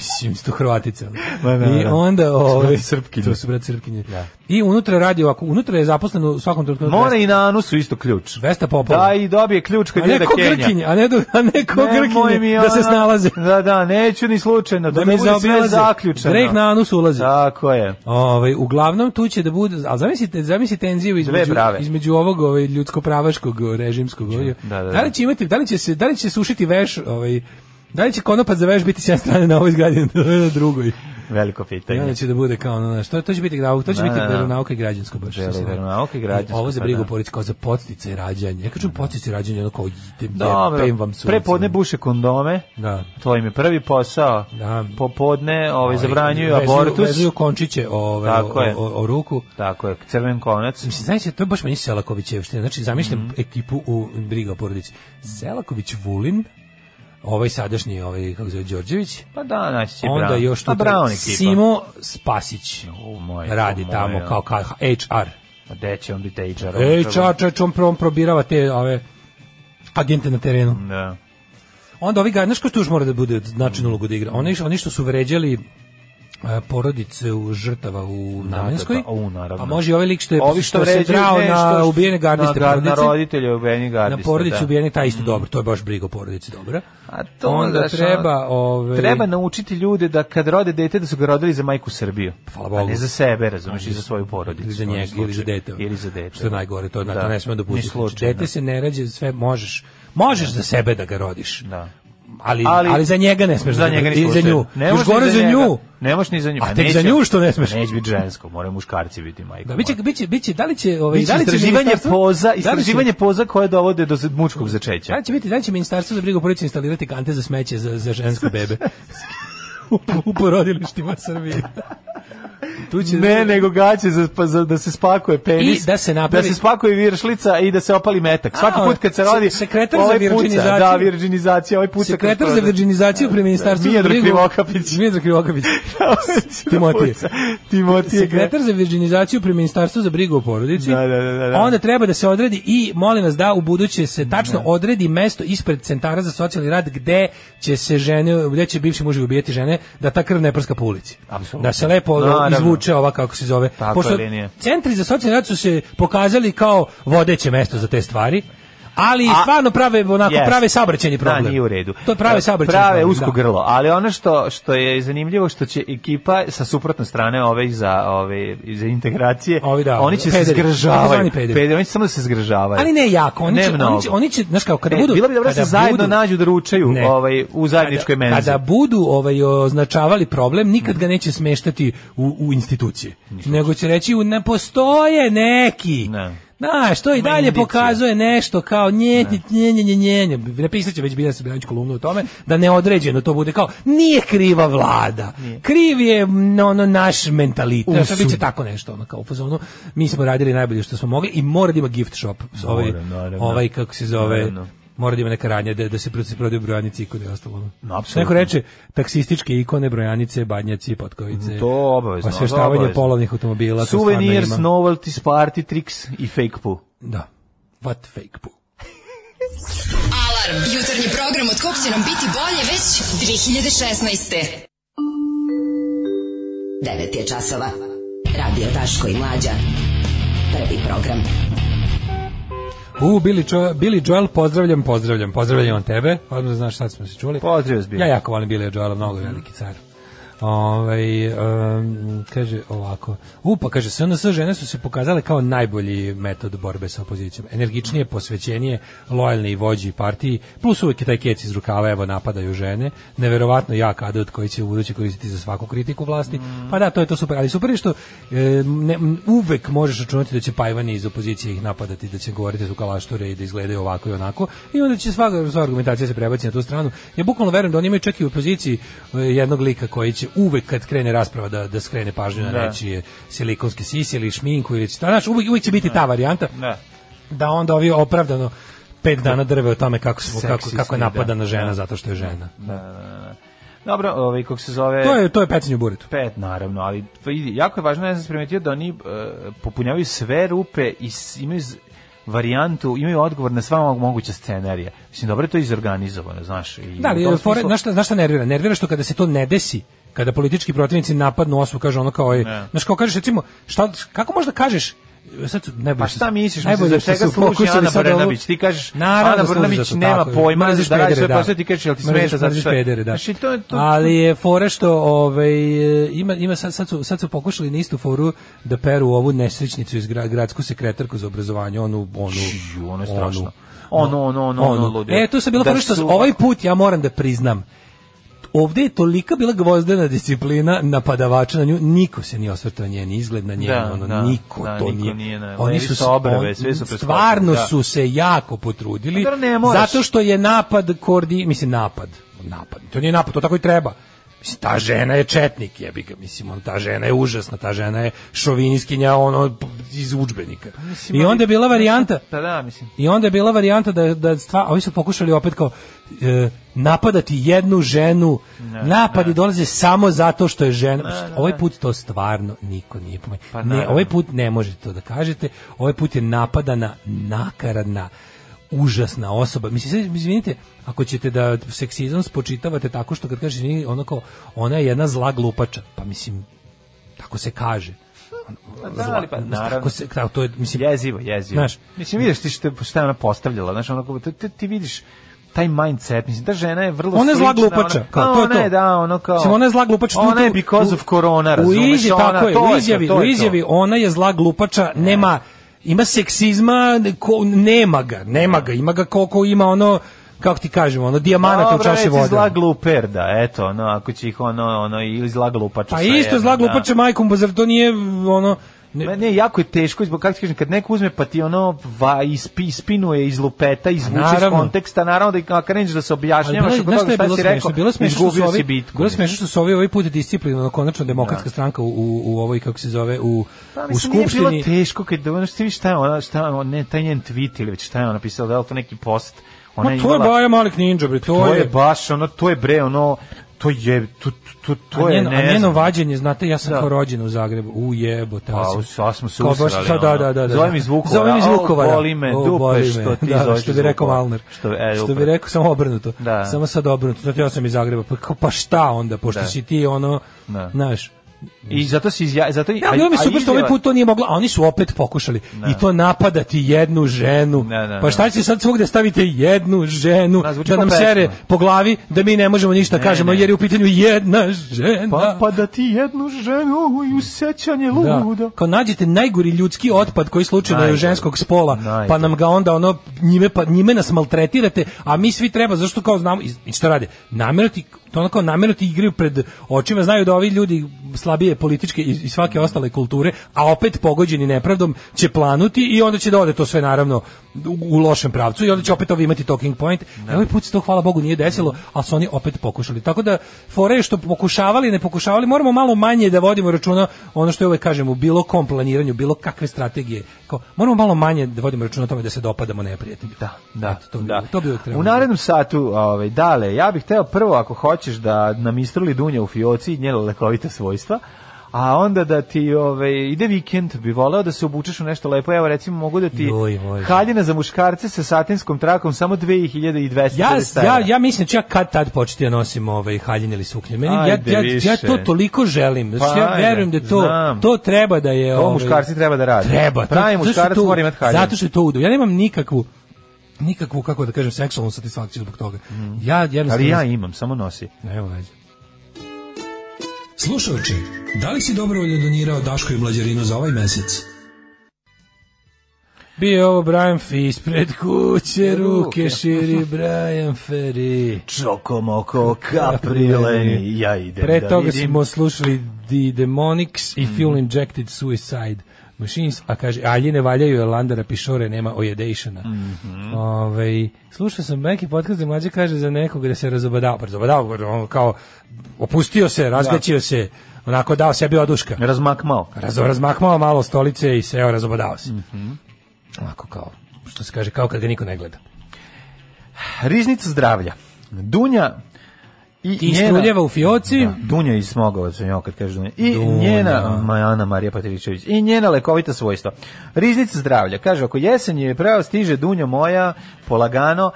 A: Mislim, su Hrvatica. Ma, da, I da. onda...
B: Ove, ovaj, srpkinje.
A: To su, brat, srpkinje. Da. I unutra radi ovako, unutra je zaposleno u svakom trenutku...
B: Mora i na Anu su isto ključ.
A: Vesta Popova.
B: Da, i dobije ključ kad je
A: da Kenja. Grkinje, a ne, do, a neko ko ne, Grkinje, da ona, da se snalaze.
B: Da, da, neću ni slučajno, da, da mi bude sve zaključeno. Dreh
A: na Anus ulazi.
B: Tako je.
A: Ove, ovaj, uglavnom, tu će da bude... a zamislite, zamislite tenziju između, između ovog ovaj, ljudskopravaškog režimskog. Ovaj. Da, da, da. da li će imati, da li će se, da li će sušiti veš ovaj, Da li će konopac za veš biti s jedne strane na ovoj zgradi, na drugoj?
B: Veliko pitanje. Ja da
A: će da bude kao ono, što to će biti grau, to će da, biti da, da.
B: nauka i
A: građansko baš.
B: Da, nauka i građansko.
A: Ovo za pa brigu da. porodice kao za i rađanje. Ja kažem podsticaj rađanja, ono kao idem, Dobre, ja
B: vam sunce. Prepodne buše kondome. Da. To im je prvi posao. Da. Popodne, ovaj zabranjuju abortus. Vezuju
A: končiće ove, ovaj, Tako o, o, o, ruku.
B: Tako je, crven konac.
A: Mislim, znači, to je baš meni Selakovićevština. Znači, zamišljam mm -hmm. ekipu u briga porodici. Selaković Vulin, ovaj sadašnji ovaj kako zove Đorđević
B: pa da naći će onda Brown. još tu
A: Simo Spasić o, moj, radi moj, tamo kao, kao HR
B: a gde će on
A: biti HR HR čovjek on prvom probirava te ove agente na terenu da onda ovi ga znaš ko što još mora da bude značajnu ulogu da igra oni, oni što su vređali E, porodice u žrtava u Namenskoj.
B: Pa,
A: a može i ovaj lik što je Ovi što, što se drao na ubijene gardiste
B: na, porodice. Na roditelje ubijene gardiste.
A: Na porodicu da. ubijene taj isto mm. dobro, to je baš briga o porodici, dobro. A to onda daš, treba,
B: ove... Ovaj- treba naučiti ljude da kad rode dete da su ga rodili za majku Srbiju. Hvala Bogu. A ne za sebe, razumiješ, i za svoju porodicu.
A: Ili za njega, ili za
B: dete. Ili za dete. Što je
A: najgore, to, da. to ne smemo dopustiti. Znači, dete se ne rađe, sve možeš. Možeš da. za sebe da ga rodiš. Da ali, ali, ali, za njega ne smeš.
B: Za da- njega ne
A: za
B: nju.
A: Ne Još gore za, nju.
B: Ne možeš ni za
A: nju. A, A pa tek za nju što ne smeš.
B: Neće biti žensko, moraju muškarci biti majka. Da, biće, biće, biće, da
A: li će... Ovaj, da, da li će istraživanje
B: poza, istraživanje poza koje dovode do mučkog začeća.
A: Da će biti, da li će ministarstvo za brigu porodice instalirati kante za smeće za, za žensko bebe? u, u porodilištima Srbije.
B: Tu će ne, nego gaće za, pa, za, da se spakuje penis. I da se napravi. Da se spakuje viršlica i da se opali metak.
A: Svaki put kad se radi... rodi, sekretar ovaj za virginizaciju.
B: Da, virginizacija, ovaj
A: put sekretar za virđinizaciju pri da, da. ministarstvu Mijedro
B: Krivokapić.
A: Mijedro Krivokapić. Da, Timotije. Timotije. Sekretar za virđinizaciju pri ministarstvu za brigu o porodici.
B: Da, da, da, da.
A: Onda treba da se odredi i molim vas da u buduće se tačno odredi mesto ispred centara za socijalni rad gde će se žene, gde će bivši muži ubijati žene da ta krv ne prska po ulici. Absolutno. Da se lepo no, izvuče uče ova kako se zove. Tako Pošto centri za socijalnu rad su se pokazali kao vodeće mesto za te stvari ali a, stvarno prave onako yes. prave saobraćajni da,
B: problem.
A: Da, nije
B: u redu.
A: To je prave saobraćajni prave
B: usko da. grlo, ali ono što što je zanimljivo što će ekipa sa suprotne strane ove za ove za integracije, Ovi da, oni će pederi, se zgražavati. Pederi. pederi. oni će samo da se zgražavaju.
A: Ali ne jako, oni ne će, mnogo. oni će, oni će, znaš kao kada ne, budu, bilo
B: bi dobro da se zajedno budu, nađu da ručaju, ne, ovaj u zajedničkoj menzi. Kada
A: budu ovaj označavali problem, nikad ga neće smeštati u, u institucije. Nego će reći ne postoje neki. Ne Na, što i dalje pokazuje nešto kao da. nje, nje, nje, nje, nje, napisat će već Biljan Srbljanić kolumnu o tome, da neodređeno to bude kao, nije kriva vlada, nije. kriv je no, no, naš mentalitet, Usud. biće tako nešto, ono, kao u fazonu, mi smo radili najbolje što smo mogli i mora da ima gift shop, ovaj, ovaj kako se zove, mora da ima neka radnja da, da se prodaju brojanice ikone i ostalo. No, apsolutno. Neko reče taksističke ikone, brojanice, badnjaci, potkovice.
B: To obavezno.
A: Osveštavanje polovnih automobila.
B: Souvenirs, novelties, party tricks i fake poo.
A: Da. What fake poo? Alarm! Jutarnji program od kog će nam biti bolje već 2016. 9 je časova. Radio Taško i Mlađa. Prvi program. U, Billy, jo Billy Joel, pozdravljam, pozdravljam, pozdravljam tebe, odmah znaš sad smo se čuli.
B: Pozdrav
A: Ja jako volim Billy Joela, mnogo veliki car. Ovaj um, kaže ovako. Upa kaže SNS žene su se pokazale kao najbolji metod borbe sa opozicijom. Energičnije, posvećenije, lojalni i vođi partiji, plus uvek je taj kec iz rukava, evo napadaju žene. Neverovatno jak adat koji će u ubuduće koristiti za svaku kritiku vlasti. Pa da, to je to super, ali super je što e, ne, uvek možeš računati da će pajvani iz opozicije ih napadati, da će govoriti su kalaštore i da izgledaju ovako i onako. I onda će svaka, sva argumentacija se prebaciti na tu stranu. Ja bukvalno verujem da oni imaju čak i u opoziciji e, jednog lika koji će uvek kad krene rasprava da da skrene pažnju na nečije da. silikonske sise ili šminku ili šta, znači uvek, uvek će biti da. ta varijanta. Da. Da onda ovi opravdano pet dana drve o tome kako smo kako kako je na da. žena zato što je žena.
B: Da, da, Dobro, ovaj kako se zove To je
A: to je pecanje u buretu.
B: Pet naravno, ali jako je važno ja sam primetio da oni uh, popunjavaju sve rupe i imaju varijantu, imaju odgovor na sva moguća scenarija. Mislim, dobro je to izorganizovano, znaš.
A: I da, ali, fore, znaš, šta, znaš šta nervira? Nervira što kada se to ne desi, kada politički protivnici napadnu osobu, kaže ono kao, ne. znači kao kažeš, recimo, šta, kako možda kažeš,
B: sad ne pa šta misliš najbolje za čega služi Ana Brnabić ti kažeš Naravno, Ana Brnabić nema pojma da da radi sve posle ti kažeš jel ti smeta za sve pedere da znači
A: to to ali je fora što ovaj ima ima sad sad su sad su pokušali na istu foru da peru ovu nesrećnicu iz grad, gradsku sekretarku za obrazovanje onu
B: onu ono je strašno ono ono ono ono
A: E, tu se bilo da fora što ovaj put ja moram da priznam ovde je tolika bila gvozdena disciplina napadavača na nju, niko se nije osvrtao njen izgled na njeno, da, ono, da, niko da, to niko nije. nije na,
B: oni su, obrave, sve su
A: stvarno da. su se jako potrudili, pa ne zato što je napad koordi, mislim napad, napad, to nije napad, to tako i treba Mislim, ta žena je četnik, jebi ga, mislim, on, ta žena je užasna, ta žena je šoviniskinja, ono, iz udžbenika. Pa I onda je bila varijanta, pa da, mislim. I onda je bila varijanta da, da stva, ovi su pokušali opet kao, e, napadati jednu ženu, ne, napadi ne. dolaze samo zato što je žena. Pa ne, ovaj put to stvarno niko nije pomenuo. Pa, ne, ovaj put ne možete to da kažete, ovaj put je napadana nakaradna užasna osoba. Mislim, izvinite, ako ćete da seksizam spočitavate tako što kad kažeš onako, ona je jedna zla glupača, pa mislim, tako se kaže.
B: Pa da, ali pa, naravno. se, tako, da,
A: to je, mislim,
B: jezivo, jezivo. Znaš, mislim, vidiš ti što, šta je ona postavljala, znaš, onako, ti, ti vidiš, taj mindset, mislim, ta žena je vrlo
A: Ona je zla glupača, kao, to
B: je to. Ona je, da,
A: ono
B: kao... Mislim, ona je
A: zla glupača. Ona
B: je because of korona, razumeš? U izjavi, tako je, u izjavi, u
A: izjavi, ona je zla glupača, nema ima seksizma, ko, nema ga, nema ga, ima ga koliko ima ono kako ti kažemo, ono dijamanata u
B: čaši vode. Zla gluperda, eto, ono, ako će ih ono, ono, ili zla glupača.
A: Pa isto zla da. glupača majkom, pa zar to nije, ono,
B: Ne, ne, jako je teško zbog kako kažem kad neko uzme pa ti ono va ispi, ispinuje iz lupeta, izvuče iz konteksta, naravno da i kako nećeš da se objašnjavaš kako pa šta, šta si rekao. Bilo
A: smešno što ovi, bitku, bilo smešno
B: što
A: su ovi ovaj put disciplinovano konačno demokratska da. stranka u, u, u ovoj kako se zove u pa, u skupštini. Nije bilo
B: teško kad ono što ti šta ona šta ne taj njen tweet ili već šta je ona napisala da je to neki post
A: ona Ma,
B: to je Baja Malik Ninja, bre,
A: to, to
B: je... je baš ono, to je bre, ono, to je to to
A: to a njeno,
B: je ne a
A: njeno vađenje znate ja sam da. kao rođen u Zagrebu u jebote
B: pa ja smo se
A: usrali kao pa da, da, da, da. zovem iz
B: Vukovara zovem iz Vukovara boli me o, dupe boli me. što ti
A: da, zoveš što bi rekao Malner što, e, što bi rekao samo obrnuto da. samo sad obrnuto znate ja sam iz Zagreba pa, pa šta onda pošto da. si ti ono da. znaš
B: I zato se
A: izja,
B: zato
A: i ja, ali mi su baš ovaj put to nije mogla, a oni su opet pokušali. Ne. I to napadati jednu ženu. Ne, ne, pa šta će sad svugde stavite jednu ženu da, da nam pesma. sere po glavi da mi ne možemo ništa kažemo jer je u pitanju jedna žena.
B: Pa, pa da ti jednu ženu i usećanje da. luda. Da.
A: Kao nađete najgori ljudski otpad koji slučajno je ženskog spola, pa najgori. pa nam ga onda ono njime pa njime nas maltretirate, a mi svi treba zašto kao znamo i, šta rade? Namerati to onako namerno ti igraju pred očima, znaju da ovi ljudi slabije istorije, političke i, svake ostale kulture, a opet pogođeni nepravdom će planuti i onda će da ode to sve naravno u, lošem pravcu i onda će opet ovi imati talking point. Da. Ovaj put se to hvala Bogu nije desilo, ali su oni opet pokušali. Tako da fore što pokušavali, ne pokušavali, moramo malo manje da vodimo računa ono što je uvek u bilo kom planiranju, bilo kakve strategije. Kao, moramo malo manje da vodimo računa o tome da se dopadamo neprijatelju.
B: Da, da, Eto, to, da. To bi u da narednom satu, ovaj, dale, ja bih teo prvo ako hoćeš da nam istroli dunja u fioci i njeno lekovite svojstva, a onda da ti ove, ide vikend, bi voleo da se obučeš u nešto lepo. Evo recimo mogu da ti Joj, haljina za muškarce sa satinskom trakom samo 2200
A: ja, ja, ja mislim da ja kad tad početi da nosim ove, haljine ili suknje. Meni, Ajde, ja, ja, ja, to toliko želim. Pa, ja verujem da to, to treba da je...
B: To ovaj, muškarci treba da radi. Treba.
A: Pravi
B: muškarac to, mora imati haljine.
A: Zato što je to udo. Ja nemam nikakvu nikakvu kako da kažem seksualnu satisfakciju zbog toga. Mm. Ja
B: Ali ja imam, samo nosi. Nema veze. Slušajući, da li si dobrovoljno
A: donirao Daško i Mlađarinu za ovaj mesec? Bio ovo Brian Fee ispred kuće, ruke širi Brian Ferry.
B: moko kaprileni, ja idem
A: Pre
B: da
A: toga smo slušali The Demonics i mm. Fuel Injected Suicide. Machines, a kaže, aljine valjaju jer landara pišore nema ojedejšana. Mm -hmm. Ove, ovaj, slušao sam neki podcast gde mlađe kaže za nekog da se razobadao, pa razobadao, kao opustio se, razgaćio da. se, onako dao sebi oduška.
B: Razmakmao.
A: Raz, razmakmao malo stolice i seo, razobadao se. Mm -hmm. Onako kao, što se kaže, kao kad ga niko ne gleda.
B: Riznica zdravlja. Dunja I Ti
A: njena,
B: u
A: fioci. Da,
B: Dunja iz Smogovac, njeno, kad kaže Dunja.
A: I Dunja. njena Majana um, Marija Patričević. I njena lekovita svojstva.
B: Riznica zdravlja. Kaže, ako jesen je pravo stiže Dunja moja, polagano,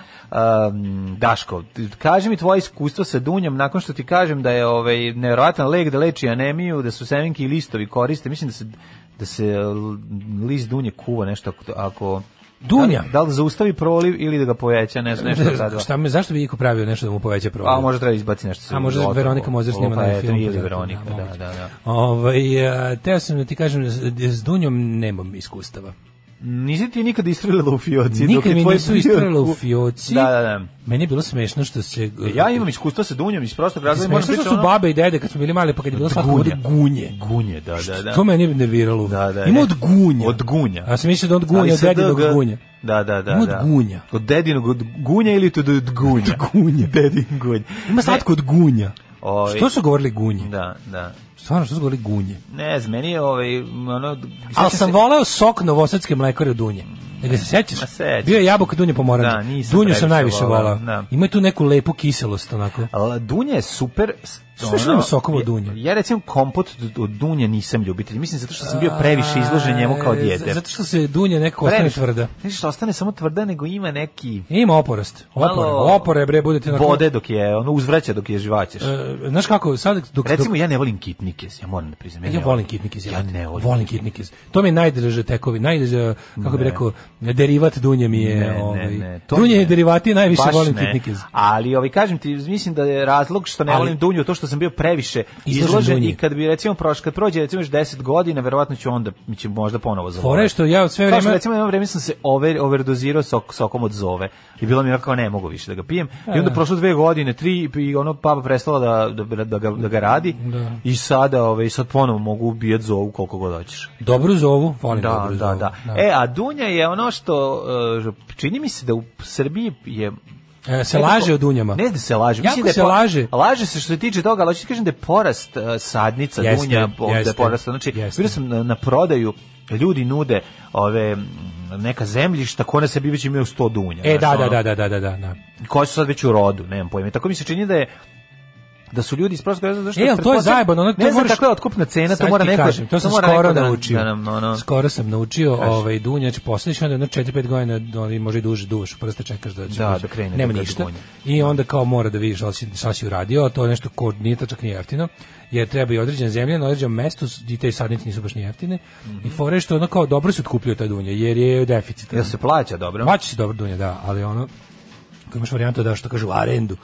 B: um, Daško, kaže mi tvoje iskustvo sa Dunjom, nakon što ti kažem da je ovaj, nevjerovatan lek da leči anemiju, da su semenki i listovi koriste. Mislim da se, da se list Dunje kuva nešto ako, ako
A: Dunja.
B: Da, da li zaustavi proliv ili da ga poveća, ne znam,
A: nešto za dva. Šta me zašto bi iko pravio nešto da mu poveća proliv?
B: A može treba izbaciti nešto.
A: A može pa pa da
B: Veronika Mozer
A: snima na film.
B: Ili Veronika, da, da, da, da.
A: Ovaj teo sam da ti kažem s Dunjom nemam iskustava.
B: Nisi ti nikad istrelila u fioci?
A: Nikad mi nisu istrelila u fioci. Da, da, da. Meni je bilo smešno što se... E,
B: ja imam iskustva sa dunjom iz prostog razloga.
A: Smešno što su ono... babe i dede kad smo bili mali, pa kad je bilo slatko gunje.
B: Gunje,
A: gunje da, da, da. To meni je nerviralo. Da, da, Ima od gunja.
B: Od gunja.
A: Ja sam mislio da od gunja, od dedinog ga... gunja.
B: Da, da, da. Ima
A: od da. gunja.
B: Od dedinog, od gunja ili to od
A: gunja? Od gunja.
B: Dedin gunja.
A: Ima slatko od gunja. Ovi, što su govorili gunje?
B: Da, da.
A: Stvarno, što su govorili gunje?
B: Ne znam, meni je ovaj... Ono,
A: Ali sam se... voleo sok novosadske mlekore od dunje. Ne ga se sećaš? Bio
B: je
A: jabuka dunje pomoran. Da, Dunju sam najviše volao. Da. Ima tu neku lepu kiselost onako.
B: Al dunje je super
A: Što što sokovo dunje?
B: Ja, ja recimo kompot od dunje nisam ljubitelj. Mislim zato što sam bio previše izložen njemu kao e, dijete.
A: Zato što se dunje nekako ostane tvrda.
B: Znači što ostane samo tvrda nego ima neki
A: Ima oporost. Opore, opore bre budete na
B: vode dok je ono uzvraća dok je živaćeš. E,
A: znaš kako sad
B: dok Recimo dok... ja ne volim kitnike, ja moram da priznam. Ja,
A: ja volim kitnike, ja, ne volim, volim kitnike. To mi je najdraže tekovi, najdraže kako bi rekao derivat dunje mi je, ne, ovaj. Ne, ne, to dunje je derivati najviše volim kitnike.
B: Ali ovi ovaj, kažem ti mislim da je razlog što ne volim dunju to što što sam bio previše izložen i kad bi recimo prošle kad prođe recimo još 10 godina, verovatno ću onda mi će možda ponovo
A: zavoleti. Fore
B: što
A: ja sve
B: vreme recimo vreme sam da se over overdozirao sok, sokom od zove i bilo mi je kao ne mogu više da ga pijem. I onda da. prošlo dve godine, tri i ono papa prestala da, da, da, da, ga, da ga radi. Da. I sada ovaj sad ponovo mogu ubijat zovu koliko god hoćeš.
A: Dobro zovu, volim da, dobru
B: da, zovu. Da. da. E, a Dunja je ono što eh, čini mi se da u Srbiji je
A: E, se laže o Dunjama.
B: Ne znam se laže. Jako Mislim da
A: se po... laže.
B: Laže se što se tiče toga, ali hoću ti kažem da je porast uh, sadnica jeste, Dunja, jeste, da je porast. Znači, vidio sam na, na prodaju ljudi nude ove neka zemljišta koja se bi već imaju 100 dunja.
A: E,
B: da, da,
A: da, da, da, da, da.
B: Koja su sad već u rodu, nemam pojma. Tako mi se čini da je da su ljudi iz prostog razloga
A: zašto e, to je zajebano, ono,
B: to znam kakva je otkupna cena, to mora neko. Kažem,
A: to sam
B: mora skoro da
A: naučio. Da nam, Skoro sam naučio, Kaži. ovaj dunjač posliš onda jedno 4-5 godina, oni može i duže duvaš, prste pa da čekaš da će. Da,
B: da krene.
A: Nema
B: da
A: ništa. I onda kao mora da vidiš šta si uradio, a to je nešto kod nije tačak nije jeftino jer treba i određena zemlja na određenom mestu i te sadnice nisu baš ni jeftine. Mm -hmm. I mhm. fore što ono kao dobro se otkupljuje ta dunja jer je deficit. Jel
B: se plaća dobro?
A: Plaća se dobro dunja, da, ali ono imaš varijantu da što kažu arendu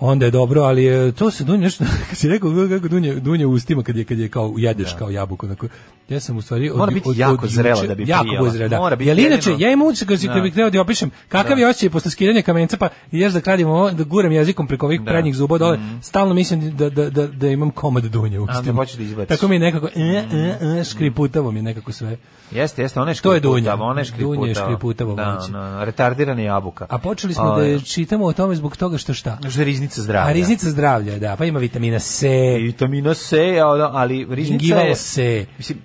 A: onda je dobro, ali to se Dunje nešto, kad si rekao kako Dunje, Dunje ustima kad je, kad je kao jedeš da. kao jabuku, onako, ja sam u stvari...
B: Od, Mora biti od, jako od, zrela da bi
A: jako prijela. Zrela, da. Mora biti Jer inače, ja imam utisak da kad, kad da. bih hteo da opišem kakav da. je osjećaj posle skidanja kamenca, pa ješ da kradim ovo, da guram jezikom preko ovih da. prednjih zuba dole, mm. stalno mislim da, da, da, da imam komad Dunja u ustima. Da Tako mi je nekako, e, e, e, mhm. škriputavo mi je nekako sve. Jeste,
B: jeste, ona je škriputava, ona je škriputava. Dunje je škriputavo. Da, da, retardirana jabuka.
A: A počeli smo da ovaj. čitamo o tome zbog toga što šta?
B: Žeriznica riznica zdravlja. A
A: riznica zdravlja, da, pa ima vitamina C.
B: Vitamina C, ali riznica je... C. Mislim,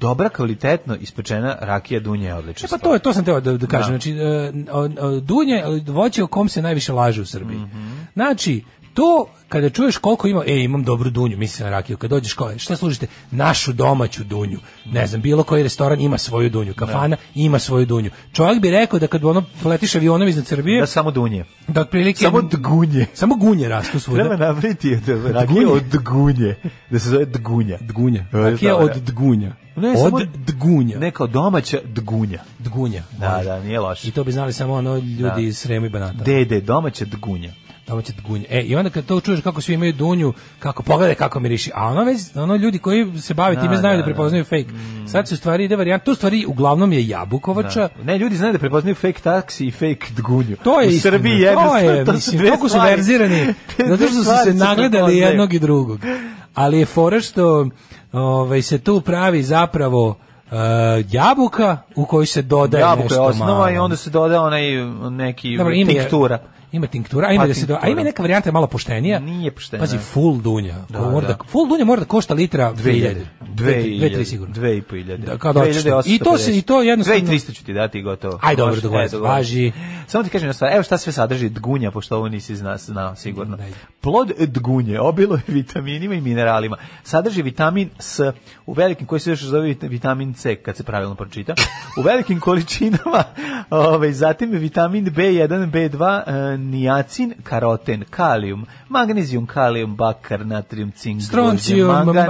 B: dobra kvalitetno ispečena rakija dunja je odlična.
A: E pa to je to sam teo da, da kažem. Da. Znači e, dunja je voće o kom se najviše laže u Srbiji. Mm -hmm. Znači to kada čuješ koliko ima, e, imam dobru dunju, misli na rakiju, kad dođeš koje, šta služite? Našu domaću dunju. Ne znam, bilo koji restoran ima svoju dunju, kafana ima svoju dunju. Čovjek bi rekao da kad ono letiš avionom iznad Srbije,
B: da samo dunje.
A: Da otprilike
B: samo dgunje.
A: Samo gunje rastu svuda.
B: Treba napraviti da rakija od dgunje, da se zove dgunja.
A: Dgunja. Rakija od dgunja.
B: Ne, od samo dgunja. Neka domaća dgunja.
A: Dgunja.
B: Da, da, nije loše.
A: I to bi znali samo ono da. ljudi da. iz Srema i Banata. Dede,
B: domaća dgunja domaće gunje. E, i onda kad to čuješ kako svi imaju dunju, kako pogledaj kako miriši. A ono, već, ono ljudi koji se bave da, time znaju da, da, da. prepoznaju da. fake. Mm. Sad se u stvari ide varijanta, tu stvari uglavnom je jabukovača. Da. Ne, ljudi znaju da prepoznaju fake taksi i fake gunju. To je u Srbiji jedno, to je, to mislim, kako su verzirani, zato što su se nagledali jednog i drugog. Ali je fora što ovaj, se tu pravi zapravo Uh, jabuka u kojoj se dodaje Jabuka nešto je osnova malo. i onda se dodaje onaj neki Dobar, ime, Ima tinktura, a ima, pa da se do, a ima neka varijanta malo poštenija. Nije poštenija. Pazi, full dunja. Da, mora da. da. full dunja mora da košta litra 2000. 2000. 2000 sigurno. 2500. Da, da I to se i to jednostavno 2300 ću ti dati gotovo. Aj dobro, dogovor. Važi. Samo ti kažem stvar, evo šta sve sadrži dgunja, pošto ovo nisi zna, znao sigurno. Plod dgunje obilo je vitaminima i mineralima. Sadrži vitamin S, u velikim koji se još zove vitamin C, kad se pravilno pročita, u velikim količinama, ovaj, zatim vitamin B1, B2, nijacin, karoten, kalijum, magnezijum, kalijum, bakar, natrium, cink, stroncium, mangan,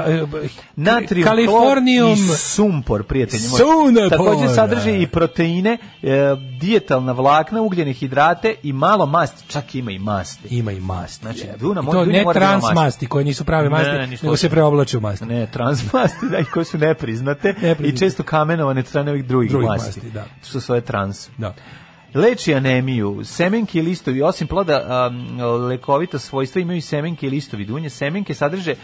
B: natrium, kalifornijum sumpor, prijatelji moji. Također sadrži i proteine, e, dijetalna vlakna, ugljene hidrate i malo masti, čak ima i masti. Ima i masti. Znači, duna, to ne trans da masti, koje nisu prave masti, ne, nego se preoblače u masti. Ne, transmasti, da, i koje su nepriznate, nepriznate. i često kamenovane od strane ovih drugih, drugih masti, masti da. što su ove trans. Da. Leči anemiju. Semenke i listovi, osim ploda um, lekovita svojstva, imaju i semenke i listovi dunje. Semenke sadrže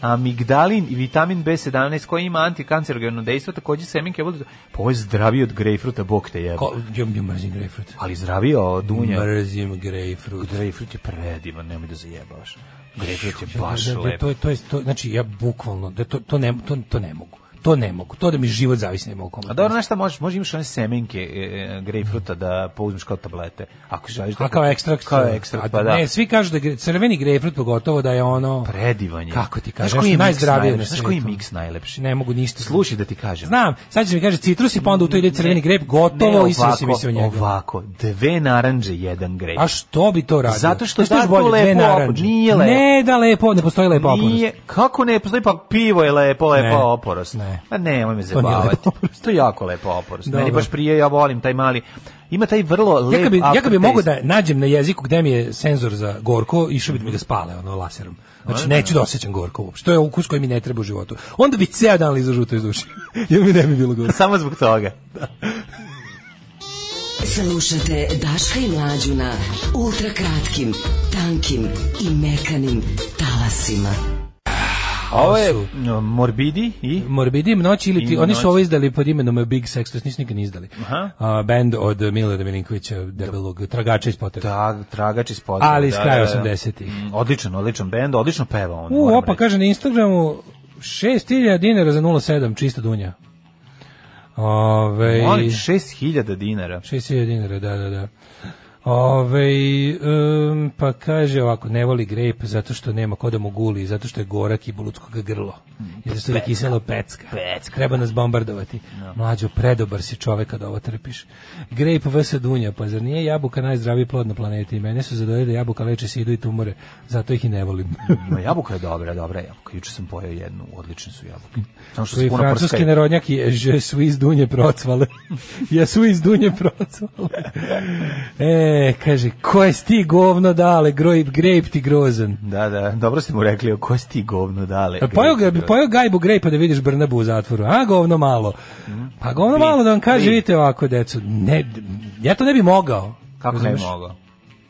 B: amigdalin i vitamin B17 koji ima antikancerogeno dejstvo, takođe semenke vodu. Pa ovo je zdraviji od grejpfruta, bok te jebe. Ko, ja, ja mrzim grejpfrut. Ali zdraviji od dunja. Mrzim grejpfrut. Grejpfrut je predivan, nemoj da zajebavaš. Grejpfrut je baš ja, da, da, da, lep. To je, to je, to, znači, ja bukvalno, da to, to, ne, to, to ne mogu. To ne mogu. To da mi život zavisi ne mogu. A dobro, nešto možeš, možeš imaš one semenke e, e, grejpfruta da pouzmeš kao tablete. Ako želiš da... A kao ekstrakt. Kao ekstrakt, pa da. Ne, svi kažu da je crveni grejpfrut pogotovo da je ono... Predivanje. Kako ti kažeš? Znaš najzdravije na Znaš koji je miks najlepši? Ne mogu ništa. Slušaj da ti kažem. Znam, sad ćeš mi kaže citrus i pa onda u to ide crveni grejp, gotovo i sve se misli njega. Ovako, dve naranđe, jedan grejp. A što bi to radio? Zato što da bolje dve naranđe. Nije lepo. Ne da lepo, ne postoji lepo oporost. Nije, kako ne postoji pa pivo je lepo, lepo oporost. Ne ne. Ma nemoj me zabavati. To, to je jako lepo oporost. Dobro. Meni da, baš da. prije, ja volim taj mali. Ima taj vrlo lep... Ja bi, ja bi mogao da nađem na jeziku gde mi je senzor za gorko, išao bi da mi ga spale, ono, laserom. Znači, da. neću da osjećam gorko uopšte. To je ukus koji mi ne treba u životu. Onda bi ceo dan lizao žuto iz duše. Jer mi ne bi bilo gorko. Samo zbog toga. Da. Slušate Daška i Mlađuna na ultrakratkim, tankim i mekanim talasima. A ovo je Morbidi i Morbidi noći ili ti, oni su ovo izdali pod imenom Big Sex, to nisu nikad izdali. Aha. A, band od Milorada Milinkovića, debelog tragača iz potreba. Da, tragač iz potreba. Ali iz da, kraja 80-ih. Da, da. Mm, odličan, odličan bend, odlično peva on. U, opa reći. kaže na Instagramu 6000 dinara za 07, čista dunja. Ove, Molim, 6000 dinara. 6000 dinara, da, da, da. Ove, um, pa kaže ovako, ne voli grejp zato što nema ko da mu guli, zato što je gorak i bulutskog grlo. I zato što je kiselo pecka. pecka. Treba nas bombardovati. No. Da. Mlađo, predobar si čovek kada ovo trpiš. Grape vs. dunja, pa zar nije jabuka najzdraviji plod na planeti? I mene su zadojeli da jabuka leče sidu i tumore, zato ih i ne volim. Ma jabuka je dobra, dobra jabuka. Juče sam pojao jednu, odlične su jabuke. Samo što su francuski prskaj. narodnjak je je su iz dunje procvale. Jesu iz dunje procvale. E, E, kaže, ko je sti govno dale, grojb, grejp ti grozan. Da, da, dobro ste mu rekli, ko je sti govno dale. Pojao pojao gajbu grejpa da vidiš Brnabu u zatvoru, a govno malo. Mhm. Pa govno malo da vam kaže, vidite ovako, decu, ne, ja to ne bi mogao. Kako ne bi mogao?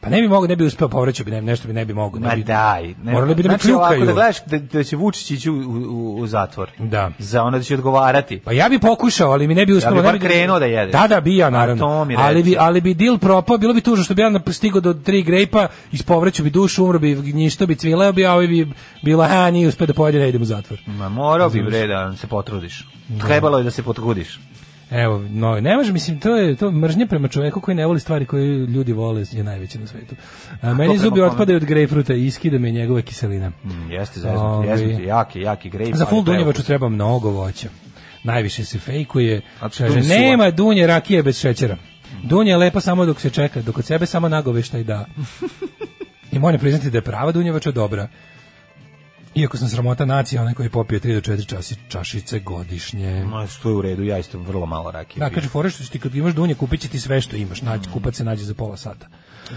B: Pa ne bi mogao, ne bi uspeo povraćao bi ne, nešto bi ne bi mogao. Ne bi, Ma daj, ne, morali bi da znači, ovako da gledaš da, da će Vučić ići u, u, u, zatvor. Da. Za ono da će odgovarati. Pa ja bi pokušao, ali mi ne bi uspeo. Ja bi bar krenuo da jede. Da, da, bi ja naravno. Ali bi, ali bi deal propao, bilo bi tužno što bi ja stigao do tri grejpa, ispovraćao bi dušu, umro bi, gnjišto bi cvileo bi, a ovi bi bilo, ha, nije uspeo da pojede, ne idem u zatvor. Ma morao bi, bre, da se potrudiš. Da. Trebalo je da se potrudiš. Evo, no, ne može, mislim, to je to mržnje prema čovjeku koji ne voli stvari koje ljudi vole je najveće na svetu. A, meni zubi otpadaju od grejpfruta i iskida me njegove kiselina. Mm, jeste, zavisno, jeste, jaki, jaki grejpfrut. Za full dunjevaču treba mnogo voća. Najviše se fejkuje. Znači, kaže, nema dunje rakije bez šećera. Dunje je lepa samo dok se čeka, dok od sebe samo nagoveštaj da. I moram priznati da je prava Dunjevača dobra. Iako sam sramota nacije, onaj koji popije 3 do 4 časi, čašice godišnje. Ma, što je u redu, ja isto vrlo malo rakije. Da, kaže, fore što ti kad imaš dunje, kupit će ti sve što imaš, naći, mm. kupac se nađe za pola sata.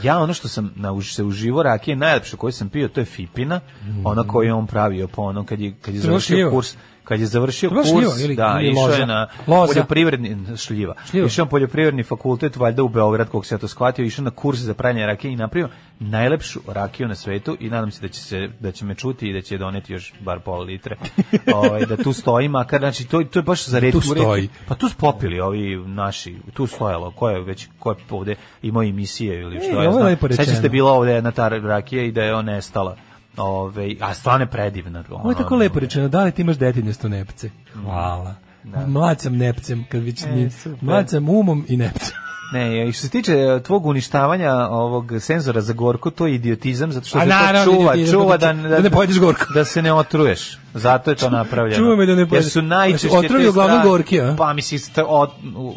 B: Ja ono što sam na se uživo rakije najlepše koju sam pio to je Fipina, mm. ona koju je on pravio po onom kad je kad je završio kurs kad je završio kurs, šljiva, ili, da, ili išao je na loza. poljoprivredni šljiva. šljiva. Išao na poljoprivredni fakultet valjda u Beograd, kog se ja to shvatio, išao na kurs za pranje rakije i napravio najlepšu rakiju na svetu i nadam se da će se da će me čuti i da će doneti još bar pol litre. ovaj da tu stoji makar znači to to je baš za red. Da tu stoji. Pa tu spopili ovi naši, tu stojalo, ko je već ko je ovde imao emisije ili e, što e, je. Ovaj Sećate da bila ovde jedna ta rakija i da je ona nestala Ove, a stvarno je predivna. Ovo je tako lepo rečeno, da li ti imaš detinjesto nepce? Mm. Hvala. Da. Mlad sam nepcem, kad već e, mlad sam umom i nepcem. Ne, i što se tiče e, tvog uništavanja ovog senzora za gorko, to je idiotizam, zato što A, naravno, to čuva, čuva da, da, da ne da- pojedeš gorko. Da se ne otruješ. Zato je to napravljeno. Čuva me da ne pojedeš. Jer su najčešće otruju uglavnom gorki, a? Pa mislim,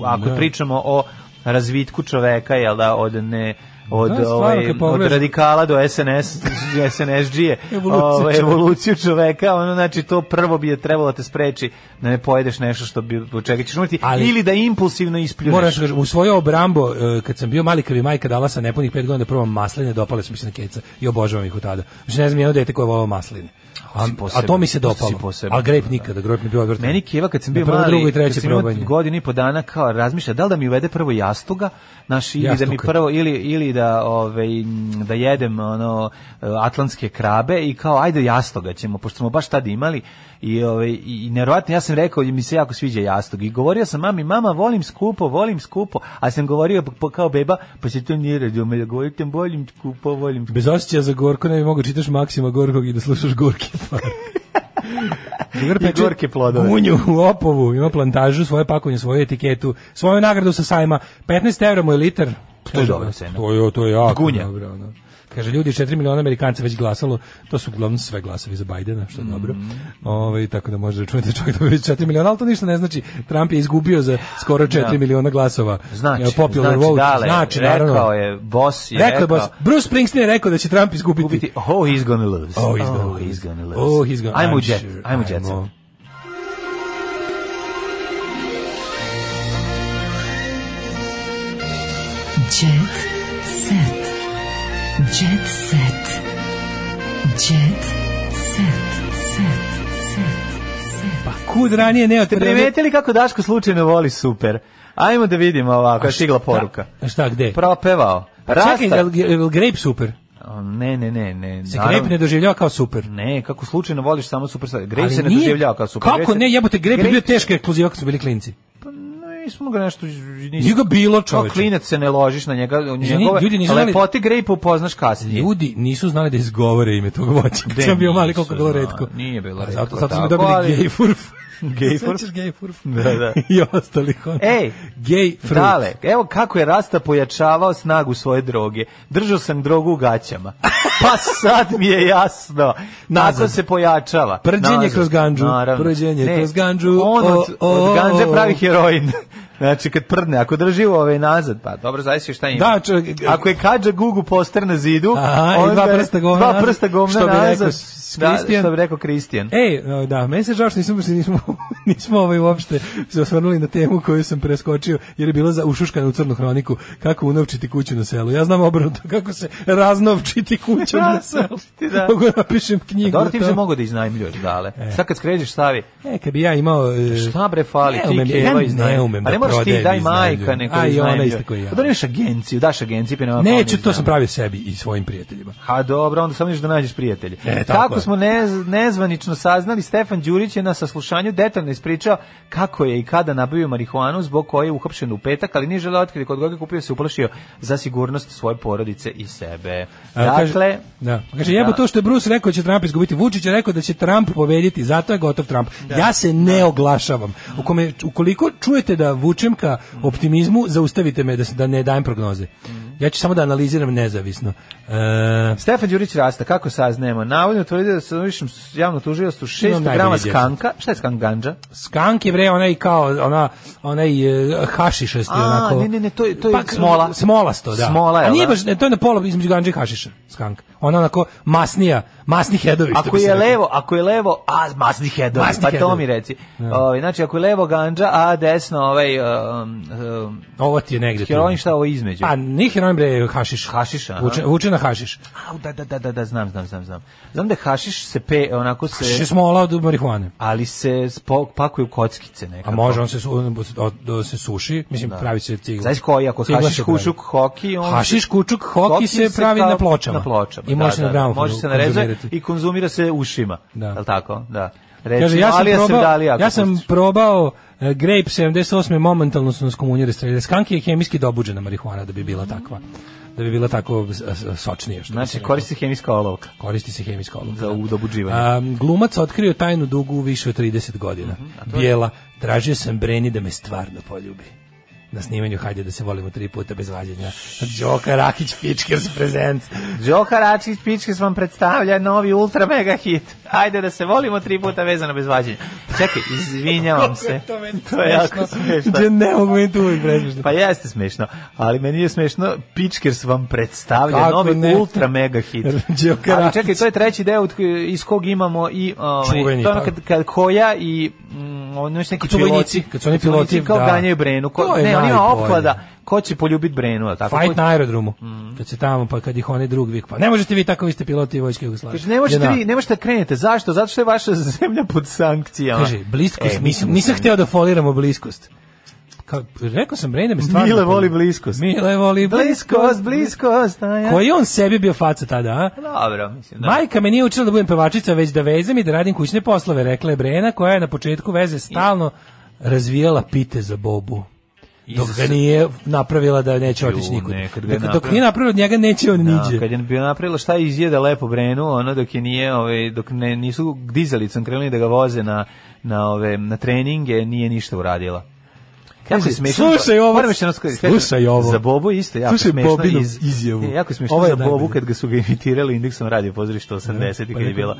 B: ako ne. Da. pričamo o razvitku čoveka, jel da, od ne od, da, ovaj, od radikala do SNS, SNSD-je, evoluciju, ovaj, evoluciju čoveka, ono, znači, to prvo bi je trebalo da te spreči da ne pojedeš nešto što bi, od čega ali, ili da impulsivno ispljuneš. Moraš, da u svoju obrambo, eh, kad sam bio mali, kad bi majka dala sa nepunih 5 godina da probam masline, dopale su mi se na keca i obožavam ih od tada. Znači, ne znam, jedno dete koje volao masline. A, a to mi se dopalo. A grep nikada, grep mi bio odvrtan. Meni Keva kad sam bio prvo, mali, i treće probanje. Godinu i po dana kao razmišlja da li da mi uvede prvo jastuga, naš ili Jastuka. da mi prvo ili ili da ovaj da jedem ono atlantske krabe i kao ajde jastoga ćemo pošto smo baš tad imali i ovaj i neverovatno ja sam rekao mi se jako sviđa jastog i govorio sam mami mama volim skupo volim skupo a sam govorio pa, kao beba pa se to nije radio me govorim volim skupo volim skupo. bez osjećaja za gorko ne bi mogu čitaš Maksima Gorkog i da slušaš Gorke fark. Drugar peče gorke plodove. Munju u Opovu, ima plantažu, svoje pakovanje, svoju etiketu, svoju nagradu sa sajma. 15 € mu je litar. To je dobra cena. To je, to je jako Gunja. dobro. No. Kaže, ljudi, 4 miliona Amerikanca već glasalo, to su uglavnom sve glasovi za Bajdena, što je dobro. Mm -hmm. Ove, ovaj, tako da može da čujete da čovjek da već 4 miliona, ali to ništa ne znači. Trump je izgubio za skoro 4 da. miliona glasova. Znači, popular znači, vote. Dale, znači, naravno. Rekao je, boss je rekao. rekao boss. Bruce Springsteen je rekao da će Trump izgubiti. Gubiti. Oh, he's gonna lose. Oh, he's gonna, oh, he's gonna lose. Oh, he's gonna, I'm, I'm, jet, sure, I'm, I'm jet. I'm Jet set. Jet set. Jet set. Set. Set. Pa kud ranije ne otebrali? Primetili kako Daško slučajno voli super. Ajmo da vidimo ovako, je stigla poruka. A šta, gde? Propevao. Pa Rasta. Čekaj, je li grape super? Ne, ne, ne, ne. Se grep ne doživljava kao super. Ne, kako slučajno voliš samo super sad. se ne doživljava kao super. Kako ne, jebote, grep je bio teška ekskluziva kad su bili klinci nismo ga nešto nisi ga bilo čoveče. klinac se ne ložiš na njega, njegove ljudi nisu znali lepote grej poznaš kasnije. Ljudi nisu znali da izgovore ime tog voća. je bio mali koliko bilo retko. Nije bilo retko. Zato, zato smo dobili gej furf gay for gay for Da, da. I ostalih on. Ej, Gayford. Dale, evo kako je Rasta pojačavao snagu svoje droge. Držao sam drogu u gaćama. Pa sad mi je jasno. Nakon se pojačava. Prđenje kroz gandžu Prđenje kroz gandžu On od, gandže pravi heroin. Znači kad prdne, ako drži ove ovaj nazad, pa dobro zavisi šta ima. Da, čovjek, ako je kađa gugu poster na zidu, Aha, onda dva prsta govna. Dva prsta govna što bi nazad. Rekao, da, što bi rekao Kristijan. Ej, da, meni se žao što nismo nismo nismo ovaj uopšte se osvrnuli na temu koju sam preskočio jer je bila za ušuškanu crnu hroniku kako unovčiti kuću na selu. Ja znam obrnuto kako se raznovčiti kuću na selu. da. Mogu da napišem knjigu. Dobro ti bi se mogu da iznajmljuješ dale. E. Sad kad skređeš stavi. E, kad bi ja imao e, šta bre fali, ti keva iznajmljuješ moraš ti, daj majka neko A i ona isto koji ja. Pa Doneš agenciju, daš agenciju. Pa Neću, to sam pravio sebi i svojim prijateljima. A dobro, onda samo da nađeš prijatelje. E, tako, tako smo nez, nezvanično saznali, Stefan Đurić je na saslušanju detaljno ispričao kako je i kada nabavio marihuanu zbog koje je uhapšen u petak, ali nije želeo otkriti kod koga kupio se uplašio za sigurnost svoje porodice i sebe. E, A, dakle, kaže, da. kaže jebo da. to što je Bruce rekao da će Trump izgubiti, Vučić je rekao da će Trump pobediti, zato je gotov Trump. Da. Ja se ne oglašavam. U kome, ukoliko čujete da Vučić vučem ka optimizmu, zaustavite me da, da ne dajem prognoze. Ja ću samo da analiziram nezavisno. Uh, Stefan Đurić Rasta, kako saznajemo? Navodno tvrdi da sa višem javno tužilastu 600 grama skanka. Šta je skank ganđa? Skank je bre onaj kao ona onaj e, hašišasti A, onako. A, Ne, ne, ne, to je to je pa, smola. Smolasto, da. Smola je. A nije da? baš, ne, to je na pola između ganđe i hašiša, skank. Ona onako masnija, masni hedovi. Ako je levo, ako je levo, a masni hedovi, masni pa hedovi. to mi reci. Ja. Da. O, znači ako je levo ganđa, a desno ovaj um, um, ovo ti je negde. Heroin šta ovo između? Pa nije heroin bre hašiš. Hašiša. Vuče, na hašiš. A, da, da, da, da, da, znam, znam, znam, znam. Znam da hašiš se pe, onako se... Hašiš smola od marihuane. Ali se spo, pakuje u kockice nekako. A može, on se, on, on da se suši, mislim, da. pravi se cigla. Znaš koji, ako hašiš kučuk hoki... On hašiš kučuk hoki, hoki se, se pravi na pločama. Na pločama, I da, može da, na da. gramofonu Može se narezati i konzumira se ušima. Da. Je tako? Da. Reči, Kaže, ja sam probao, ja sam probao Uh, grape 78. momentalno su nas komunjere streljali. Skanki je hemijski dobuđena marihuana da bi bila takva da bi bila tako sočnija. Što znači, koristi se hemijska olovka. Koristi se hemijska olovka. Za da. udobuđivanje. Um, glumac otkrio tajnu dugu više od 30 godina. Mm -hmm, Bijela, tražio sam Breni da me stvarno poljubi na snimanju hajde da se volimo tri puta bez vađenja. Đoka Rakić Pičkers prezent. Đoka Rakić Pičkers vam predstavlja novi ultra mega hit. Ajde da se volimo tri puta vezano bez vađenja. Čekaj, izvinjavam se. to, je jako smešno. Ja ne mogu meni to uvijek presmešno. Pa jeste smešno, ali meni je smešno Pičkers vam predstavlja Kako novi ne? ultra mega hit. ali čekaj, to je treći deo iz kog imamo i ovaj, Čuveni, to je pa. kad, kad koja i mm, ono neki piloti, kad su oni piloti, piloti kao da. ganjaju brenu. Ko, ne, on ima opklada ko će poljubit Brenu, a tako. Fight će... na aerodromu. Mm. Kad se tamo pa kad ih oni drug vik. Pa ne možete vi tako vi ste piloti vojske Jugoslavije. Kaže ne možete vi, da? ne možete da krenete. Zašto? Zato što je vaša zemlja pod sankcijama. Kaže bliskost, e, nisam, nisam hteo da foliramo bliskost kao rekao sam Brain mi stvarno Mile voli bliskost. Mile voli bliskost, bliskost. Ja. Koji on sebi bio faca tada, a? Dobro, mislim da. Majka me nije učila da budem pevačica, već da vezem i da radim kućne poslove, rekla je Brena, koja je na početku veze stalno razvijala pite za bobu dok ga nije napravila da neće otići nikud. Dakle, dok nije napravila od njega neće on da, niđe. Kad je bio napravila šta izjede lepo brenu, ono dok je nije, ovaj, dok ne, nisu dizalicom krenuli da ga voze na, na, ove, na treninge, nije ništa uradila. Kako je smešno. Slušaj ovo. Moram što Slušaj ovo. Za Bobu isto jako Slušaj smešno Bobinu iz, izjavu. Je, jako smešno ovo je za Bobu kad ga su ga imitirali indeksom radio pozorište 80 ja, da, kad pa je bila.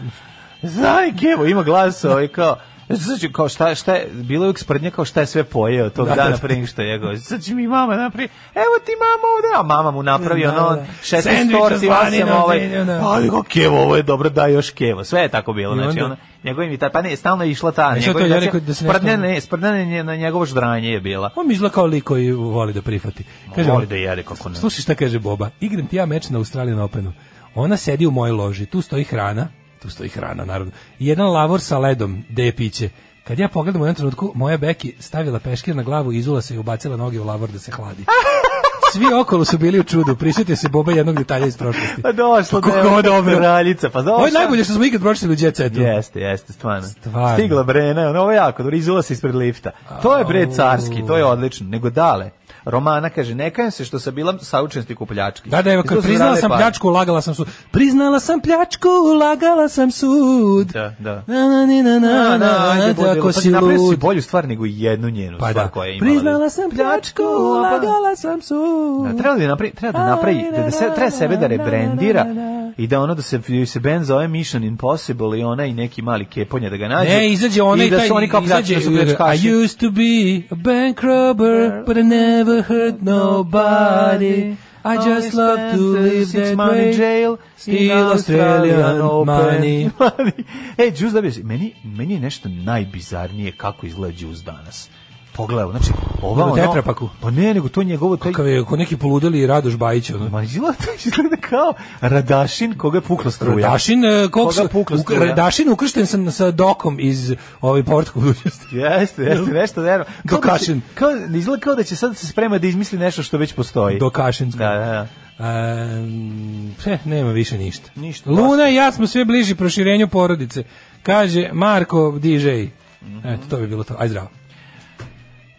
B: Zajke, evo, ima glas ovaj kao Znači, kao šta, šta je, bilo je uvijek kao šta je sve pojeo tog da, dana da. pre nego što je go. Sad će mi mama napravi, evo ti mama ovde, a mama mu napravi da, ono, 16 da. torti, vasem ovaj, ali da. ko kevo, ovo je dobro, daj još kevo. Sve je tako bilo, znači, ona njegovim i ta, pa ne, stalno je išla ta, njegov, znači, da se ne, sprednja ne, na njegovo ždranje je bila. On mi izgleda kao lik koji voli da prihvati. Kaže, voli da jede kako ne. Slušaj šta kaže Boba, igram ti ja meč na Australijan Openu. Ona sedi u mojoj loži, tu stoji hrana, tu stoji hrana, naravno. jedan lavor sa ledom, gde je piće. Kad ja pogledam u jednom trenutku, moja Beki stavila peškir na glavu, izula se i ubacila noge u lavor da se hladi. Svi okolo su bili u čudu. Prisjetio se Boba jednog detalja iz prošlosti. Pa došla pa da je dobro. kraljica. Pa došla. Ovo je najbolje što smo ikad pročitali u Jet Setu. Jeste, jeste, stvarno. stvarno. Stigla Brena, ono ovo jako, dobro, izula se ispred lifta. To je bre carski, to je odlično. Nego dale, romana, kaže, nekajem se što sam bila saučesnik u pljački. Da, da, evo, kad priznala sam pljačku, lagala sam sud. Priznala sam pljačku, lagala sam sud. Da, da. Na, na, ni, na, na, na, na, tako pa si lud. si bolju stvar nego jednu njenu pa stvar da. koja je imala. Priznala sam pljačku, pa da. lagala sam sud. Da, treba da napravi, treba da napravi, da, se, da, treba sebe da, da rebrendira i da ono da se se bend zove Mission Impossible i ona i neki mali keponja da ga nađe. Ne, izađe ona i, i da su oni kao izađe, da su pljačkaši. I used to be a bank robber, but I never never hurt nobody. I just love to live that way. Jail, Still Australian money. money. Ej, Juice da bi meni, meni je nešto najbizarnije kako izgleda Juice danas pogledao. Znači, ova ono... Tetrapaku. Pa ne, nego to njegovo... Pa taj... Kako je, ko neki poludeli Radoš Bajić. Ono. Ma izgleda, izgleda kao Radašin koga je pukla struja. Radašin, kog, e, koga pukla struja. Radašin ukršten sam sa dokom iz ovaj portka budućnosti. Jeste, jeste, nešto verno. Dokašin. Kao, da kao, izgleda kao da će sad da se sprema da izmisli nešto što već postoji. Dokašin. Da, da, da. Um, e, nema više ništa. ništa Luna i ja smo sve bliži proširenju porodice. Kaže Marko DJ. Mm -hmm. Eto, to bi bilo to. Aj zdravo.